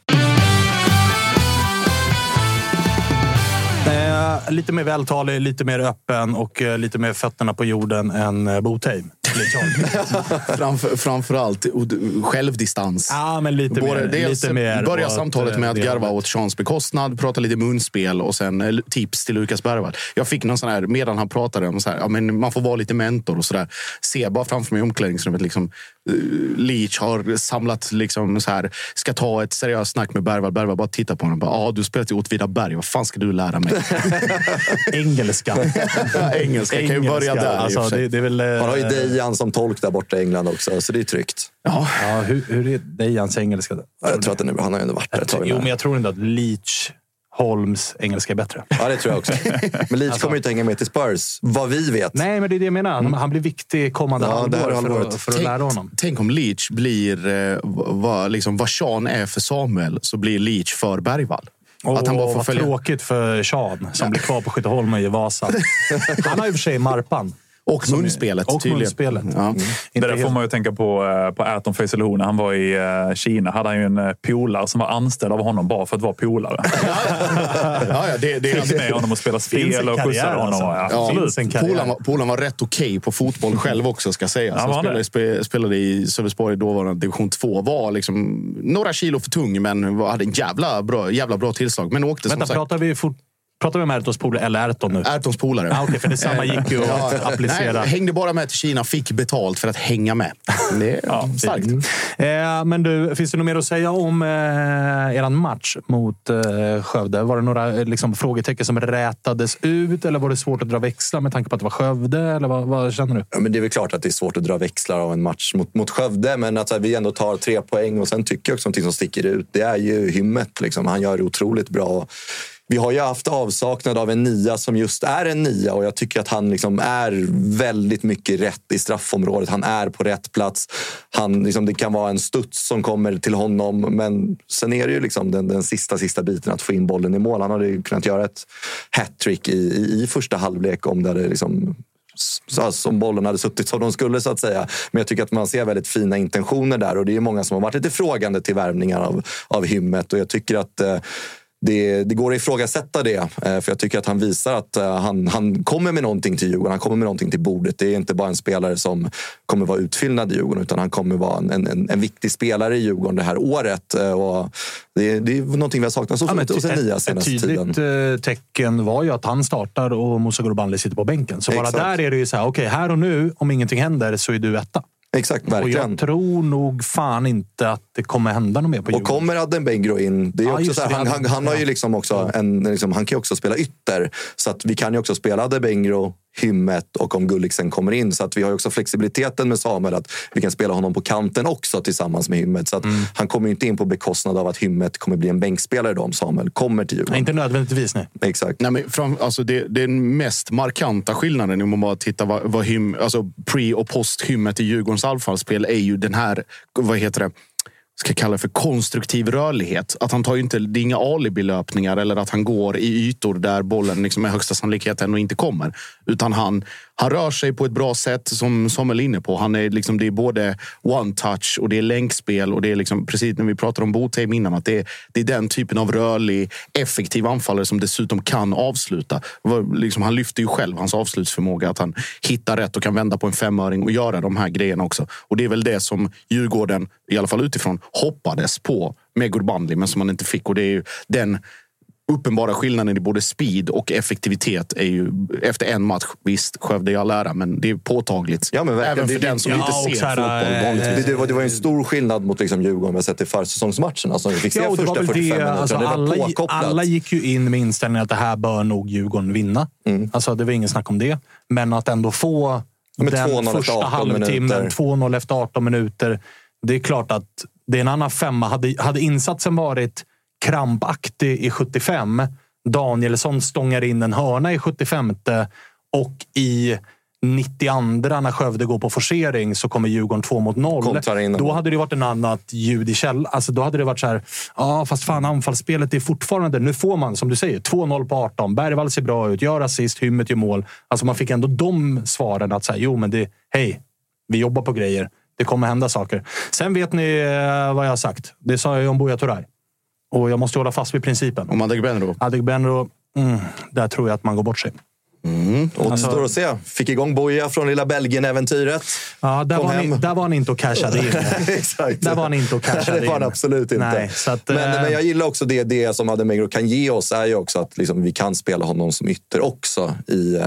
S1: Eh, lite mer vältalig, lite mer öppen och lite mer fötterna på jorden än Botheim.
S4: Framför, framförallt och- självdistans.
S1: Ja, men lite
S4: Både
S1: mer.
S4: dels
S1: lite mer
S4: börja
S1: åt,
S4: samtalet med att
S1: eh,
S4: garva åt Seans bekostnad, prata lite munspel och sen eh, tips till Lukas Bergvall. Jag fick någon sån här, medan han pratade om så här, ja, men man får vara lite mentor och sådär. Se bara framför mig i omklädningsrummet. Liksom, eh, Leach har samlat, liksom, så här, ska ta ett seriöst snack med Bergvall. Bergvall bara tittar på honom. Bara, Ja, du spelar till Åtvidaberg. Vad fan ska du lära mig?
S1: Engelska.
S4: Engelska kan ju börja där.
S1: Alltså, det, det är väl,
S2: Man har ju Dejan som tolk där borta i England också, så det är tryggt.
S4: Ja,
S1: Ja, hur, hur är Dejans engelska?
S2: Ja, Jag tror att den är, han har ju ändå varit där ett tag
S1: Jo, men jag tror ändå att Leach Holms engelska är bättre.
S2: Ja, det tror jag också. Men Leach kommer ju inte hänga med till Spurs, vad vi vet.
S1: Nej, men det är det jag menar. Han blir viktig kommande
S2: Ja, det här
S1: halvår för, att, för att
S4: Tänk-
S1: lära honom.
S4: Tänk om Leach blir eh, vad, liksom, vad Sean är för Samuel, så blir Leach för Bergvall. att han bara får
S1: vad
S4: följa.
S1: tråkigt för Sean som blir kvar på Skytteholm och i Vasa. Han har och för sig Marpan.
S4: Och munspelet
S1: Och
S4: tydligen.
S1: munspelet.
S4: Ja.
S1: Inte
S3: Det där får man ju tänka på, eh, på Aton Faisalou. När han var i eh, Kina hade han ju en eh, polare som var anställd av honom bara för att vara polare.
S4: Ja, ja, det, det,
S3: Fick med honom och spela spel och skjutsade honom.
S1: alltså.
S3: Ja,
S4: Ja,
S3: absolut.
S1: finns en karriär.
S4: Polan var, var rätt okej på fotboll själv också ska sägas.
S3: Ja,
S4: Han spelade, spe, spelade i Sölvesborg dåvarande division 2. Var liksom några kilo för tung men hade en jävla bra, jävla bra tillslag. Men åkte
S1: Vänta,
S4: som sagt...
S1: pratar vi, fort, pratar vi om Ertos polare eller Erton nu?
S4: Ertons polare.
S1: Ah, Okej, för detsamma gick ju att applicera.
S4: Nej, hängde bara med till Kina, fick betalt för att hänga med. Det är
S3: Ja,
S4: starkt.
S1: Eh, men du, finns det något mer att säga om eh, er match mot eh, Skövde? Var det några eh, liksom, frågetecken som rätades ut eller var det svårt att dra växlar med tanke på att det var Skövde? Eller vad, vad känner du?
S2: Ja, men det är väl klart att det är svårt att dra växlar av en match mot, mot Skövde, men att så här, vi ändå tar tre poäng. Och sen tycker jag också någonting som sticker ut, det är ju hymmet. Liksom. Han gör det otroligt bra. Vi har ju haft avsaknad av en nia som just är en nia och jag tycker att han liksom är väldigt mycket rätt i straffområdet. Han är på rätt plats. Han, liksom, det kan vara en studs som kommer till honom, men sen är det ju liksom den, den sista, sista biten att få in bollen i mål. Han hade ju kunnat göra ett hattrick i, i, i första halvlek om det hade liksom som alltså bollen hade suttit som de skulle så att säga. Men jag tycker att man ser väldigt fina intentioner där och det är många som har varit lite frågande till värvningar av, av hymmet och jag tycker att eh, det, det går att ifrågasätta det. eh, För jag tycker att han visar att eh, han, han kommer med någonting till Djurgården. Han kommer med någonting till bordet. Det är inte bara en spelare som kommer vara utfyllnad i Djurgården utan han kommer vara en, en, en viktig spelare i Djurgården det här året. Eh, Och det, det är någonting vi har saknat
S1: Ja,
S2: hos en nia
S1: ett,
S2: senaste
S1: tydligt
S2: tiden.
S1: tecken var ju att han startar och Musa Gurbanli sitter på bänken. Så bara
S2: Exakt.
S1: där är det ju så här, okej, här och nu, om ingenting händer så är du etta.
S2: Exakt,
S1: Och
S2: verkligen.
S1: jag tror nog fan inte att det kommer hända något mer på
S2: Och
S1: Djurgården.
S2: kommer in, det är också
S1: just
S2: så här,
S1: det,
S2: han, han, han har ju liksom också en, liksom, han kan ju också spela ytter. Så att vi kan ju också spela Addenbengro Hymmet och om Gulliksen kommer in. Så att vi har också flexibiliteten med Samuel att vi kan spela honom på kanten också tillsammans med Hymmet. Så att han kommer ju inte in på bekostnad av att Hymmet kommer bli en bänkspelare då om Samuel kommer till Djurgården.
S1: Nej, inte nödvändigtvis, nej.
S2: Exakt.
S4: Nej, men fram, alltså det, den mest markanta skillnaden om man bara tittar vad, vad hym, alltså pre och post-hymmet i Djurgårdens anfallsspel är ju den här, vad heter det, ska kalla det för konstruktiv rörlighet. Att han tar ju inte, det är inga alibilöpningar eller att han går i ytor där bollen liksom med högsta sannolikhet ändå inte kommer. Utan han, han rör sig på ett bra sätt som Samuel är inne på. Han är liksom, det är både one-touch och det är länkspel. Och det är liksom, precis när vi pratade om Botheim innan, att det är, det är den typen av rörlig, effektiv anfallare som dessutom kan avsluta. Liksom, han lyfter ju själv hans avslutsförmåga. Att han hittar rätt och kan vända på en femöring och göra de här grejerna också. Och det är väl det som Djurgården, i alla fall utifrån, hoppades på med Gurbanli, men som man inte fick. Och det är ju den uppenbara skillnaden i både speed och effektivitet är ju efter en match. Visst, Skövde i all ära, men det är påtagligt.
S2: Ja, men verkligen.
S4: Även för
S2: Det-
S4: den som
S1: ja,
S4: inte ser
S1: här,
S4: fotboll
S1: eh,
S4: vanligtvis.
S2: Det, det, var, det var en stor skillnad mot liksom Djurgården vi sett i försäsongsmatcherna. Som vi fick se
S1: Ja,
S2: första
S1: väl
S2: 45
S1: det,
S2: minuterna.
S1: alltså, alla, alla gick ju in med inställningen att det här bör nog Djurgården vinna. Alltså, det var ingen snack om det. Men att ändå få
S2: men 2-0
S1: den första
S2: 18
S1: halvtimmen,
S2: minuter.
S1: 2-0 efter 18 minuter. Det är klart att det är en annan femma. Hade, hade insatsen varit krampaktig i 75, Danielsson stångar in en hörna i 75 och i 92 när Skövde går på forcering så kommer Djurgården 2 mot 0.
S2: Kontrar in
S1: Då hade det varit en annat ljud i käll. Alltså då hade det varit så här, ja fast fan anfallsspelet är fortfarande... Nu får man, som du säger, 2-0 på 18. Bergvall ser bra ut, gör assist, Hymmet gör mål. Alltså man fick ändå de svaren att säga, jo men det, hej, vi jobbar på grejer. Det kommer hända saker. Sen vet ni eh, vad jag har sagt. Det sa jag ju om Buya Turay. Och jag måste hålla fast vid principen.
S4: Om Adegbenro.
S1: Adegbenro, mm, där tror jag att man går bort sig.
S2: Återstår att se. Fick igång Boja från lilla Belgien-äventyret.
S1: Ja, där,
S2: Kom
S1: var
S2: hem.
S1: där var han inte och cashade in.
S2: Exakt.
S1: Där var han inte och cashade
S2: Det var han
S1: in.
S2: absolut inte.
S1: Nej, att,
S2: men,
S1: eh,
S2: men jag gillar också det, det som Ademegro kan ge oss är ju också att liksom, vi kan spela honom som ytter också i uh,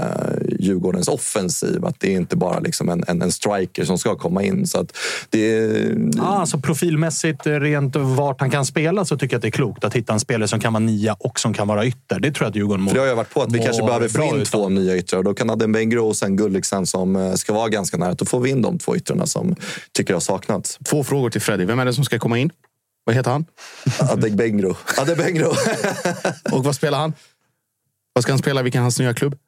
S2: Djurgårdens offensiv. Att det är inte bara liksom en, en, en striker som ska komma in. Så att det,
S1: Ja, alltså profilmässigt, eh, rent vart han kan spela, så tycker jag att det är klokt att hitta en spelare som kan vara nia och som kan vara ytter. Det tror jag att Djurgården mår
S2: det har jag varit på att vi kanske behöver få in
S1: utav.
S2: Två nya yttrar. Då kan Adembengro och sen Gulliksen som eh, ska vara ganska nära. Då får vi in de två yttrarna som tycker jag har saknats.
S4: Två frågor till Freddy. Vem är det som ska komma in? Vad heter han?
S2: Adembengro. Adembengro.
S4: Och vad spelar han? Vad ska han spela? Vilken är hans nya klubb?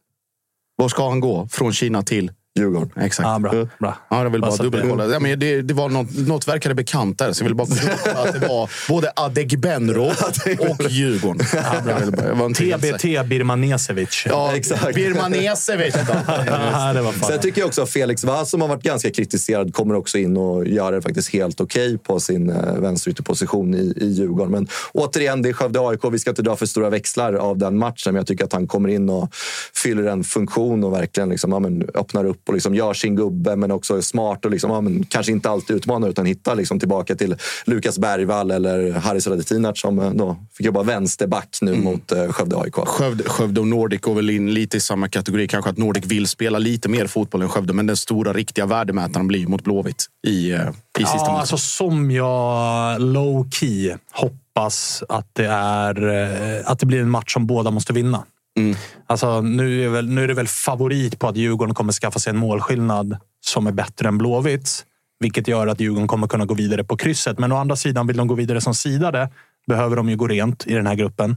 S4: Var ska han gå? Från Kina till?
S2: Djurgården.
S4: Exakt.
S1: Ja, bra, bra.
S4: Ja, jag vill bara dubbelkolla. Ja, men det, det var något, något verkade bekant där, så jag vill bara kolla att det var både Adegbenro och Djurgården. Helt säker.
S1: TBT Birmanesevic.
S4: Ja,
S2: Exakt.
S4: Birmanesevic.
S1: Ja, det var fan.
S2: Sen tycker jag också att Felix Vass, som har varit ganska kritiserad, kommer också in och gör det faktiskt helt okej på sin eh, vänsterytterposition i, i Djurgården. Men återigen, det är Skövde-AIK. Vi ska inte dra för stora växlar av den matchen, men jag tycker att han kommer in och fyller en funktion och verkligen liksom, ja, men, öppnar upp och liksom gör sin gubbe, men också är smart och liksom, ja, men, kanske inte alltid utmanar utan hittar liksom, tillbaka till Lukas Bergvall eller Haris Radetinac som eh, då fick jobba vänsterback nu mot eh, Skövde-AIK.
S4: Skövde, Skövde och Nordic går väl in lite i samma kategori. Kanske att Nordic vill spela lite mer fotboll än Skövde, men den stora riktiga värdemätaren blir mot Blåvitt i, eh, i sista
S1: Ja,
S4: matchen.
S1: alltså som jag low key hoppas att det, är, eh, att det blir en match som båda måste vinna. Mm. Alltså, nu, är väl, nu är det väl favorit på att Djurgården kommer skaffa sig en målskillnad som är bättre än Blåvitts. Vilket gör att Djurgården kommer kunna gå vidare på krysset. Men å andra sidan, vill de gå vidare som sidade behöver de ju gå rent i den här gruppen.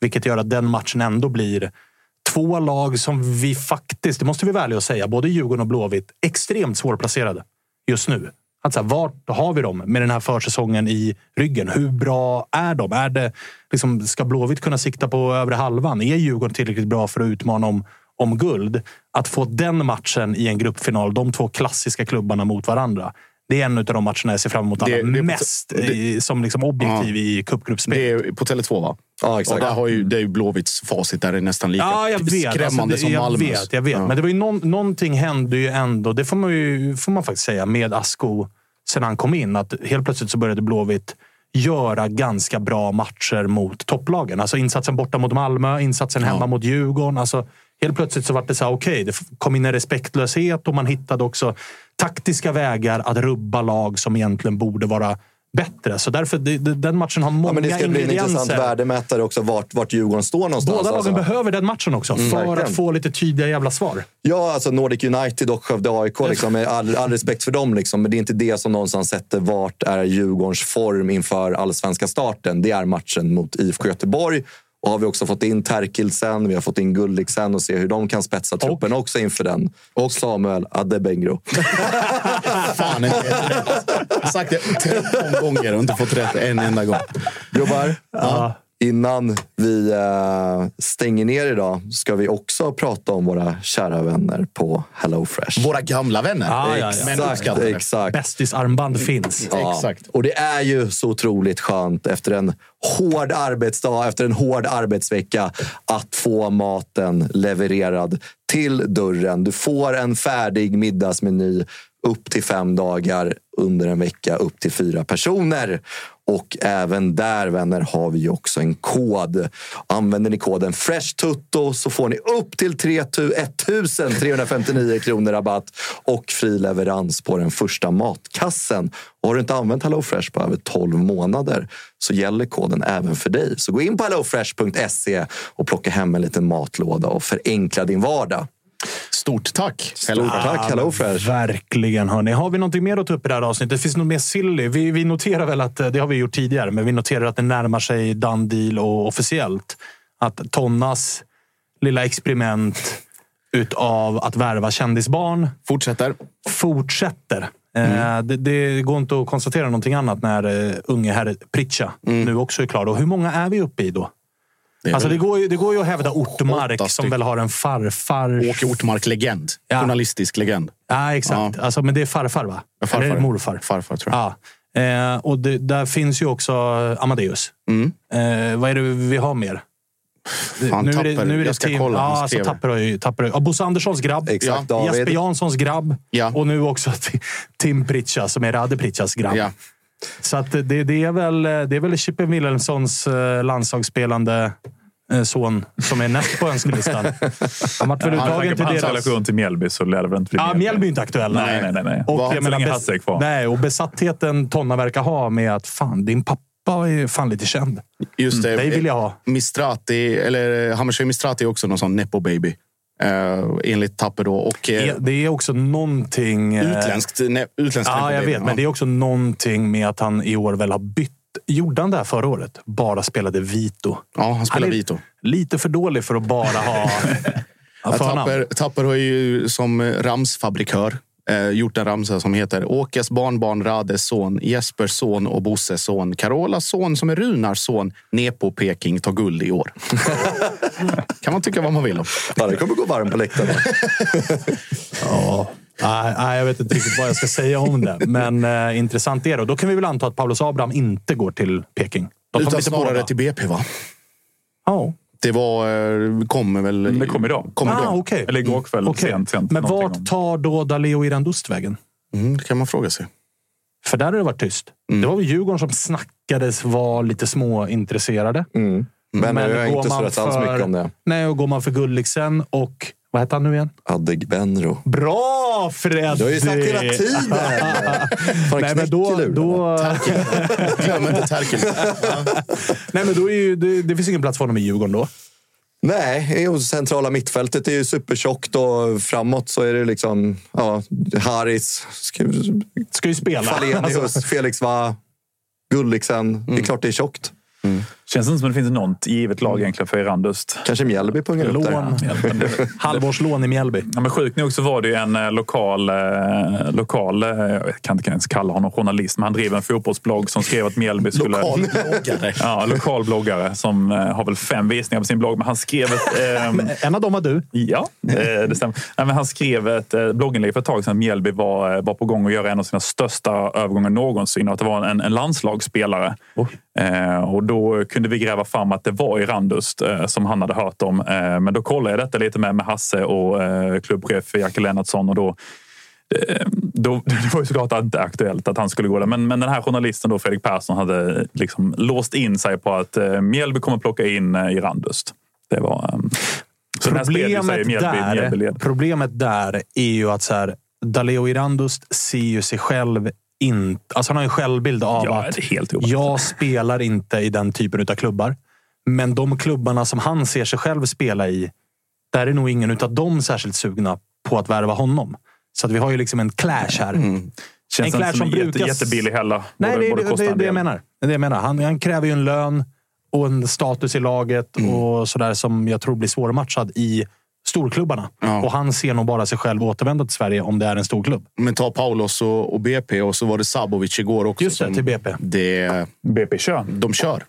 S1: Vilket gör att den matchen ändå blir två lag som vi faktiskt, det måste vi vara ärliga och säga, både Djurgården och Blåvitt, extremt svårplacerade just nu. Att så här, vart har vi dem med den här försäsongen i ryggen? Hur bra är de? Är det, liksom, ska Blåvitt kunna sikta på övre halvan? Är Djurgården tillräckligt bra för att utmana om, om guld? Att få den matchen i en gruppfinal, de två klassiska klubbarna mot varandra. Det är en av de matcherna jag ser fram emot allra mest
S4: det-
S1: som liksom objektiv i cupgruppspel.
S4: Det är på Tele2 va?
S2: Ja, exakt.
S4: Och där har ju, det är ju Blåvitts facit. Där är nästan lika
S1: Ja, jag vet.
S4: skrämmande
S1: Alltså, det-
S4: som
S1: jag
S4: Malmös.
S1: vet, jag vet.
S4: Ja.
S1: Men det var ju någon, någonting hände ju ändå. Det får man, ju, får man faktiskt säga med Asko sen han kom in. Att helt plötsligt så började Blåvitt göra ganska bra matcher mot topplagen. Alltså insatsen borta mot Malmö, insatsen hemma mot Djurgården. Alltså, helt plötsligt så var det så här, okej, det kom in en respektlöshet och man hittade också taktiska vägar att rubba lag som egentligen borde vara bättre. Så därför, det, den matchen har många
S2: Ja, men det ska bli en intressant värdemätare också vart, vart Djurgården står någonstans.
S1: Båda lagen
S2: alltså.
S1: behöver den matchen också
S2: Mm,
S1: för
S2: verkligen.
S1: att få lite tydliga jävla svar.
S2: Ja, alltså Nordic United och Skövde AIK. Liksom, med all, all respekt för dem, liksom, men det är inte det som någonstans sätter vart är Djurgårdens form inför allsvenska starten. Det är matchen mot IFK Göteborg. Och har vi också fått in Terkilsen, vi har fått in Gulliksen och se hur de kan spetsa truppen också inför den. Och Samuel Adebengro.
S4: Fan. Jag har sagt det 13 gånger och inte fått rätt en enda gång.
S2: Gubbar, innan vi eh, stänger ner idag ska vi också prata om våra kära vänner på HelloFresh.
S4: Våra gamla vänner.
S1: Ja, ja, ja.
S4: Men
S2: Exakt, exakt.
S1: Bästisarmband finns.
S2: Ja.
S4: Exakt.
S2: Och det är ju så otroligt skönt efter en hård arbetsdag, efter en hård arbetsvecka, att få maten levererad till dörren. Du får en färdig middagsmeny upp till fem dagar under en vecka, upp till fyra personer. Och även där, vänner, har vi också en kod. Använder ni koden FRESHTUTTO så får ni upp till 3 1359 kronor rabatt och fri leverans på den första matkassen. Och har du inte använt HelloFresh på över 12 månader så gäller koden även för dig. Så gå in på hellofresh.se och plocka hem en liten matlåda och förenkla din vardag.
S4: Stort tack.
S2: Stort tack HelloFresh!
S1: Verkligen. Hörni. Har vi någonting mer att ta upp i det här avsnittet? Finns det något mer silly? Vi, vi noterar väl att, eh, det har vi gjort tidigare, men vi noterar att det närmar sig done deal och officiellt. Att Tonnas lilla experiment utav att värva kändisbarn
S4: Fortsätter.
S1: fortsätter. Eh, Det, det går inte att konstatera någonting annat när uh, unge herr Pritcha nu också är klar. Och hur många är vi uppe i då?
S4: Det
S1: Alltså, det, går ju, det går ju att hävda Ortmark som väl har en farfar.
S4: Åke Ortmark, legend.
S1: Ja.
S4: Journalistisk legend.
S1: Ja, exakt. Alltså, men det är farfar, va?
S4: Ja, farfar.
S1: Eller morfar?
S4: Farfar, tror jag.
S1: Ja. Eh, och det, där finns ju också Amadeus.
S4: Mm.
S1: Eh, vad är det vi har mer?
S4: Fan,
S1: nu är det, nu är det
S4: Jag ska kolla,
S1: Ja, alltså. Tapper har ju... Tapper, har ju- ja, Bosse Anderssons grabb.
S2: Exakt,
S4: Ja.
S1: Jesper Janssons grabb.
S4: Ja.
S1: Och nu också Ti- Tim Pritcha, som är Rade Pritchas grabb.
S4: Ja.
S1: Så att det, det, är väl, det är väl Chippen Wilhelmssons eh, landslagsspelande son som är näst på önskelistan. Han vart väl uttagen till
S3: hans
S1: deras...
S3: relation till Mjällby så lär det väl inte bli
S1: Ja, Mjällby är inte aktuella.
S3: Nej, nej, nej. nej.
S1: Och jag menar, bes-
S3: Hasse är kvar.
S1: Nej, och besattheten Tonna verkar ha med att fan, din pappa är fan lite känd.
S4: Just det.
S1: Dig vill jag ha.
S4: Mistrati, eller Hammarskjöld Mistrati är också någon sån nepo-baby. Uh, enligt Tapper då. Och, eh,
S1: Det är också någonting... eh,
S4: utländskt, ne, utländskt
S1: Ja, jag
S4: nepo-baby.
S1: vet. Men det är också någonting med att han i år väl har bytt. Gjorde han det här förra året? Bara spelade Vito.
S4: Ja, han spelar
S1: är
S4: Vito.
S1: Lite för dålig för att bara ha.
S4: Tapper, Tapper har ju som ramsfabrikör eh, gjort en ramsa som heter Åkes barnbarn Rades son, Jespers son och Bosses son, Carolas son som är Runars son, Nepo Peking tar guld i år. kan man tycka vad man vill om.
S2: Ja, det kommer gå varmt på läktaren.
S1: Ja. Nej, jag vet inte riktigt vad jag ska säga om det. Men eh, intressant är det. Och då kan vi väl anta att Paulus Abraham inte går till Peking. De
S4: Utan snarare
S1: båda.
S4: till BP va?
S1: Ja.
S4: Det var, eh, kommer väl...
S3: Men det kom idag.
S4: Kommer
S1: Ah,
S4: idag.
S1: okej.
S3: Eller igår kväll,
S1: Okej.
S3: sent. sent
S1: Men vart tar då Daleo Irandust vägen?
S4: Mm, det kan man fråga sig.
S1: För där har det varit tyst.
S4: Mm.
S1: Det var väl Djurgården som snackades vara lite småintresserade.
S2: Mm. Men, jag har inte surrat alls
S1: för-
S2: mycket om det.
S1: Nej, och går man för Gulliksen och... Vad heter han nu igen?
S2: Adegbenro.
S1: Bra Freddy!
S2: Du har ju sagt hela tiden! Fan,
S1: Nej, men då, då,
S4: Glöm inte Terkel.
S1: nej, men då är ju, det, det finns ingen plats för honom i Djurgården då.
S2: Nej, jo, centrala mittfältet är ju supertjockt och framåt så är det liksom ja, Haris, Sk-
S1: Ska ju spela.
S2: Falenius,
S1: Alltså,
S2: Felix Va, Gulliksen. Det är klart det är tjockt.
S3: Känns det inte som att det finns något givet lag egentligen för Erandust.
S2: Kanske Mjällby pungar upp där.
S1: lån. Halvårslån i Mjällby.
S3: Ja, men sjukt nog så var det ju en eh, lokal, eh, lokal eh, jag kan inte ens kalla honom journalist, men han driver en fotbollsblogg som skrev att Mjällby skulle...
S4: Lokal bloggare.
S3: Ja, lokal bloggare som eh, har väl fem visningar på sin blogg. Men han skrev ett... ehm,
S1: En av dem var du.
S3: Ja, eh, det stämmer. Nej, men han skrev ett eh, blogginlägg för ett tag sedan att Mjällby var, var på gång att göra en av sina största övergångar någonsin och att det var en, en landslagsspelare. Eh, och då kunde vi gräva fram att det var Irandust eh, som han hade hört om. Eh, men då kollade jag detta lite med, med Hasse och eh, klubbchef Jacke Lennartsson och då eh, då, det var ju såklart inte aktuellt att han skulle gå där. Men, men den här journalisten, då, Fredrik Persson, hade liksom låst in sig på att eh, Mjällby kommer plocka in eh, Irandust. Det var... sig
S1: Problemet
S3: Mjällby, Mjällby
S1: där, problemet där är ju att så här, Daleo Irandust ser ju sig själv inte... Alltså han har en självbild av
S3: Ja,
S1: att
S3: det är helt orimligt.
S1: jag spelar inte i den typen av klubbar. Men de klubbarna som han ser sig själv spela i, där är nog ingen av dem särskilt sugna på att värva honom. Så att vi har ju liksom en clash här.
S3: Mm. Känns
S1: En clash
S3: som,
S1: som
S3: jätte,
S1: brukas-
S3: jättebillig heller.
S1: Nej,
S3: Borde-
S1: det,
S3: borde
S1: det, det,
S3: en
S1: det, jag menar. det är det jag menar. Han, han kräver ju en lön och en status i laget och sådär som jag tror blir svårmatchad i storklubbarna.
S4: Ja.
S1: Och han ser nog bara sig själv återvända till Sverige om det är en stor klubb.
S4: Men ta Paulos och, och BP och så var det Sabovic igår också.
S1: Just det, till BP.
S4: Det,
S3: BP kör.
S4: de kör.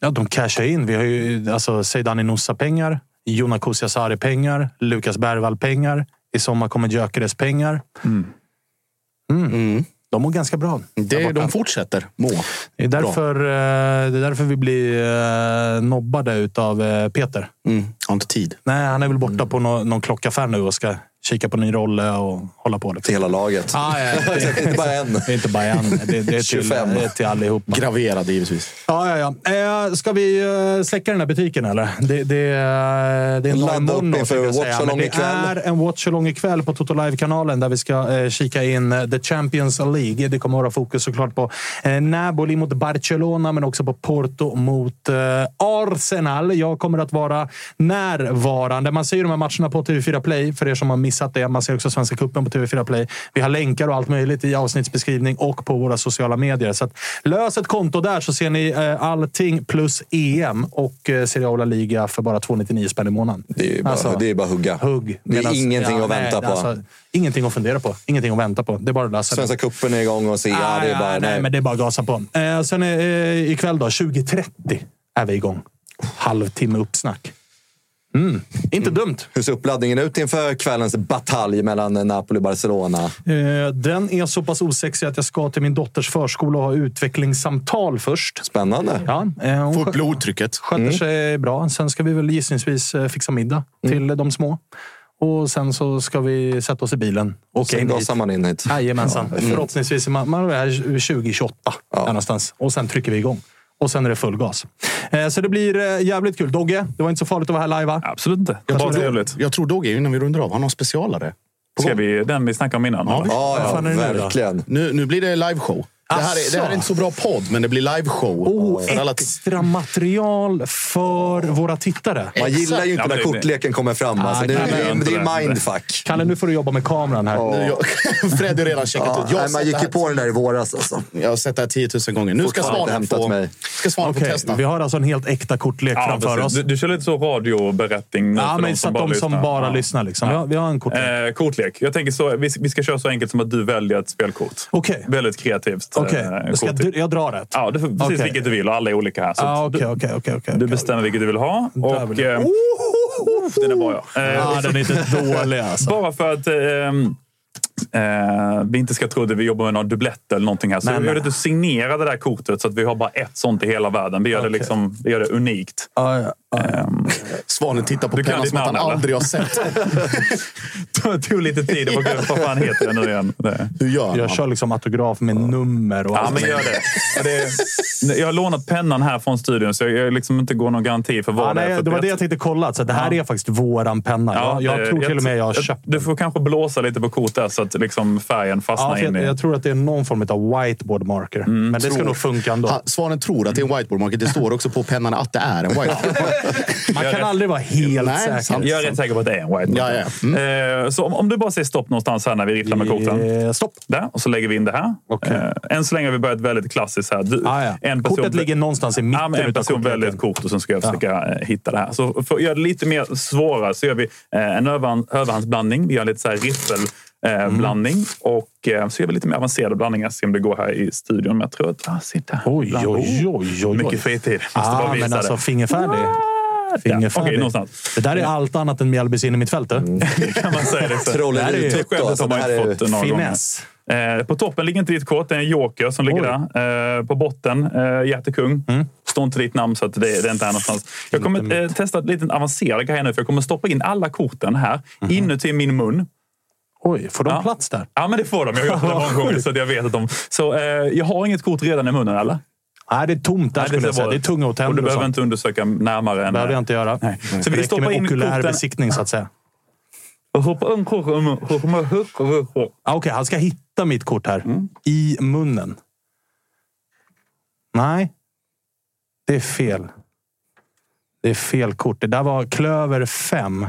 S1: Ja, de cashar in. Vi har ju alltså, Seidani Nusa-pengar, Jona Kusiasari-pengar, Lukas Bergvall-pengar. I sommar kommer Gyökeres pengar. Mm. De mår ganska bra.
S4: Det, de fortsätter må.
S1: Det är därför, eh, det är därför vi blir eh, nobbade av eh, Peter.
S4: Mm. Har inte tid.
S1: Nej, han är väl borta på nå- någon klockaffär nu och ska kika på ny rolle och hålla på. Liksom.
S2: Till hela laget.
S1: Ah, ja, det,
S2: Inte bara en.
S1: inte bara en. Det, det är till,
S2: 25.
S1: det är till allihopa.
S4: Graverade givetvis.
S1: Ja, ja, ja. Eh, ska vi eh, släcka den här butiken eller? Det, det, eh, det är en tänkte jag Men Det
S2: ikväll.
S1: är en watch-along ikväll på Toto Live-kanalen där vi ska eh, kika in eh, The Champions League. Det kommer att vara fokus såklart på eh, Napoli mot Barcelona, men också på Porto mot eh, Arsenal. Jag kommer att vara närvarande. Man ser ju de här matcherna på TV4 Play, för er som har missat det. Man ser också Svenska Cupen på TV4 Play. Vi har länkar och allt möjligt i avsnittsbeskrivning och på våra sociala medier. Så att, lös ett konto där så ser ni eh, allting plus EM och eh, Serie La Liga för bara 299 spänn i månaden.
S2: Det är bara,
S1: Alltså,
S2: det är bara hugga.
S1: Hugg.
S2: Det är ingenting
S1: ja,
S2: att vänta
S1: nej,
S2: på.
S1: alltså, ingenting att fundera på. Ingenting att vänta på. Det är bara att det.
S2: Svenska cupen är igång och se. Ja, det är bara,
S1: nej,
S2: nej.
S1: men det är bara att gasa på. Eh, sen är, eh, ikväll då, 20.30 är vi igång. Halvtimme uppsnack. Mm. Inte dumt.
S2: Hur ser uppladdningen ut inför kvällens batalj mellan Napoli och Barcelona?
S1: Eh, den är så pass osexig att jag ska till min dotters förskola och ha utvecklingssamtal först.
S2: Spännande.
S1: Ja, eh, hon
S4: Få upp blodtrycket.
S1: sköter sig bra. Sen ska vi väl gissningsvis eh, fixa middag till de små. Och sen så ska vi sätta oss i bilen och
S2: Sen gasar man in hit.
S1: Jajamensan. Förhoppningsvis är man, man är 2028 där någonstans. Och sen trycker vi igång. Och sen är det full gas. Eh, så det blir eh, jävligt kul. Dogge, det var inte så farligt att vara här live va?
S3: Absolut inte.
S4: Jag
S3: Bara
S4: tror,
S3: trevligt.
S4: jag tror Dogge, innan vi rundar av, har specialare.
S3: Ska vi den vi snackade om innan?
S4: Ja.
S2: Ja, ja verkligen.
S4: Nu, nu blir det liveshow. Det här, är, det här är inte så bra podd, men det blir liveshow.
S1: Oh,
S4: För alla-
S1: extra material för våra tittare.
S2: Man gillar ju inte
S3: Ja,
S2: när
S3: det-
S2: kortleken kommer fram. Alltså, det,
S1: nej,
S2: det,
S3: nej,
S2: det är
S3: det.
S2: mindfuck.
S1: Kalle, nu får du jobba med kameran här.
S4: Jag, Fred har redan checkat
S2: Ja,
S4: ut.
S2: Nej, man gick
S4: det
S2: ju
S4: här-
S2: på den där i våras. Alltså.
S4: jag har sett det här 10 000 gånger. Nu ska Svanen få,
S2: mig.
S4: ska Svanen få
S1: Okej,
S4: testa.
S1: vi har alltså en helt äkta kortlek
S3: Ja,
S1: framför
S3: precis.
S1: oss.
S3: Du, du kör lite så radioberättning
S1: Ja,
S3: för
S1: men så att de som bara lyssnar. Liksom. Vi, har, en kortlek.
S3: Eh, kortlek. Jag tänker så, vi, ska köra så enkelt som att du väljer ett spelkort. Väldigt kreativt.
S1: Okej,
S3: eh,
S1: jag,
S3: kort.
S1: jag drar rätt.
S3: Ja, du får precis
S1: Okej.
S3: vilket du vill och alla är olika här. Så
S1: Ah,
S3: du,
S1: okej, okej. okej,
S3: du bestämmer vilket du vill ha. Och,
S1: vill jag-
S3: eh, den är bra ja. Eh,
S1: Ja, den är inte dålig alltså.
S3: Bara för att ehm, eh, vi inte ska tro att vi jobbar med någon dubblett eller någonting här. Så
S1: Nej,
S3: vi gör att signera det där kortet så att vi har bara ett sånt i hela världen. Vi gör, det, liksom, vi gör det unikt.
S1: Ja, ja, ja.
S3: Ehm,
S4: Svanen tittar på pennan som att han
S3: eller?
S4: aldrig har sett.
S3: det tog lite tid. att få- Vad fan heter det nu igen? Det.
S4: Hur gör
S1: Jag
S4: man?
S1: kör liksom autograf med nummer och
S3: Ja,
S1: allt.
S3: men gör det. Ja, det. Jag har lånat pennan här från studion så jag liksom inte går någon garanti för vad
S1: Ja,
S3: det är.
S1: nej,
S3: för
S1: det var
S3: jag-
S1: det jag tänkte kolla. Så det här är faktiskt våran penna. jag jag
S3: det-
S1: tror till och med jag har köpt
S3: Du får kanske blåsa lite på kortet så att liksom färgen
S1: Ja,
S3: fastnar
S1: för
S3: in
S1: jag,
S3: i...
S1: jag tror att det är någon form av whiteboard marker. men det ska
S4: tror-
S1: nog funka ändå.
S4: Ha, Svanen tror att det är en whiteboard market. Det står också på pennan att det är en whiteboard.
S1: Man kan aldrig vara helt
S4: Nej,
S1: säker.
S4: sant.
S3: Jag är rätt säker på att det är en whiteboard.
S4: Ja, ja. Mm.
S3: Eh, Så om, om du bara säger stopp någonstans här när vi rifflar med korten.
S1: Eh, Stopp!
S3: Där, och så lägger vi in det här.
S1: Okej.
S3: Eh, än så länge har vi börjat väldigt klassiskt här. Du,
S1: Ah, ja.
S3: en person,
S1: Kortet ligger någonstans i mitten
S3: en person väljer ett kort och sen ska jag försöka hitta det här. Så för att göra det lite mer svårare så gör vi en överhand, överhandsblandning. Vi gör lite så här riffelblandning. Och eh, så gör vi lite mer avancerade blandningar. Se om det går här i studion. Men jag tror att... Ah, sitta.
S1: Oj,
S3: Bland-
S1: oj, oj, oj.
S3: Mycket fritid. Måste
S1: Ah,
S3: bara visa
S1: men alltså
S3: det.
S1: fingerfärdig.
S3: Där. Okej, någonstans.
S1: Det där är allt annat än Mjällbys in i mitt fält. du.
S3: kan man säga. Det. Så.
S2: Trolleri
S1: Det
S3: Skämtet har man fått gånger.
S1: Finess.
S3: Eh, på toppen ligger inte ditt kort, det är en joker som ligger
S1: Oj.
S3: där. Eh, på botten, eh, hjärtekung.
S1: Mm.
S3: Står inte ditt namn så att det, det är inte här någonstans. Jag kommer eh, testa ett litet avancerad grej nu för jag kommer stoppa in alla korten här inuti min mun.
S1: Oj, får de
S3: Ja.
S1: plats där?
S3: Ja, men det får de. Jag har gjort det många gånger så att jag vet att de... Så eh, jag har inget kort redan i munnen, eller?
S1: Nej, det är tomt där
S3: Nej,
S1: skulle jag säga. Det är tunga och
S3: Och
S1: tänder
S3: du
S1: och
S3: behöver
S1: sånt.
S3: inte undersöka närmare än...
S1: Det behöver jag inte göra.
S3: Nej.
S1: Så
S3: vi stoppar
S1: med
S3: in
S1: okulär
S3: korten...
S1: besiktning så att säga. Ah, Okej, han ska hitta mitt kort här. I munnen. Nej. Det är fel. Det är fel kort. Det där var klöver 5.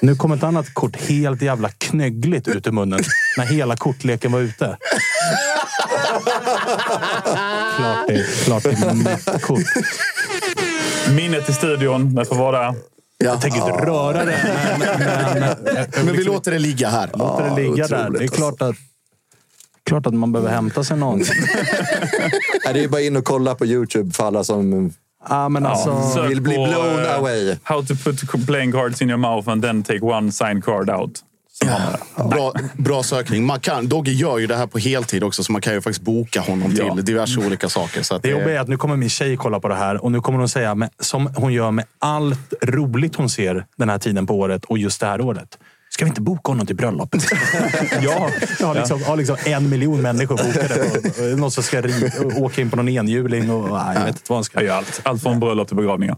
S1: Nu kom ett annat kort helt jävla knöggligt ut ur munnen. När hela kortleken var ute. Klart det, klart det är mitt kort.
S3: Minnet i studion, det får vara där.
S1: Jag tänker inte röra det. Men, men, men,
S4: Men vi låter det ligga här.
S1: låter det ligga där. Det är klart att, klart att man behöver hämta sig någon.
S2: Det är bara in och kolla på YouTube för alla som
S1: Ja, men alltså,
S3: Sök
S2: vill bli
S3: på,
S2: blown
S3: eh,
S2: away.
S3: How to put playing cards in your mouth and then take one signed card out. Det.
S4: Bra, bra sökning. Man kan, Dogge gör ju det här på heltid också, så man kan ju faktiskt boka honom till
S3: Ja.
S4: diverse olika saker. Så att
S1: Det jobbiga är att nu kommer min tjej kolla på det här och nu kommer hon säga, med, som hon gör med allt roligt hon ser den här tiden på året och just det här året. Ska vi inte boka honom till bröllopet? ja, jag har liksom, har liksom en miljon människor bokade. Och, och någon som ska ri, åka in på någon enhjuling. Och, nej, jag vet inte vad han ska
S3: Jag allt. Allt från bröllop till begravningar.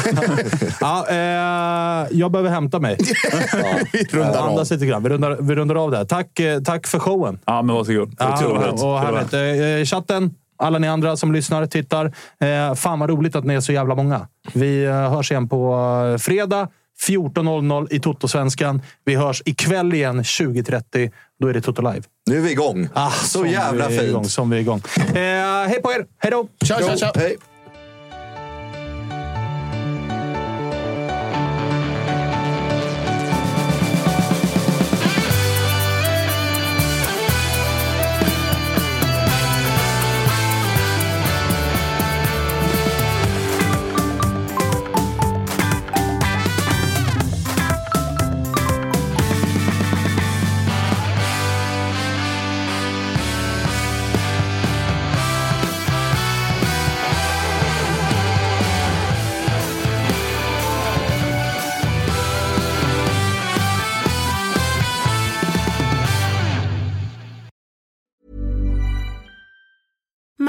S1: Ja, eh, jag behöver hämta mig.
S4: vi rundar av.
S1: Andas lite grann. Vi rundar, vi rundar av där. Tack, eh, tack för showen.
S3: Ja, men varsågod.
S1: Ja,
S3: vara här.
S1: och
S3: vara
S1: härligt.
S3: här.
S1: Eh, chatten, alla ni andra som lyssnar, tittar. Eh, fan vad roligt att ni är så jävla många. Vi eh, hörs igen på eh, fredag 14.00 i Toto-svenskan. Vi hörs ikväll igen 20.30. Då är det Toto Live.
S2: Nu är vi igång.
S1: Ah,
S2: så
S1: som
S2: jävla
S1: vi är igång,
S2: fint.
S1: som vi är igång. Eh, hej på er! Hej då!
S4: Tja, tja, tja.
S2: Hej.